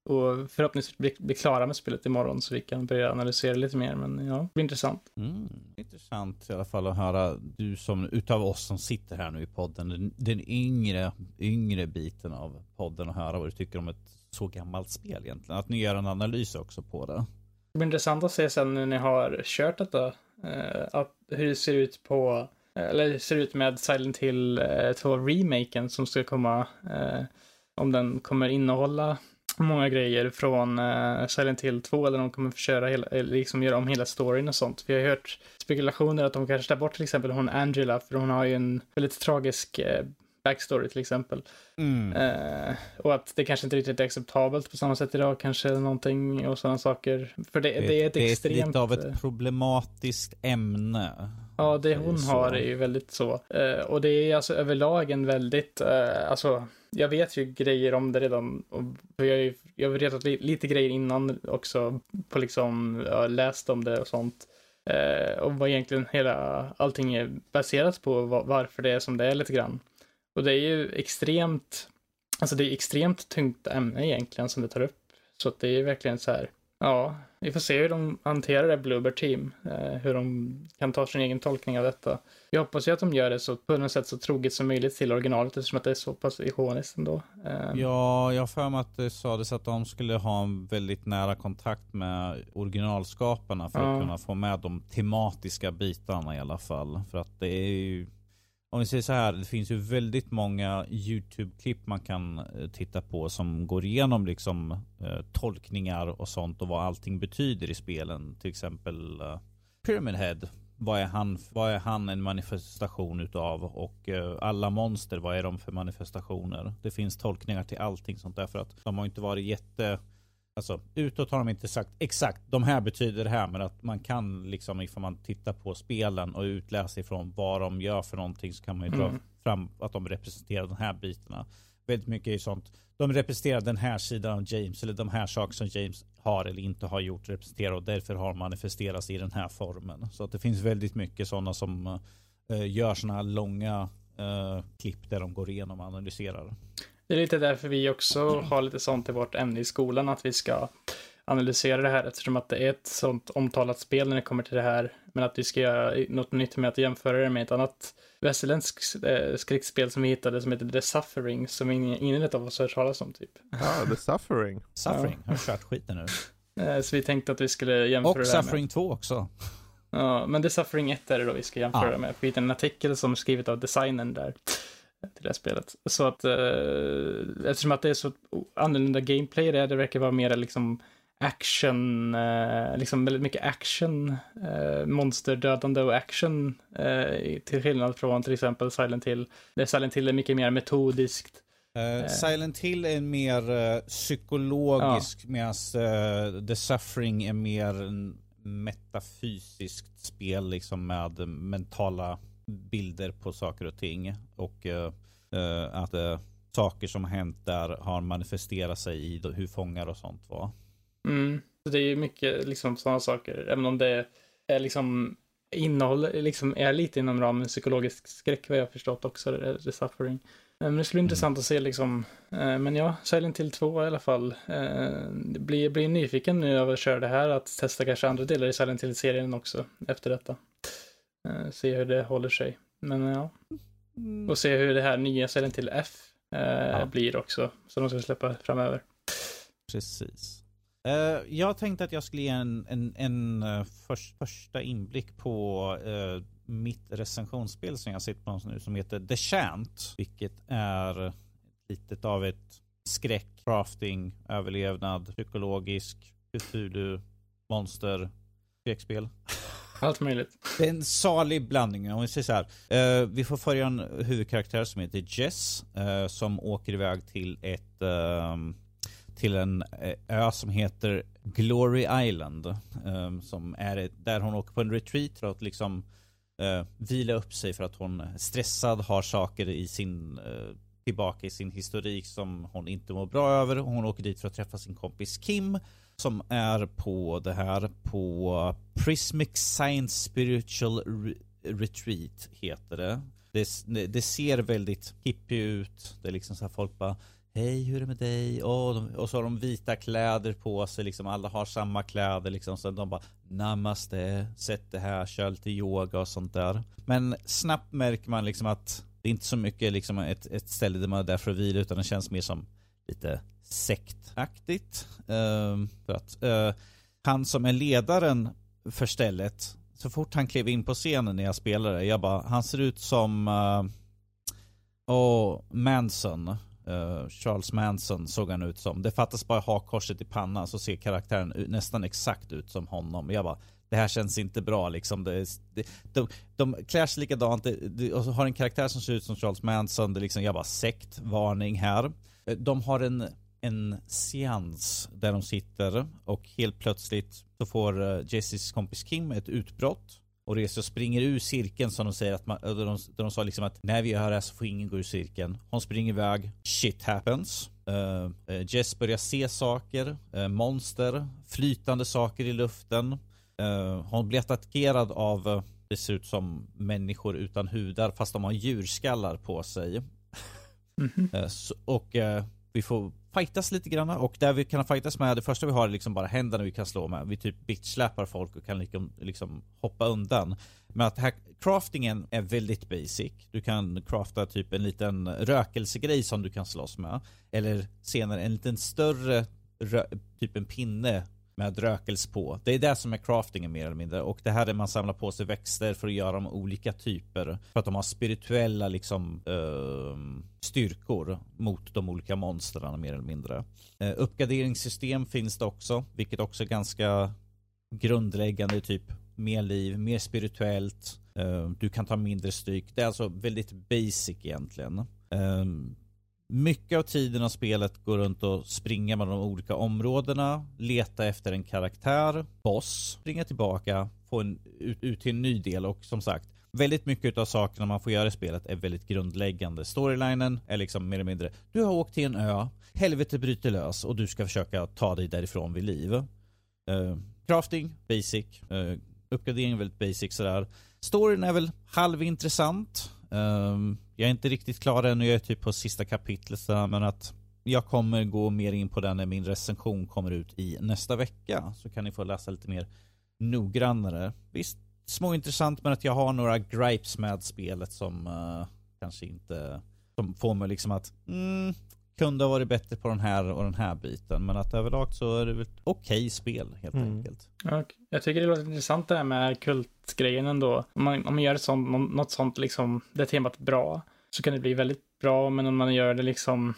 och förhoppningsvis bli, bli, klara med spelet imorgon så vi kan börja analysera lite mer. Men ja, det blir intressant. Mm, intressant i alla fall att höra du som utav oss som sitter här nu i podden, den, den yngre, yngre biten av podden och höra vad du tycker om ett så gammalt spel egentligen. Att ni gör en analys också på det. Det blir intressant att se sen när ni har kört detta, eh, att, hur det ser ut på eller ser ut med Silent Hill 2 eh, remaken som ska komma. Eh, om den kommer innehålla många grejer från uh, Silent Hill 2 eller de kommer försöka hela, liksom göra om hela storyn och sånt. Vi har hört spekulationer att de kanske tar bort till exempel hon Angela för hon har ju en väldigt tragisk uh, backstory till exempel. Mm. Uh, och att det kanske inte riktigt är acceptabelt på samma sätt idag, kanske någonting och sådana saker. För det, det, det är ett det extremt... Det är lite av ett problematiskt ämne. Ja, det hon så. har är ju väldigt så. Uh, och det är alltså överlag en väldigt, uh, alltså jag vet ju grejer om det redan. Och jag, ju, jag har vetat lite grejer innan också på liksom, jag har läst om det och sånt. Eh, och vad egentligen hela, allting är baserat på, varför det är som det är lite grann. Och det är ju extremt, alltså det är extremt tungt ämne egentligen som det tar upp. Så att det är verkligen så här, ja, vi får se hur de hanterar det Bluebird Team. Eh, hur de kan ta sin egen tolkning av detta. Jag hoppas ju att de gör det så på något sätt så troget som möjligt till originalet eftersom att det är så pass ikoniskt ändå. Eh. Ja, jag har för mig att det sades att de skulle ha en väldigt nära kontakt med originalskaparna för ja. att kunna få med de tematiska bitarna i alla fall. För att det är ju om vi säger så här, det finns ju väldigt många YouTube-klipp man kan eh, titta på som går igenom liksom eh, tolkningar och sånt och vad allting betyder i spelen. Till exempel eh, Pyramid Head. Vad är, han, vad är han en manifestation utav? Och eh, alla monster, vad är de för manifestationer? Det finns tolkningar till allting sånt där för att de har inte varit jätte Alltså utåt har de inte sagt exakt de här betyder det här men att man kan liksom ifall man tittar på spelen och utläsa ifrån vad de gör för någonting så kan man ju dra mm. fram att de representerar de här bitarna. väldigt mycket är sånt. De representerar den här sidan av James eller de här saker som James har eller inte har gjort representerar och därför har manifesterats i den här formen. Så att det finns väldigt mycket sådana som uh, gör sådana här långa uh, klipp där de går igenom och analyserar. Det är lite därför vi också har lite sånt i vårt ämne i skolan, att vi ska analysera det här eftersom att det är ett sånt omtalat spel när det kommer till det här. Men att vi ska göra något nytt med att jämföra det med ett annat västerländskt eh, skräckspel som vi hittade som heter The Suffering som ingen, ingen av oss har hört talas om typ. Ja, ah, The Suffering. Suffering, ja. har kört skiten nu. Eh, så vi tänkte att vi skulle jämföra Och det här Suffering med. 2 också. Ja, men The Suffering 1 är det då vi ska jämföra ah. med. Vi hittade en artikel som är skrivet av designern där till det här spelet. Så att eh, eftersom att det är så annorlunda gameplay det, det verkar vara mer liksom action, eh, liksom väldigt mycket action, eh, monsterdödande och action, eh, till skillnad från till exempel Silent Hill. Där Silent Hill är mycket mer metodiskt. Uh, Silent Hill är mer uh, psykologisk ja. medan uh, The Suffering är mer metafysiskt spel liksom med mentala bilder på saker och ting. Och att saker som har hänt där har manifesterat sig i hur fångar och sånt var. Mm. Så det är ju mycket liksom sådana saker, även om det är liksom innehåll, liksom är lite inom ramen psykologisk skräck vad jag har förstått också, det, det suffering. Men det skulle bli mm. intressant att se liksom, eh, men ja, Silent Hill 2 i alla fall. Eh, blir, blir nyfiken nu av att köra det här, att testa kanske andra delar i Silent Hill-serien också efter detta. Eh, se hur det håller sig. Men ja. Mm. Och se hur det här nya Silent Hill F ja. blir också, som de ska släppa framöver. Precis. Uh, jag tänkte att jag skulle ge en, en, en för, första inblick på uh, mitt recensionsspel som jag sitter på nu som heter The Chant. Vilket är lite av ett skräck, crafting, överlevnad, psykologisk, Cthulhu, monster, skräckspel. Allt möjligt. Det är en salig blandning. Om vi säger så här. Uh, vi får följa en huvudkaraktär som heter Jess. Uh, som åker iväg till ett uh, till en eh, ö som heter Glory Island. Ehm, som är där hon åker på en retreat för att liksom uh, vila upp sig för att hon är stressad, har saker i sin uh, tillbaka i sin historik som hon inte mår bra över. Hon åker dit för att träffa sin kompis Kim som är på det här på Prismic Science Spiritual Re Retreat heter det. det. Det ser väldigt hippie ut. Det är liksom så här folk bara Hej, hur är det med dig? Oh, de, och så har de vita kläder på sig, liksom alla har samma kläder liksom. Så de bara Namaste, sätt det här, kör lite yoga och sånt där. Men snabbt märker man liksom att det är inte så mycket liksom ett, ett ställe där man är där för att vila utan det känns mer som lite sektaktigt. Ehm, för att eh, han som är ledaren för stället, så fort han klev in på scenen när jag spelade, jag bara, han ser ut som uh, oh, Manson Uh, Charles Manson såg han ut som. Det fattas bara hakkorset i pannan så ser karaktären nästan exakt ut som honom. Jag bara, det här känns inte bra liksom. Det, det, de, de klär sig likadant det, och har en karaktär som ser ut som Charles Manson. Det är liksom, jag bara sekt, varning här. De har en, en seans där de sitter och helt plötsligt så får uh, Jessys kompis Kim ett utbrott och reser och springer ur cirkeln som de säger att man, de, de sa liksom att när vi gör det här så får ingen gå ur cirkeln. Hon springer iväg, shit happens. Uh, Jess börjar se saker, uh, monster, flytande saker i luften. Uh, hon blir attackerad av, det ser ut som människor utan hudar fast de har djurskallar på sig. Mm -hmm. och vi får fightas lite grann och där vi kan fightas med, det första vi har är liksom bara händerna vi kan slå med. Vi typ bitchsläpar folk och kan liksom, liksom hoppa undan. Men att här, craftingen är väldigt basic. Du kan crafta typ en liten rökelsegrej som du kan slåss med. Eller senare en liten större, typ en pinne med rökelse på. Det är det som är craftingen mer eller mindre. Och det här är man samlar på sig växter för att göra dem olika typer. För att de har spirituella liksom uh, styrkor mot de olika monstren mer eller mindre. Uh, uppgraderingssystem finns det också, vilket också är ganska grundläggande. Typ mer liv, mer spirituellt. Uh, du kan ta mindre stryk. Det är alltså väldigt basic egentligen. Um, mycket av tiden av spelet går runt och springa mellan de olika områdena, leta efter en karaktär, boss, springa tillbaka, få en, ut, ut till en ny del och som sagt väldigt mycket av sakerna man får göra i spelet är väldigt grundläggande. Storylinen är liksom mer eller mindre, du har åkt till en ö, helvetet bryter lös och du ska försöka ta dig därifrån vid liv. Uh, crafting, basic. Uh, uppgradering är väldigt basic sådär. Storyn är väl halvintressant. Uh, jag är inte riktigt klar ännu, jag är typ på sista kapitlet men att jag kommer gå mer in på den när min recension kommer ut i nästa vecka. Så kan ni få läsa lite mer noggrannare. Visst, småintressant men att jag har några gripes med spelet som uh, kanske inte som får mig liksom att mm, kunde ha varit bättre på den här och den här biten. Men att överlag så är det ett okej okay spel helt mm. enkelt. Jag tycker det låter intressant det här med kultgrejen ändå. Om man, om man gör sånt, något sånt liksom, det temat bra, så kan det bli väldigt bra. Men om man gör det liksom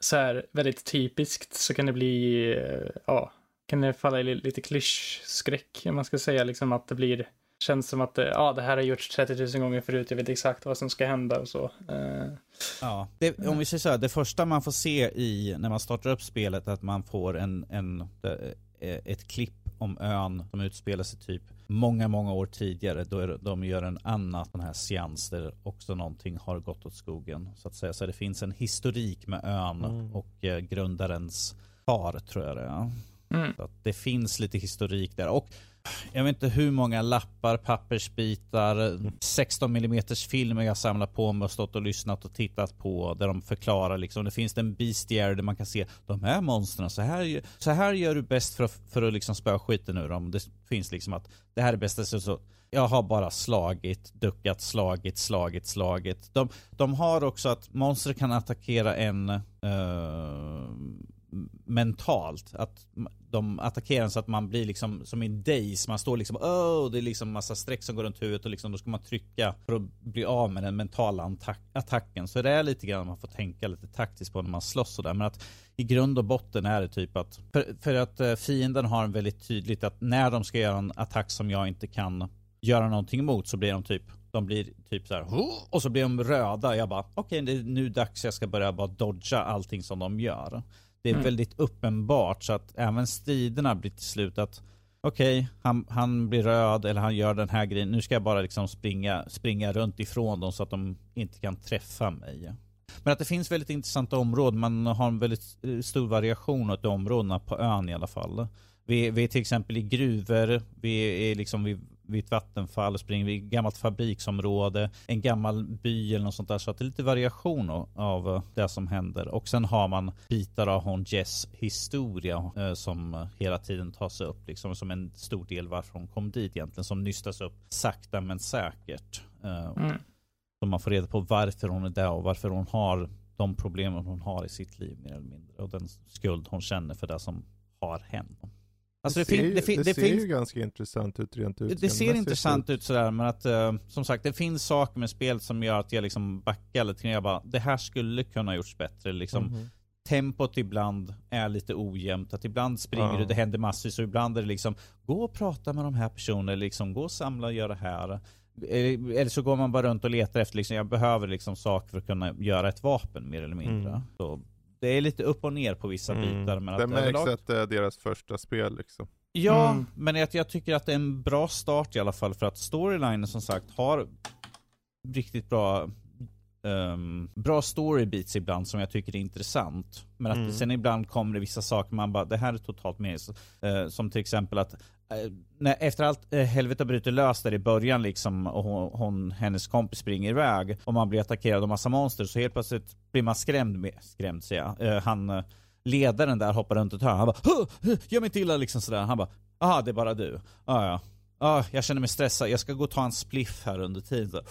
så här väldigt typiskt så kan det bli, eh, ja, kan det falla i lite klyschskräck, om man ska säga liksom att det blir känns som att ja, det här har gjorts 30 000 gånger förut, jag vet exakt vad som ska hända och så. Uh, ja, det, om vi säger så här, det första man får se i, när man startar upp spelet, att man får en, en, eh, ett klipp om ön som utspelar sig typ många, många år tidigare. Då är, de gör en annan sån här seans där också någonting har gått åt skogen. Så att säga. Så det finns en historik med ön mm. och eh, grundarens far tror jag det är. Mm. Så att det finns lite historik där. Och jag vet inte hur många lappar, pappersbitar, 16 mm filmer jag samlat på mig och stått och lyssnat och tittat på där de förklarar liksom. Det finns en bestiary där man kan se de här monstren, så här, så här gör du bäst för att, för att liksom spöa skiten ur dem. Det finns liksom att det här är bästa så, så jag har bara slagit, duckat, slagit, slagit, slagit. De, de har också att monster kan attackera en uh, mentalt. Att de attackerar så att man blir liksom som i Days. Man står liksom oh, det är liksom massa streck som går runt huvudet och liksom då ska man trycka för att bli av med den mentala attacken. Så det är lite grann man får tänka lite taktiskt på när man slåss sådär. Men att i grund och botten är det typ att för, för att eh, fienden har en väldigt tydligt att när de ska göra en attack som jag inte kan göra någonting emot så blir de typ de blir typ så här, och så blir de röda. Jag bara okej, okay, det är nu dags jag ska börja bara dodga allting som de gör. Det är mm. väldigt uppenbart så att även striderna blir till slut att okej, okay, han, han blir röd eller han gör den här grejen. Nu ska jag bara liksom springa, springa runt ifrån dem så att de inte kan träffa mig. Men att det finns väldigt intressanta områden. Man har en väldigt eh, stor variation av områdena på ön i alla fall. Vi, vi är till exempel i gruvor, vi är liksom vid vid ett vattenfall, springer vid ett gammalt fabriksområde, en gammal by eller något sånt där. Så att det är lite variation av eh, det som händer. Och sen har man bitar av hon Jess historia eh, som hela tiden tas upp. Liksom som en stor del varför hon kom dit egentligen. Som nystas upp sakta men säkert. Eh, mm. Så man får reda på varför hon är där och varför hon har de problemen hon har i sitt liv mer eller mindre. Och den skuld hon känner för det som har hänt. Alltså det, det, ser, ju, det, det ser ju ganska intressant ut rent ut. Det ser intressant ut sådär, men att uh, som sagt, det finns saker med spelet som gör att jag liksom backar lite. Jag bara, det här skulle kunna gjorts bättre. Liksom, mm -hmm. Tempot ibland är lite ojämnt. Att ibland springer ja. du, det händer massvis och ibland är det liksom, gå och prata med de här personerna, liksom, gå och samla och göra det här. Eller så går man bara runt och letar efter, liksom, jag behöver liksom saker för att kunna göra ett vapen mer eller mindre. Mm. Så det är lite upp och ner på vissa mm. bitar. Men det att märks överlag... att det är deras första spel liksom. Ja, mm. men jag, jag, tycker att det är en bra start i alla fall för att storylinen som sagt har riktigt bra um, bra storybeats ibland som jag tycker är intressant. Men att mm. sen ibland kommer det vissa saker man bara, det här är totalt meningslöst. Uh, som till exempel att uh, när, efter allt uh, helvete bryter lös där i början liksom och hon, hon, hennes kompis springer iväg och man blir attackerad av massa monster så helt plötsligt blir man skrämd med, skrämd säger jag. Han ledaren där hoppar runt ett hörn. Han bara gör mig inte illa liksom sådär. Han bara, aha det är bara du. Ah, ja ah, jag känner mig stressad, jag ska gå och ta en spliff här under tiden.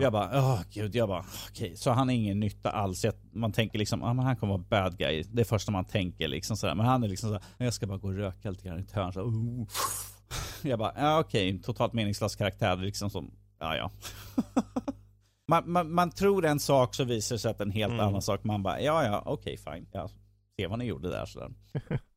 Jag bara, åh oh, gud, jag bara, okej. Okay. Så han är ingen nytta alls. Jag, man tänker liksom, ah, men han kommer vara bad guy. Det är första man tänker liksom sådär. Men han är liksom såhär, jag ska bara gå och röka lite grann i ett hörn. Så, uh. Jag bara, ja okej, okay. totalt meningslös karaktär liksom som, ja ja. man, man, man, tror en sak så visar det sig att en helt mm. annan sak. Man bara, ja ja, okej okay, fine. Jag ser vad ni gjorde där sådär.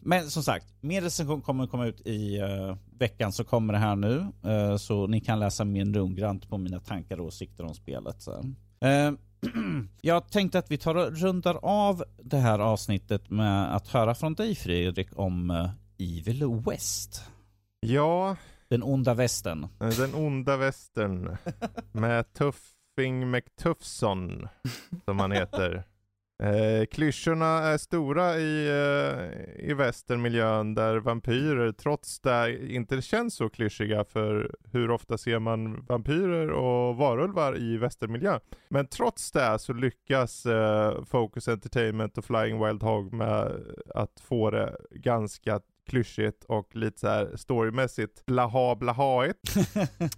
Men som sagt, mer recension kommer komma ut i uh, veckan så kommer det här nu. Uh, så ni kan läsa mer noggrant på mina tankar och åsikter om spelet. Så. Uh, jag tänkte att vi tar och rundar av det här avsnittet med att höra från dig Fredrik om Evil West. Ja, Den onda västern. Den onda västern. med Tuffing McTuffson, som han heter. Eh, klyschorna är stora i, eh, i västernmiljön där vampyrer trots det inte känns så klyschiga för hur ofta ser man vampyrer och varulvar i västernmiljö. Men trots det så lyckas eh, Focus Entertainment och Flying Wild Hog med att få det ganska klyschigt och lite så här storymässigt blaha blahaigt.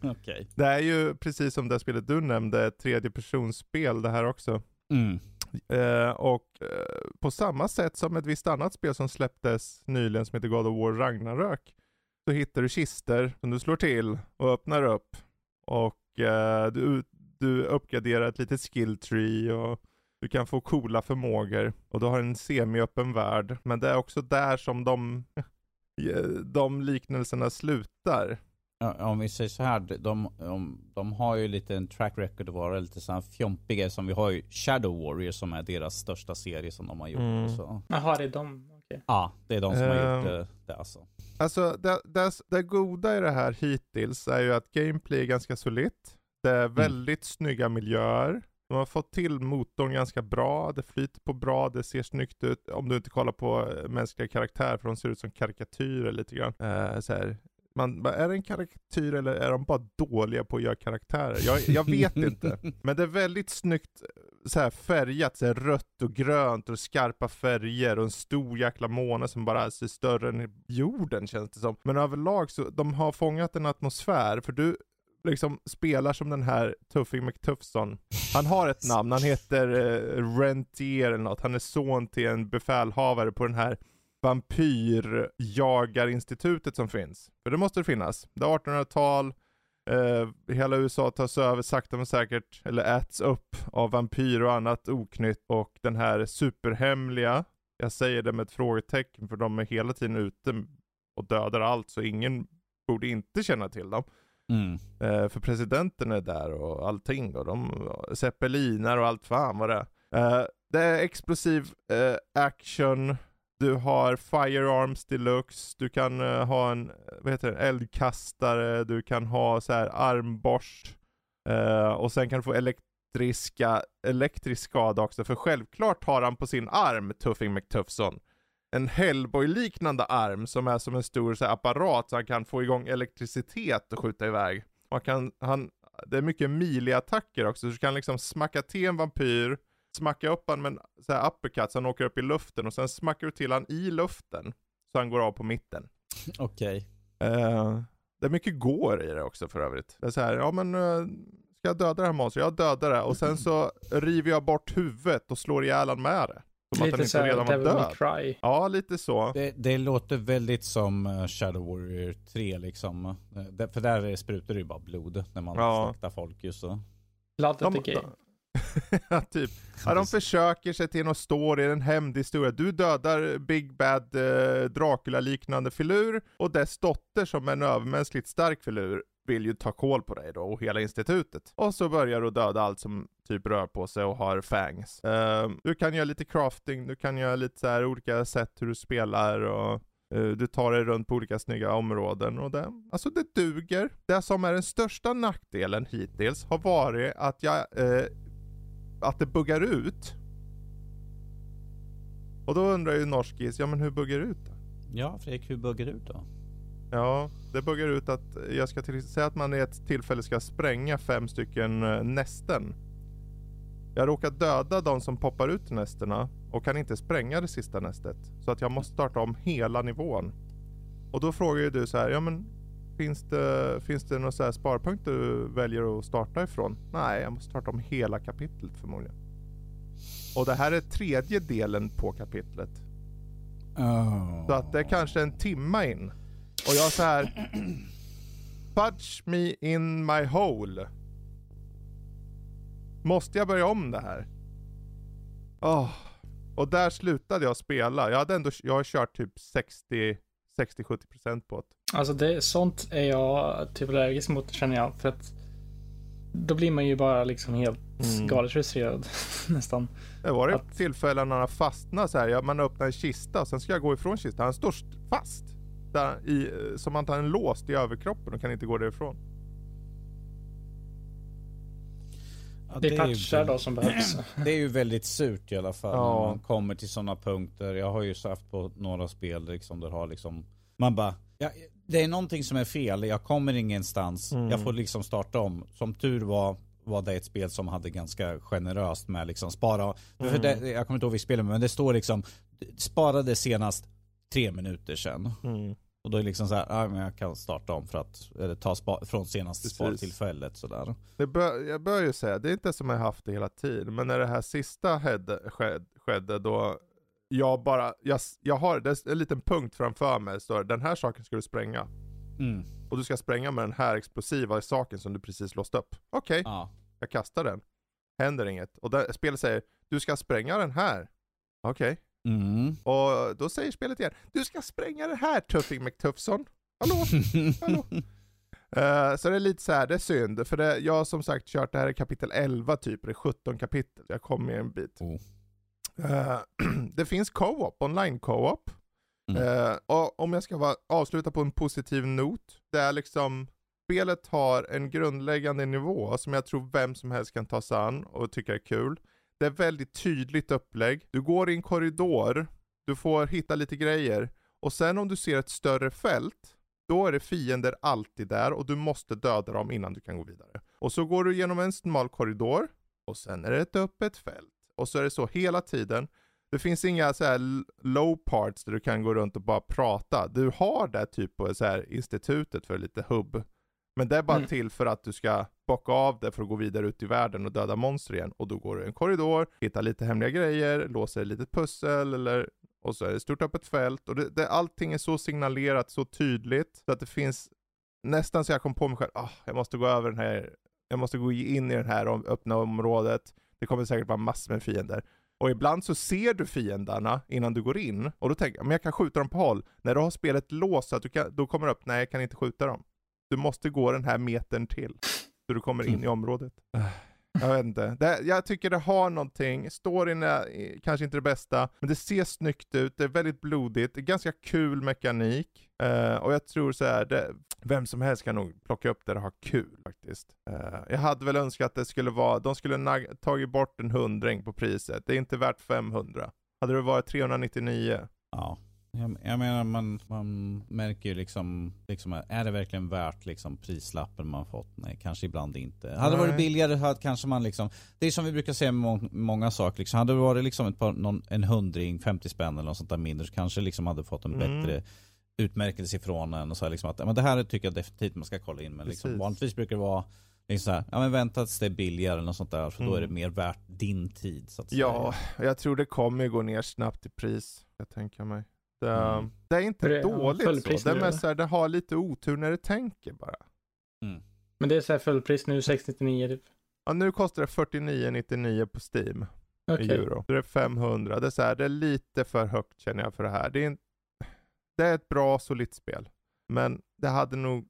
okay. Det är ju precis som det spelet du nämnde, ett tredje personsspel det här också. Mm. Eh, och eh, på samma sätt som ett visst annat spel som släpptes nyligen som heter God of War Ragnarök, så hittar du kister som du slår till och öppnar upp. Och eh, du, du uppgraderar ett litet skill tree och du kan få coola förmågor. Och du har en semiöppen värld. Men det är också där som de, eh, de liknelserna slutar. Om vi säger så här, de, de, de har ju lite en track record att vara lite så här fjompiga som vi har ju Shadow Warrior som är deras största serie som de har gjort. Mm. Så. Jaha, det är de? Okay. Ja, det är de som uh, har gjort det, det alltså. Alltså det, det, det goda i det här hittills är ju att gameplay är ganska solitt. Det är mm. väldigt mm. snygga miljöer. De har fått till motorn ganska bra, det flyter på bra, det ser snyggt ut. Om du inte kollar på mänskliga karaktärer, för de ser ut som karikatyrer lite grann. Uh, så här, man, är det en karikatyr eller är de bara dåliga på att göra karaktärer? Jag, jag vet inte. Men det är väldigt snyggt så här färgat, så här rött och grönt och skarpa färger och en stor jäkla måne som bara ser större än jorden känns det som. Men överlag så, de har fångat en atmosfär, för du liksom spelar som den här Tuffing McTuffson. Han har ett namn, han heter uh, Rentier eller något. Han är son till en befälhavare på den här vampyrjagarinstitutet som finns. För det måste det finnas. Det är 1800-tal, eh, hela USA tas över sakta men säkert, eller äts upp av vampyr och annat oknytt. Och den här superhemliga, jag säger det med ett frågetecken för de är hela tiden ute och dödar allt, så ingen borde inte känna till dem. Mm. Eh, för presidenten är där och allting och de zeppeliner och allt fan vad det är. Eh, det är explosiv eh, action, du har Firearms Deluxe, du kan uh, ha en eh, vad heter det, eldkastare, du kan ha så här armborst. Uh, och sen kan du få elektriska, elektrisk skada också, för självklart har han på sin arm, Tuffing McTuffson, en Hellboy-liknande arm som är som en stor så här, apparat så han kan få igång elektricitet och skjuta iväg. Man kan, han, det är mycket melee-attacker också, så du kan liksom smacka till en vampyr, smacka upp han med en så här uppercut så han åker upp i luften och sen smackar du till han i luften så han går av på mitten. Okej. Okay. Uh, eh, det är mycket går i det också för övrigt. Det är så här, ja men uh, ska jag döda det här monstret? Jag dödar det och sen så river jag bort huvudet och slår ihjäl han med det. Som lite att han inte redan var död. Cry. Ja, lite så. Det, det, låter väldigt som eh, Shadow Warrior 3 liksom. För där sprutar det ju bara blod när man ja. slaktar folk just så. Blood de, ja, typ. Ja, de försöker sig till någon story, en hämndhistoria. Du dödar Big Bad eh, Dracula-liknande filur och dess dotter som är en övermänskligt stark filur vill ju ta koll på dig då och hela institutet. Och så börjar du döda allt som typ rör på sig och har fangs. Uh, du kan göra lite crafting, du kan göra lite så här olika sätt hur du spelar och uh, du tar dig runt på olika snygga områden och det, alltså det duger. Det som är den största nackdelen hittills har varit att jag uh, att det buggar ut. Och då undrar ju Norskis, ja men hur buggar det ut då? Ja Fredrik, hur buggar det ut då? Ja, det buggar ut att jag ska till, säga att man i ett tillfälle ska spränga fem stycken eh, nästen. Jag råkar döda de som poppar ut nästerna och kan inte spränga det sista nästet. Så att jag måste starta om hela nivån. Och då frågar ju du så här, ja men Finns det, finns det några så sparpunkt du väljer att starta ifrån? Nej, jag måste starta om hela kapitlet förmodligen. Och det här är tredje delen på kapitlet. Oh. Så att det är kanske en timma in. Och jag så här. Fudge me in my hole. Måste jag börja om det här? Oh. Och där slutade jag spela. Jag hade ändå, jag har kört typ 60 60-70% på det. Alltså det, sånt är jag typ allergisk mot känner jag. För att då blir man ju bara liksom helt mm. galet frustrerad nästan. Det var det att... tillfällen när han fastnade så här. Man öppnar en kista och sen ska jag gå ifrån kistan. Han står fast. sitta i, som att han är låst i överkroppen och kan inte gå därifrån. Ja, det, det är patchar då som behövs. Det är ju väldigt surt i alla fall ja. när man kommer till sådana punkter. Jag har ju haft på några spel liksom där har liksom man bara ja, det är någonting som är fel. Jag kommer ingenstans. Mm. Jag får liksom starta om. Som tur var var det ett spel som hade ganska generöst med liksom spara. Mm. För det, jag kommer inte ihåg vilket spel men det står liksom sparade senast tre minuter sedan. Mm. Och då är det liksom så här, ja, men jag kan starta om för att, eller ta spa, från senaste spartillfället sådär. Det bör, jag bör ju säga, det är inte som jag haft det hela tiden, men när det här sista hedde, sked, skedde då jag bara, jag, jag har det en liten punkt framför mig, så den här saken ska du spränga. Mm. Och du ska spränga med den här explosiva saken som du precis låst upp. Okej, okay. ja. jag kastar den. Händer inget. Och där, spelet säger, du ska spränga den här. Okej. Okay. Mm. Och då säger spelet igen, du ska spränga det här Tuffing McTuffson. Hallå? Hallå? Uh, så det är lite så här, det är synd, för det, jag har som sagt kört det här i kapitel 11 typ, det är 17 kapitel, jag kommer en bit. Oh. Uh, det finns co-op, online co-op. Mm. Uh, och om jag ska vara, avsluta på en positiv not, det är liksom, spelet har en grundläggande nivå som jag tror vem som helst kan ta sig an och tycka är kul. Det är väldigt tydligt upplägg. Du går i en korridor, du får hitta lite grejer och sen om du ser ett större fält, då är det fiender alltid där och du måste döda dem innan du kan gå vidare. Och så går du genom en smal korridor och sen är det ett öppet fält. Och så är det så hela tiden. Det finns inga så här low parts där du kan gå runt och bara prata. Du har det typ på så här institutet för lite hubb. Men det är bara mm. till för att du ska bocka av det för att gå vidare ut i världen och döda monster igen. Och då går du i en korridor, hittar lite hemliga grejer, låser ett litet pussel eller och så är det stort öppet fält och det, det, allting är så signalerat så tydligt så att det finns nästan så jag kom på mig själv, ah, jag måste gå över den här, jag måste gå in i det här öppna området. Det kommer säkert vara massor med fiender. Och ibland så ser du fienderna innan du går in och då tänker jag, men jag kan skjuta dem på håll. När du har spelet låst så att du kan, då kommer det upp, nej jag kan inte skjuta dem. Du måste gå den här metern till. Så du kommer in mm. i området. Jag vet inte. Det, jag tycker det har någonting. Storyn är eh, kanske inte det bästa, men det ser snyggt ut. Det är väldigt blodigt. Det är ganska kul mekanik. Uh, och jag tror så här, det, vem som helst kan nog plocka upp det och ha kul faktiskt. Uh, jag hade väl önskat att det skulle vara, de skulle tagit bort en hundring på priset. Det är inte värt 500. Hade det varit 399? Ja. Jag, jag menar man, man märker ju liksom, liksom, är det verkligen värt liksom prislappen man fått? Nej, kanske ibland inte. Hade det varit billigare hade kanske man liksom, det är som vi brukar säga med må, många saker liksom. Hade det varit liksom ett par, någon, en hundring, 50 spänn eller något sånt där mindre så kanske liksom hade fått en mm. bättre utmärkelse ifrån en och så här liksom att, men det här tycker jag definitivt man ska kolla in men liksom, vanligtvis brukar det vara Liksom så här, ja men vänta tills det är billigare eller något sånt där, för mm. då är det mm. mer värt din tid. Så att ja, säga. jag tror det kommer gå ner snabbt i pris, jag tänker mig. Det, mm. det är inte det, dåligt så. Det, är mest så det har lite otur när det tänker bara. Mm. Men det är så här fullpris nu, 699 typ? Ja, nu kostar det 49,99 på Steam. Okay. I euro. Det är 500. Det är, så här, det är lite för högt känner jag för det här. Det är, en, det är ett bra, solitt spel. Men det hade nog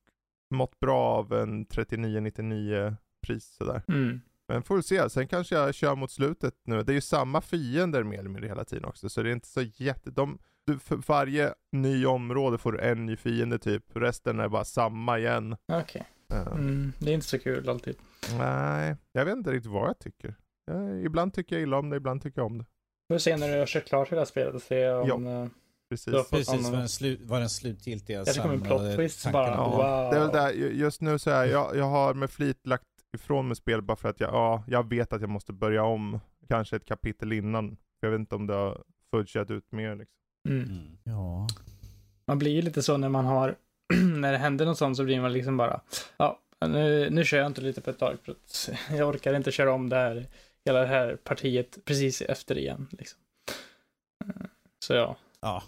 mått bra av en 39,99 pris sådär. Mm. Men får vi se, sen kanske jag kör mot slutet nu. Det är ju samma fiender mer eller mindre hela tiden också, så det är inte så jätte... De, du, för varje ny område får du en ny fiende typ. Resten är bara samma igen. Okej. Okay. Mm, det är inte så kul alltid. Nej, jag vet inte riktigt vad jag tycker. Jag, ibland tycker jag illa om det, ibland tycker jag om det. Vi får se när du har kört klart hela spelet och se om... Ja. Eh, precis, Precis vad, den slut, vad den slutgiltiga Kanske kommer en plot twist bara, ja. wow. Det är väl där, just nu så här, jag, jag har med flit lagt ifrån mig spel bara för att jag, ja, jag vet att jag måste börja om kanske ett kapitel innan. Jag vet inte om det har fudgat ut mer liksom. Mm. Mm. Ja. Man blir ju lite så när man har, när det händer något sånt så blir man liksom bara, ja, nu, nu kör jag inte lite på ett tag för att jag orkar inte köra om det här, hela det här partiet precis efter igen. Liksom. Så ja. Ja,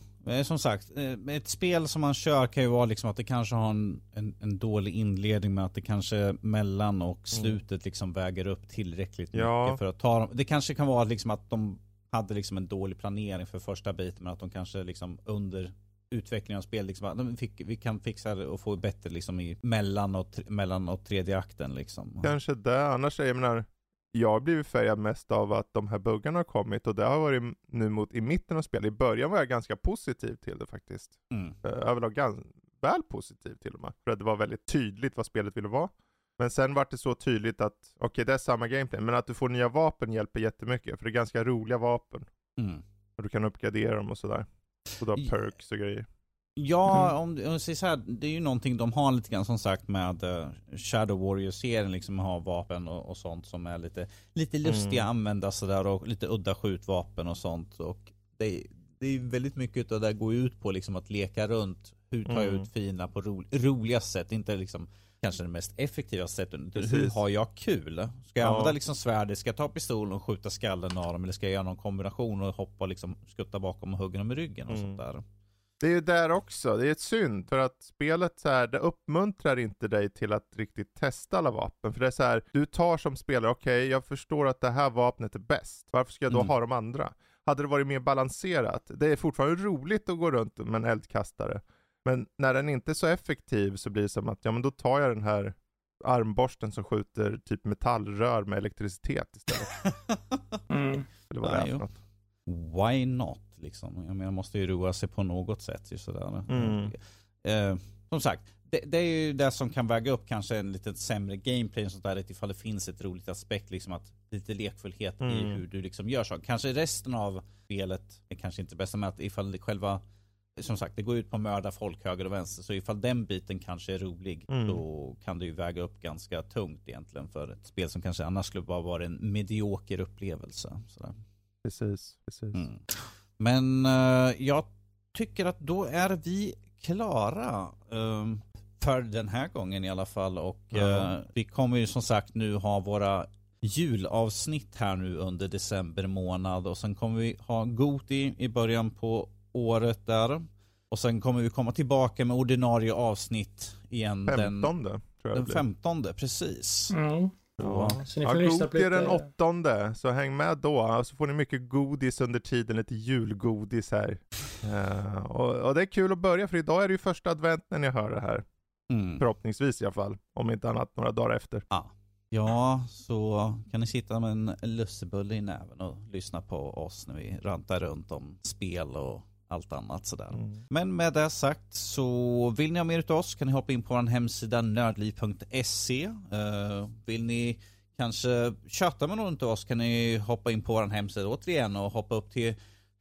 som sagt, eh, ett spel som man kör kan ju vara liksom att det kanske har en, en, en dålig inledning men att det kanske mellan och mm. slutet liksom väger upp tillräckligt ja. mycket för att ta dem. Det kanske kan vara liksom att de hade liksom en dålig planering för första biten men att de kanske liksom under utvecklingen av spel liksom, fick, vi kan fixa det och få bättre liksom i mellan och, mellan och tredje akten liksom. Kanske det, annars jag menar jag har blivit färgad mest av att de här buggarna har kommit och det har varit nu mot i mitten av spelet. I början var jag ganska positiv till det faktiskt. Mm. Uh, överlag ganska väl positiv till och med. För att det var väldigt tydligt vad spelet ville vara. Men sen var det så tydligt att, okej okay, det är samma gameplay, men att du får nya vapen hjälper jättemycket. För det är ganska roliga vapen. Mm. Och du kan uppgradera dem och sådär. Och du har perks och grejer. Ja, mm. om, om säger så här, det är ju någonting de har lite grann som sagt med uh, Shadow Warrior-serien, liksom ha vapen och, och, sånt som är lite, lite lustiga mm. att använda sådär och lite udda skjutvapen och sånt. Och det, det är väldigt mycket av det går ut på liksom att leka runt. Hur tar jag mm. ut fina på ro, roliga sätt? Inte liksom kanske det mest effektiva sättet. Hur har jag kul? Ska jag ja. använda liksom svärdet? Ska jag ta pistolen och skjuta skallen av dem? Eller ska jag göra någon kombination och hoppa liksom skutta bakom och hugga dem i ryggen och mm. sånt där? Det är ju där också, det är ett synd för att spelet så här, det uppmuntrar inte dig till att riktigt testa alla vapen. För det är så här, du tar som spelare, okej okay, jag förstår att det här vapnet är bäst, varför ska jag då mm. ha de andra? Hade det varit mer balanserat, det är fortfarande roligt att gå runt med en eldkastare. Men när den inte är så effektiv så blir det som att, ja men då tar jag den här armborsten som skjuter typ metallrör med elektricitet istället. mm. Eller vad det är för något. Why not? Liksom. Jag menar, måste ju roa sig på något sätt. Just sådär. Mm. Eh, som sagt, det, det, är ju det som kan väga upp kanske en lite sämre gameplay och sånt där, ifall det finns ett roligt aspekt, liksom att lite lekfullhet mm. i hur du liksom gör saker. Kanske resten av spelet är kanske inte bästa med att ifall det själva som sagt, det går ut på att mörda folk höger och vänster. Så ifall den biten kanske är rolig, mm. då kan det ju väga upp ganska tungt egentligen för ett spel som kanske annars skulle bara vara en medioker upplevelse. Sådär. Precis, precis. Mm. Men uh, jag tycker att då är vi klara. Um, för den här gången i alla fall. Och uh, vi kommer ju som sagt nu ha våra julavsnitt här nu under december månad. Och sen kommer vi ha Goti i början på året där. Och sen kommer vi komma tillbaka med ordinarie avsnitt igen 15 den, tror jag Den 15 precis. Mm. Ja. Så ni får ja, lyssna på lite... den åttonde, så häng med då. Så får ni mycket godis under tiden, lite julgodis här. Uh, och, och, det är kul att börja, för idag är det ju första advent när ni hör det här. Mm. Förhoppningsvis i alla fall, om inte annat några dagar efter. Ja. Ja, så kan ni sitta med en lussebulle i näven och lyssna på oss när vi rantar runt om spel och allt annat sådär. Mm. Men med det sagt så vill ni ha mer av oss kan ni hoppa in på vår hemsida nördliv.se. Uh, eh, vill ni kanske chatta med någon av oss kan ni hoppa in på vår hemsida återigen och hoppa upp till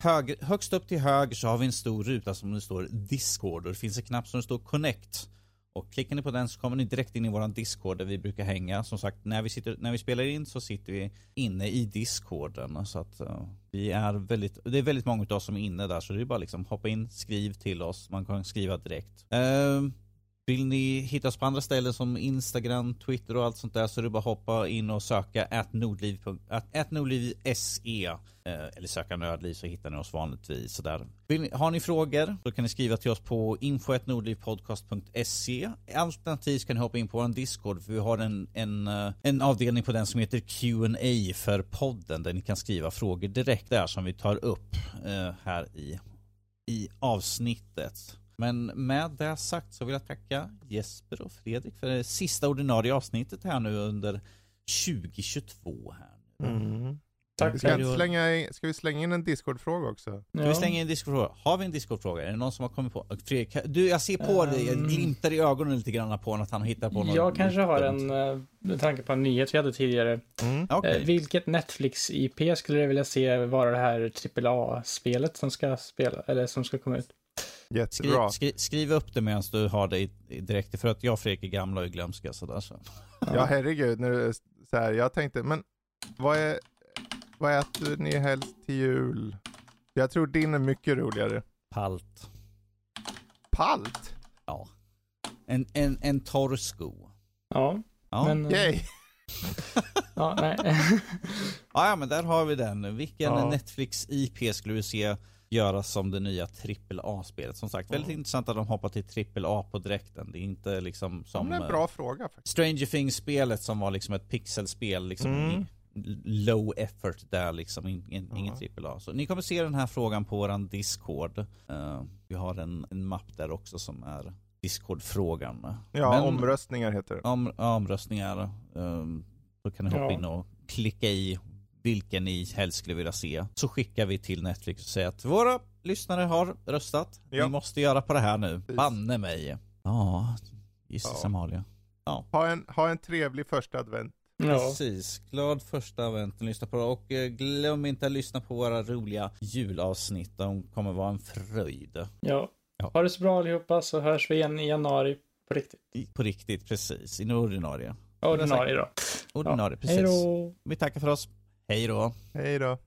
höger, högst upp till höger så har vi en stor ruta som det står Discord och det finns en knapp som det står Connect. Och klickar ni på den så kommer ni direkt in i våran Discord där vi brukar hänga. Som sagt, när vi, sitter, när vi spelar in så sitter vi inne i Discorden. Så att uh, vi är väldigt, det är väldigt många av oss som är inne där. Så det är bara liksom hoppa in, skriv till oss. Man kan skriva direkt. Uh, vill ni hitta oss på andra ställen som Instagram, Twitter och allt sånt där så är det bara att hoppa in och söka atnordliv.se eh, eller söka nördliv så hittar ni oss vanligtvis. Sådär. har ni frågor så kan ni skriva till oss på info.nordlivpodcast.se Alternativt kan ni hoppa in på vår Discord för vi har en, en, eh, en avdelning på den som heter Q&A för podden där ni kan skriva frågor direkt där som vi tar upp eh, här i, i avsnittet. Men med det sagt så vill jag tacka Jesper och Fredrik för det sista ordinarie avsnittet här nu under 2022. Här. Mm. Tack. Ska, vi slänga, ska vi slänga in en Discord-fråga också? Ska vi slänga in en Discord-fråga? Har vi en Discord-fråga? Är det någon som har kommit på? Fredrik, du, jag ser på um, dig, jag glimtar i ögonen lite grann på att han hittar på något. Jag kanske har en, eh, med tanke på en nyhet vi hade tidigare. Mm. Okay. Eh, vilket Netflix-IP skulle du vilja se vara det här AAA-spelet som ska spela, eller som ska komma ut? Jättebra. Skriv, skri, skriv upp det medan du har det direkt, för att jag och Fredrik är gamla och glömska sådär så. Ja herregud, nu, så här, jag tänkte, men vad, är, vad äter ni helst till jul? Jag tror din är mycket roligare. Palt. Palt? Ja. En, en, en torr sko. Ja. ja. Men, Yay. ja, nej. ja, men där har vi den. Vilken ja. Netflix IP skulle du se göra som det nya AAA-spelet. Som sagt, väldigt mm. intressant att de hoppar till AAA på direkten. Det är inte liksom som... Det är en bra uh, fråga faktiskt. Stranger Things-spelet som var liksom ett pixelspel, liksom mm. low effort där liksom, in, in, ja. ingen AAA. Så ni kommer se den här frågan på våran Discord. Uh, vi har en, en mapp där också som är Discord-frågan. Ja, Men, omröstningar heter det. Om, omröstningar. Um, då kan ni hoppa ja. in och klicka i vilken ni helst skulle vilja se. Så skickar vi till Netflix och säger att våra lyssnare har röstat. Ja. Ni måste göra på det här nu. Banne mig. Ja, gissas ja. Amalia. Ja. Ha, en, ha en trevlig första advent. Ja. Precis. Glad första advent lyssna på det. Och eh, glöm inte att lyssna på våra roliga julavsnitt. De kommer vara en fröjd. Ja. ja. Ha det så bra allihopa så hörs vi igen i januari på riktigt. På riktigt, precis. I ordinarie. Ordinarie då. Ordinarie, ja. precis. Hej då. Vi tackar för oss. Hej då. Hej då.